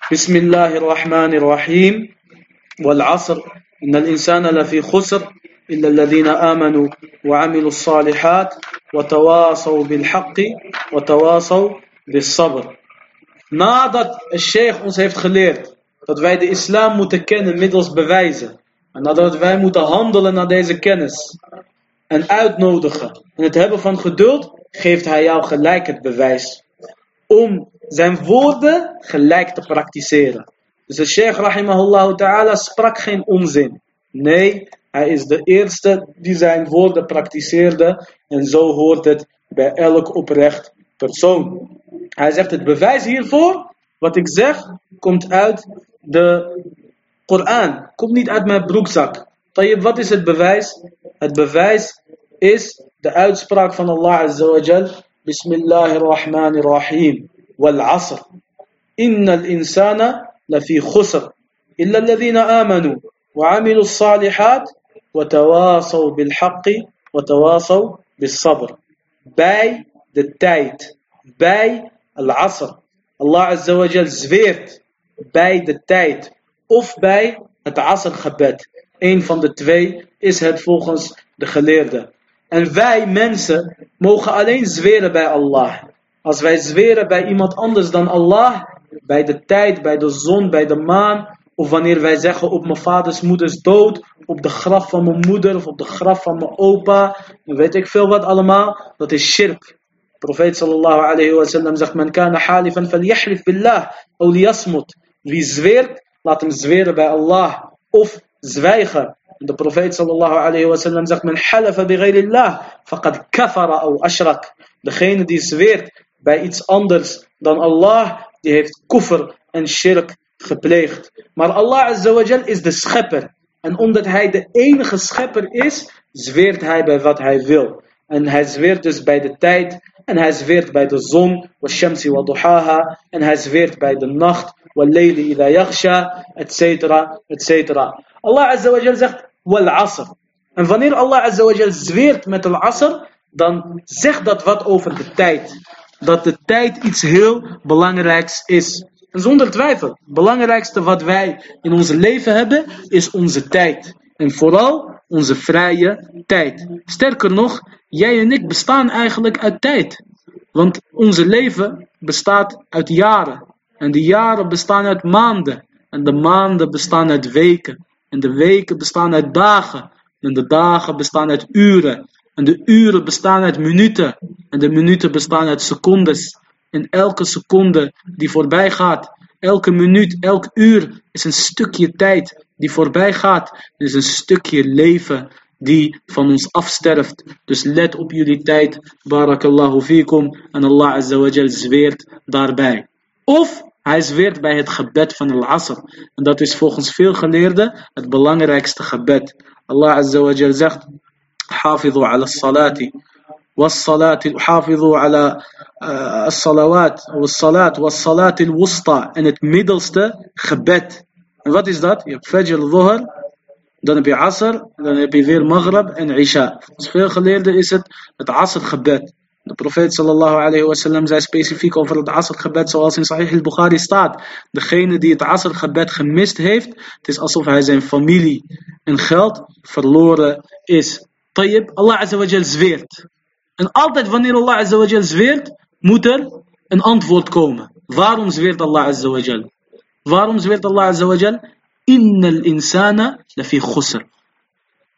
Bismillahirrahmanirrahim, wal asr, إن الإنسان لفي خسر إلا الذين آمنوا وعملوا الصالحات وتواصوا بالحق وتواصوا بالصبر. Nadat de sheikh ons heeft geleerd dat wij de islam moeten kennen middels bewijzen. En nadat wij moeten handelen naar deze kennis. En uitnodigen. En het hebben van geduld geeft hij jou gelijk het bewijs. Om zijn woorden gelijk te praktiseren. Dus de Sheikh rahimahullah ta'ala sprak geen onzin. Nee, hij is de eerste die zijn woorden praktiseerde. En zo hoort het bij elk oprecht persoon. Hij zegt het bewijs hiervoor, wat ik zeg, komt uit de Koran. Komt niet uit mijn broekzak. Wat is het bewijs? Het bewijs is de uitspraak van Allah Azza wa Jal. Bismillahirrahmanirrahim. والعصر إن الإنسان لفي خسر إلا الذين آمنوا وعملوا الصالحات وتواصوا بالحق وتواصوا بالصبر باي the tide باي العصر الله عز وجل زفيرت باي the tijd of bij het assergebed. Eén van de twee is het volgens de geleerden. En wij mensen mogen alleen zweren bij Allah. Als wij zweren bij iemand anders dan Allah, bij de tijd, bij de zon, bij de maan, of wanneer wij zeggen op mijn vaders moeders dood, op de graf van mijn moeder of op de graf van mijn opa, dan weet ik veel wat allemaal, dat is shirk. Profeet sallallahu alayhi wa sallam zegt, men kana halifan. Wie zweert, laat hem zweren bij Allah, of zwijgen. De profeet sallallahu alayhi wa sallam zegt, men halafa bi faqad kafara aw ashrak. Degene die zweert bij iets anders dan Allah, die heeft kufr en shirk gepleegd. Maar Allah azawajal is de schepper. En omdat hij de enige schepper is, zweert hij bij wat hij wil. En hij zweert dus bij de tijd. En hij zweert bij de zon. Wa. En hij zweert bij de nacht. Wallayli ida yaghsha. Etcetera. Etcetera. Allah azawajal zegt. En wanneer Allah azawajal zweert met al asr. Dan zegt dat wat over de tijd. Dat de tijd iets heel belangrijks is. En zonder twijfel, het belangrijkste wat wij in ons leven hebben, is onze tijd. En vooral onze vrije tijd. Sterker nog, jij en ik bestaan eigenlijk uit tijd. Want onze leven bestaat uit jaren. En die jaren bestaan uit maanden. En de maanden bestaan uit weken. En de weken bestaan uit dagen. En de dagen bestaan uit uren. En de uren bestaan uit minuten. En de minuten bestaan uit secondes. En elke seconde die voorbij gaat, elke minuut, elk uur is een stukje tijd die voorbij gaat. is een stukje leven die van ons afsterft. Dus let op jullie tijd. Barakallahu fikum. En Allah Azza wa Jal zweert daarbij. Of hij zweert bij het gebed van al-Asr. En dat is volgens veel geleerden het belangrijkste gebed. Allah Azza wa Jal zegt. حافظوا على الصلاة والصلاة حافظوا على uh, الصلوات والصلاة والصلاة الوسطى en het middelste gebed. En wat is dat? Je hebt Fajr, Dhuhr, dan heb je Asr, dan heb je weer Maghrib en Isha. Volgens veel geleerden is het het Asr gebed. De profeet sallallahu alayhi wasallam zei specifiek over het Asr gebed zoals in Sahih al-Bukhari staat. Degene die het Asr gebed gemist heeft, het is alsof hij zijn familie en geld verloren is. Tayyib, Allah azza wa jal zweert. En altijd wanneer Allah azza wa jal zweert, moet er een antwoord komen. Waarom zweert Allah azza wa jal? Waarom zweert Allah azza wa jal? Innal insana lafi khusr.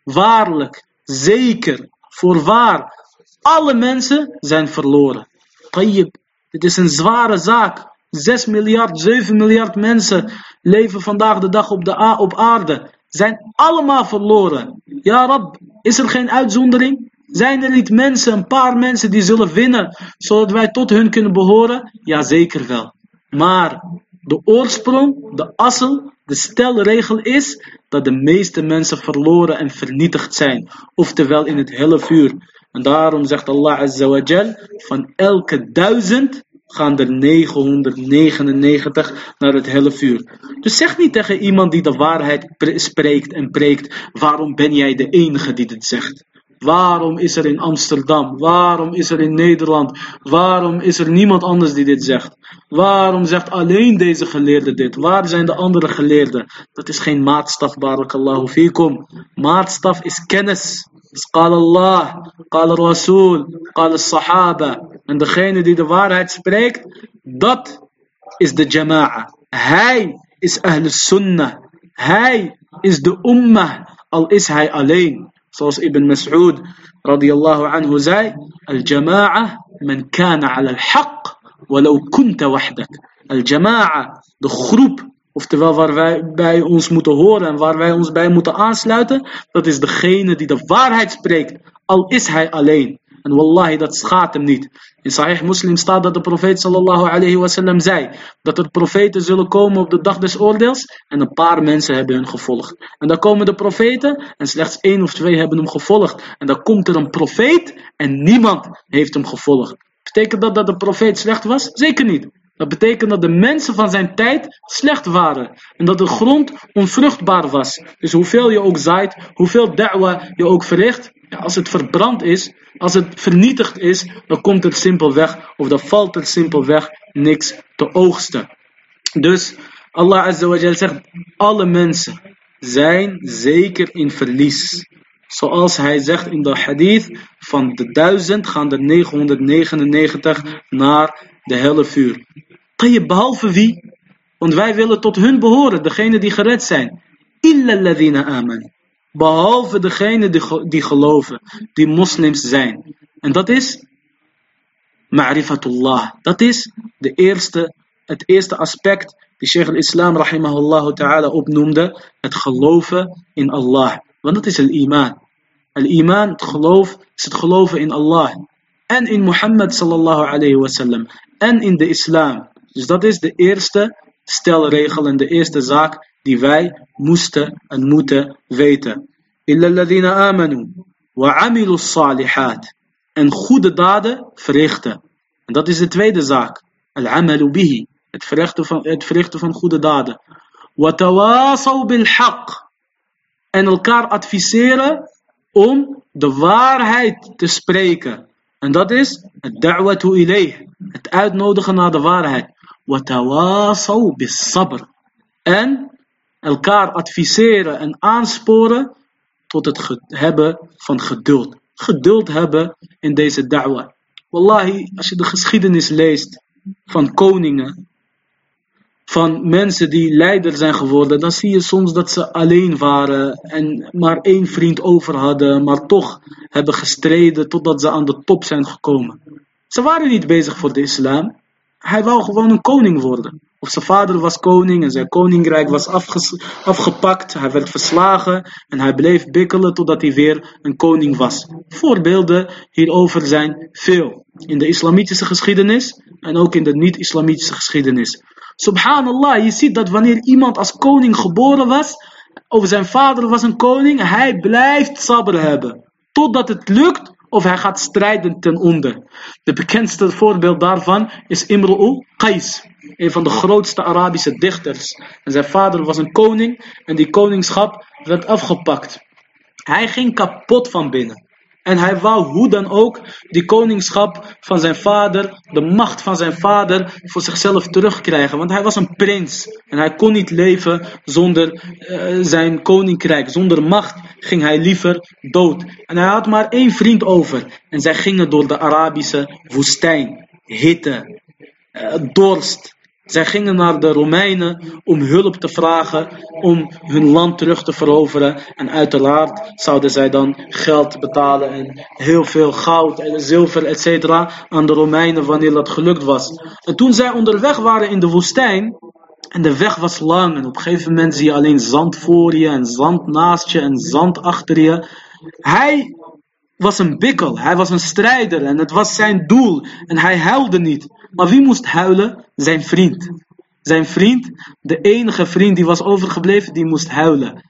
Waarlijk, zeker, voorwaar, alle mensen zijn verloren. Tayyib, dit is een zware zaak. 6 miljard, 7 miljard mensen leven vandaag de dag op, de op aarde. Zijn allemaal verloren. Ja Rab, is er geen uitzondering? Zijn er niet mensen, een paar mensen die zullen winnen, zodat wij tot hun kunnen behoren? Ja, zeker wel. Maar de oorsprong, de assel, de stelregel is dat de meeste mensen verloren en vernietigd zijn. Oftewel in het hele vuur. En daarom zegt Allah Azza wa van elke duizend gaan er 999 naar het hele vuur. Dus zeg niet tegen iemand die de waarheid spreekt en preekt, waarom ben jij de enige die dit zegt? Waarom is er in Amsterdam? Waarom is er in Nederland? Waarom is er niemand anders die dit zegt? Waarom zegt alleen deze geleerde dit? Waar zijn de andere geleerden? Dat is geen maatstaf, barakallahu fikum. Maatstaf is kennis. Dus qala Allah, qala Rasul, qala Sahaba, en degene die de waarheid spreekt, dat is de jama'a. Hij is ahl sunnah. Hij is de ummah, al is hij alleen. Zoals Ibn Mas'ud radiyallahu anhu zei, al-jama'a man kana ala al-haq, walau kunta wahdak. Al-jama'a, de groep, oftewel waar wij bij ons moeten horen en waar wij ons bij moeten aansluiten, dat is degene die de waarheid spreekt, al is hij alleen. En wallahi, dat schaadt hem niet. In Sahih Muslim staat dat de profeet sallallahu alayhi wasallam zei dat er profeten zullen komen op de dag des oordeels en een paar mensen hebben hun gevolgd. En dan komen de profeten en slechts één of twee hebben hem gevolgd. En dan komt er een profeet en niemand heeft hem gevolgd. Betekent dat dat de profeet slecht was? Zeker niet. Dat betekent dat de mensen van zijn tijd slecht waren. En dat de grond onvruchtbaar was. Dus hoeveel je ook zaait, hoeveel da'wa je ook verricht. Ja, als het verbrand is, als het vernietigd is, dan komt er simpelweg, of dan valt er simpelweg niks te oogsten. Dus Allah Azza zegt, alle mensen zijn zeker in verlies. Zoals hij zegt in de hadith, van de duizend gaan er 999 naar de helle vuur. Behalve wie? Want wij willen tot hun behoren, degene die gered zijn. Illa ladina aman. Behalve degene die, die geloven, die moslims zijn. En dat is ma'rifatullah. Dat is de eerste, het eerste aspect die Sheikh al-Islam rahimahullah ta'ala opnoemde. Het geloven in Allah. Want dat is het iman. Al-iman, het geloof, is het geloven in Allah. En in Mohammed sallallahu alayhi wasallam. En in de islam. Dus dat is de eerste stelregel en de eerste zaak die wij moesten en moeten weten. Illa alladhina amanu wa amilu salihat. En goede daden verrichten. En dat is de tweede zaak. Al-amalu bihi. Het verrichten van, het verrichten van goede daden. Wa tawasaw bil haq. En elkaar adviseren om de waarheid te spreken. En dat is het da'watu ilayh. Het uitnodigen naar de waarheid. Wa tawasaw bis sabr. En elkaar adviseren en aansporen tot het hebben van geduld. Geduld hebben in deze da'wa. Wallahi, als je de geschiedenis leest van koningen, van mensen die leider zijn geworden, dan zie je soms dat ze alleen waren en maar één vriend over hadden, maar toch hebben gestreden totdat ze aan de top zijn gekomen. Ze waren niet bezig voor de islam, hij wou gewoon een koning worden. Of zijn vader was koning en zijn koninkrijk was afgepakt. Hij werd verslagen en hij bleef bikkelen totdat hij weer een koning was. Voorbeelden hierover zijn veel. In de islamitische geschiedenis en ook in de niet-islamitische geschiedenis. Subhanallah, je ziet dat wanneer iemand als koning geboren was, of zijn vader was een koning, hij blijft sabr hebben. totdat het lukt of hij gaat strijden ten onder. De bekendste voorbeeld daarvan is Imru'u Qais, een van de grootste Arabische dichters. En zijn vader was een koning en die koningschap werd afgepakt. Hij ging kapot van binnen. En hij wou hoe dan ook die koningschap van zijn vader, de macht van zijn vader, voor zichzelf terugkrijgen. Want hij was een prins. En hij kon niet leven zonder uh, zijn koninkrijk. Zonder macht ging hij liever dood. En hij had maar één vriend over. En zij gingen door de Arabische woestijn. Hitte, uh, dorst, zij gingen naar de Romeinen om hulp te vragen om hun land terug te veroveren. En uiteraard zouden zij dan geld betalen en heel veel goud en zilver etc. aan de Romeinen wanneer dat gelukt was. En toen zij onderweg waren in de woestijn, en de weg was lang en op een gegeven moment zie je alleen zand voor je en zand naast je en zand achter je. Hij was een bikkel, hij was een strijder en het was zijn doel en hij huilde niet. Maar wie moest huilen? Zijn vriend. Zijn vriend, de enige vriend die was overgebleven, die moest huilen.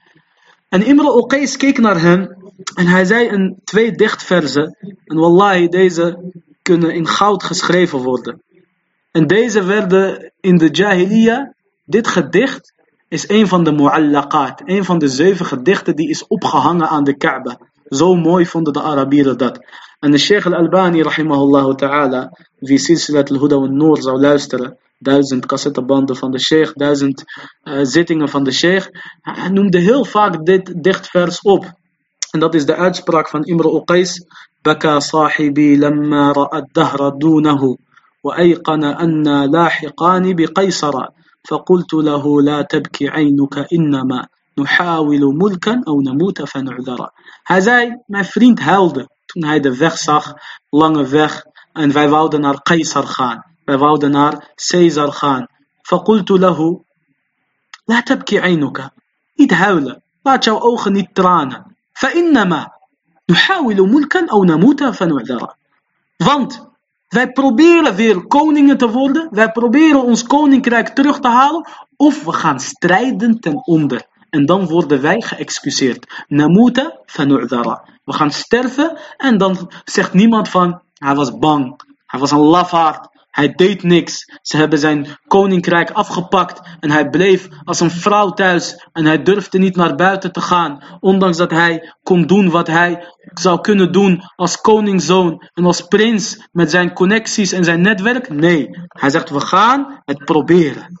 En Imre Oqais keek naar hem en hij zei in twee dichtverzen, en wallahi, deze kunnen in goud geschreven worden. En deze werden in de Jahiliyyah, dit gedicht is een van de mu'allaqat, een van de zeven gedichten die is opgehangen aan de Kaaba. Zo mooi vonden de Arabieren dat. En de Sheikh al-Albani, rahimahullah ta'ala, wie Silsilat al-Huda en Noor zou luisteren, duizend cassettebanden van de Sheikh, duizend eh, zittingen van de Sheikh, hij noemde heel vaak dit dichtvers op. En dat is de uitspraak van Imr Uqais, Baka sahibi lamma ra'ad dahra dunahu, wa ayqana anna lahiqani bi qaysara. فقلت له لا تبكي عينك إنما نحاول ملكا أو نموت فنعذر. هذا ما فريند هالد تون هيدا فيخ صاخ لانا فيخ أن في فاودنار قيصر خان. في فاودنار سيزر خان. فقلت له لا تبكي عينك. إد هاولا لا تشاو أوخ نترانا فإنما نحاول ملكا أو نموت فنعذر. فانت wij proberen weer koningen te worden. Wij proberen ons koninkrijk terug te halen. Of we gaan strijden ten onder. En dan worden wij geëxcuseerd. Namuta fanu'dara. We gaan sterven en dan zegt niemand van hij was bang, hij was een lafaard, hij deed niks. Ze hebben zijn koninkrijk afgepakt en hij bleef als een vrouw thuis en hij durfde niet naar buiten te gaan, ondanks dat hij kon doen wat hij zou kunnen doen als koningszoon en als prins met zijn connecties en zijn netwerk. Nee, hij zegt we gaan het proberen.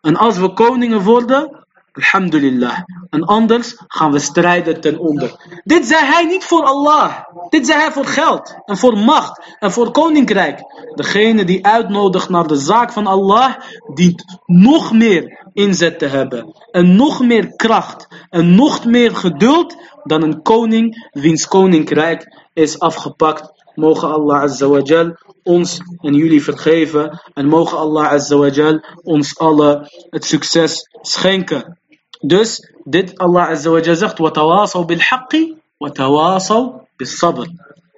En als we koningen worden, Alhamdulillah. En anders gaan we strijden ten onder. Dit zei hij niet voor Allah. Dit zei hij voor geld en voor macht en voor koninkrijk. Degene die uitnodigt naar de zaak van Allah, dient nog meer inzet te hebben. En nog meer kracht en nog meer geduld dan een koning wiens koninkrijk is afgepakt. Mogen Allah Azza wa Jal ons en jullie vergeven. En mogen Allah Azza wa Jal ons alle het succes schenken. Dus dit Allah Azza zegt, watawasau bil haqqi, watawasau bil sabr.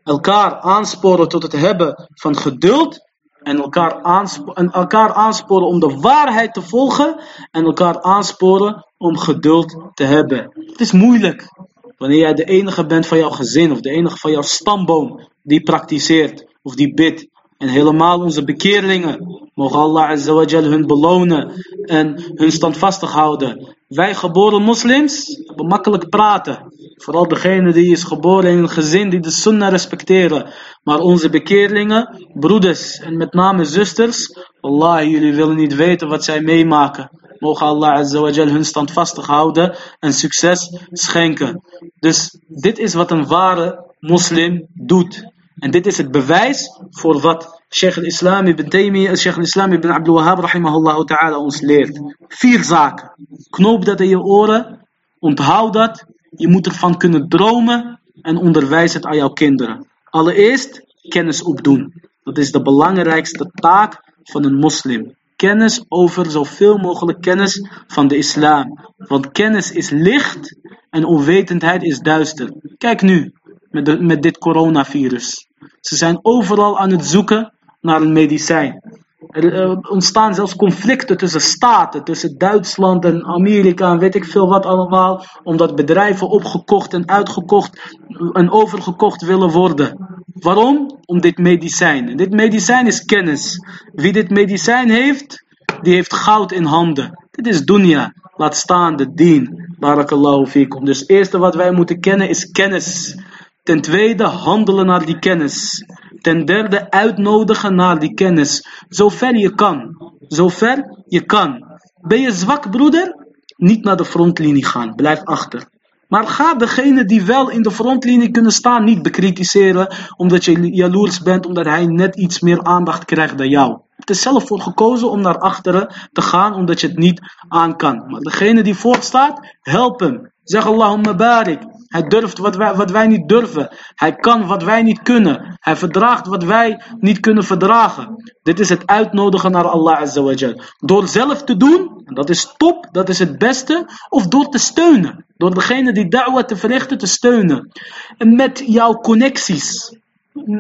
Elkaar aansporen tot het hebben van geduld en elkaar, aansporen om de waarheid te volgen en elkaar aansporen om geduld te hebben. Het is moeilijk wanneer jij de enige bent van jouw gezin of de enige van jouw stamboom die praktiseert of die bidt. En helemaal onze bekeerlingen. Mogen Allah Azza hun belonen en hun standvastig houden. Wij geboren moslims hebben makkelijk praten. Vooral degene die is geboren in een gezin die de sunnah respecteren. Maar onze bekeerlingen, broeders en met name zusters. Allah, jullie willen niet weten wat zij meemaken. Mogen Allah Azza wa Jal hun standvastig houden en succes schenken. Dus dit is wat een ware moslim doet. En dit is het bewijs voor wat Sheikh al-Islam ibn Taymiyyah, Sheikh al-Islam ibn Abdul Wahhab rahimahullah ta'ala ons leert. Vier zaken. Knoop dat in je oren. Onthoud dat. Je moet ervan kunnen dromen en onderwijs het aan jouw kinderen. Allereerst kennis opdoen. Dat is de belangrijkste taak van een moslim. Kennis over zoveel mogelijk kennis van de islam. Want kennis is licht en onwetendheid is duister. Kijk nu met, met dit coronavirus. Ze zijn overal aan het zoeken naar een medicijn. Er eh, ontstaan zelfs conflicten tussen staten, tussen Duitsland en Amerika en weet ik veel wat allemaal, omdat bedrijven opgekocht en uitgekocht en overgekocht willen worden. Waarom? Om dit medicijn. Dit medicijn is kennis. Wie dit medicijn heeft, die heeft goud in handen. Dit is dunya. Laat staan de dien. Barakallahu fikum. Dus het eerste wat wij moeten kennen is kennis. Ten tweede handelen naar die kennis. Ten derde uitnodigen naar die kennis. Zover je kan. Zover je kan. Ben je zwak broeder? Niet naar de frontlinie gaan. Blijf achter. Maar ga degene die wel in de frontlinie kunnen staan niet bekritiseren omdat je jaloers bent, omdat hij net iets meer aandacht krijgt dan jou. Het is zelf voor gekozen om naar achteren te gaan omdat je het niet aan kan. Maar degene die voorstaat, help hem. Zeg Allahumma barik. Hij durft wat wij, wat wij niet durven. Hij kan wat wij niet kunnen. Hij verdraagt wat wij niet kunnen verdragen. Dit is het uitnodigen naar Allah Azawajal. Door zelf te doen, en dat is top, dat is het beste. Of door te steunen. Door degene die da'wah te verrichten te steunen. En met jouw connecties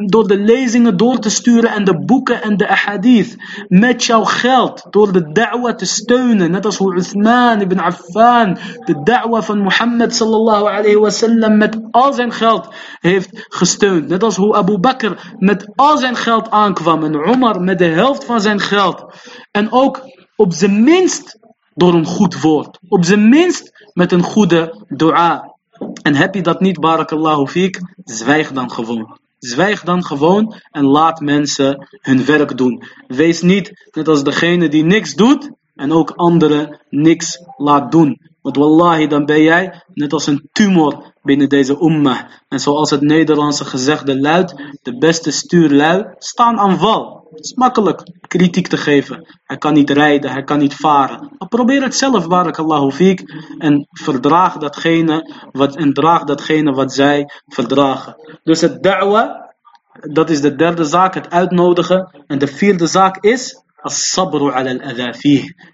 door de lezingen door te sturen en de boeken en de ahadith. Met jouw geld, door de da'wah te steunen. Net als hoe Uthman ibn Affan de da'wah van Mohammed sallallahu alayhi wasallam met al zijn geld heeft gesteund. Net als hoe Abu Bakr met al zijn geld aankwam en Omar met de helft van zijn geld. En ook op zijn minst door een goed woord. Op zijn minst met een goede dua. En heb je dat niet, barakallahu fiek, zwijg dan gewoon. Zwijg dan gewoon en laat mensen hun werk doen. Wees niet net als degene die niks doet en ook anderen niks laat doen. Want wallahi, dan ben jij net als een tumor binnen deze ummah. En zoals het Nederlandse gezegde luidt, de beste stuurlui staan aan wal. Het is makkelijk kritiek te geven. Hij kan niet rijden, hij kan niet varen. Maar probeer het zelf, barakallahu fiek. En verdraag datgene wat, en draag datgene wat zij verdragen. Dus het da'wa, dat is de derde zaak, het uitnodigen. En de vierde zaak is as-sabru al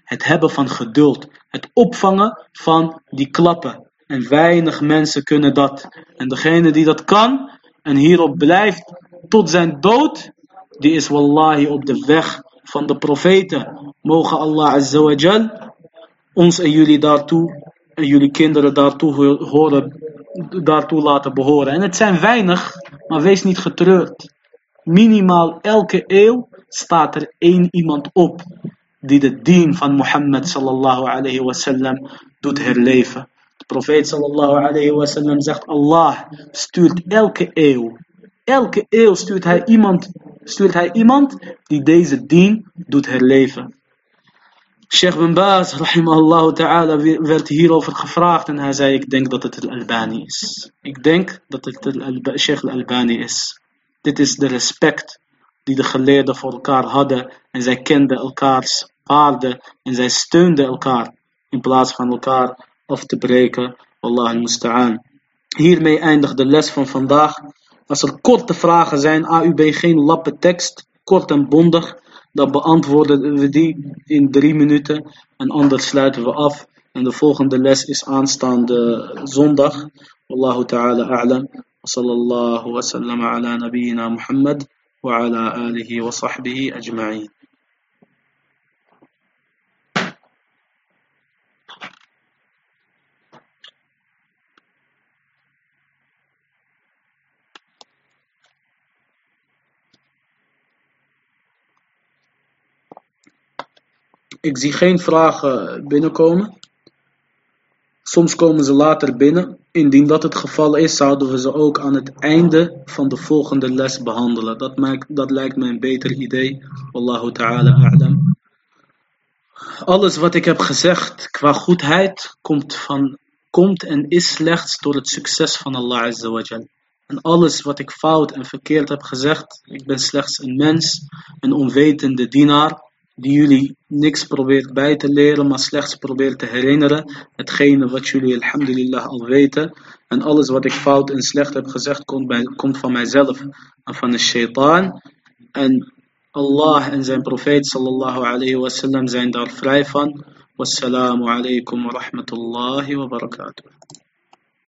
Het hebben van geduld. Het opvangen van die klappen. En weinig mensen kunnen dat. En degene die dat kan en hierop blijft tot zijn dood, die is wallahi op de weg van de profeten. Mogen Allah azawajal ons en jullie daartoe, en jullie kinderen daartoe horen, daartoe laten behoren. En het zijn weinig, maar wees niet getreurd. Minimaal elke eeuw staat er één iemand op die de dien van Mohammed sallallahu alayhi wasallam doet herleven. De profeet sallallahu alayhi wasallam zegt Allah stuurt elke eeuw Elke eeuw stuurt hij iemand, stuurt hij iemand die deze dien doet herleven. Sheikh bin Baz, rahimahullah ta'ala, werd hierover gevraagd en hij zei, ik denk dat het al-Albani is. Ik denk dat het Sheikh al-Albani is. Dit is de respect die de geleerden voor elkaar hadden en zij kenden elkaars waarden en zij steunden elkaar in plaats van elkaar af te breken. Allah al-Musta'an. Hiermee eindigt de les van vandaag. Als er korte vragen zijn, AUB geen lappe tekst, kort en bondig, dan beantwoorden we die in drie minuten en anders sluiten we af. En de volgende les is aanstaande zondag. Wallahu ta'ala a'lam. Sallallahu wa sallam ala nabiyyina Muhammad wa ala alihi wa Ik zie geen vragen binnenkomen. Soms komen ze later binnen. Indien dat het geval is, zouden we ze ook aan het einde van de volgende les behandelen. Dat, maakt, dat lijkt me een beter idee. Wallahu ta'ala a'lam. Alles wat ik heb gezegd qua goedheid komt, van, komt en is slechts door het succes van Allah Azza wa En alles wat ik fout en verkeerd heb gezegd, ik ben slechts een mens, een onwetende dienaar die jullie niks probeert bij te leren, maar slechts probeert te herinneren. Hetgene wat jullie alhamdulillah al weten. En alles wat ik fout en slecht heb gezegd, komt, bij, komt van mijzelf en van de shaitaan. En Allah en zijn profeet sallallahu alayhi wasallam zijn daar vrij van. Wassalamu alaikum wa rahmatullahi wa barakatuh.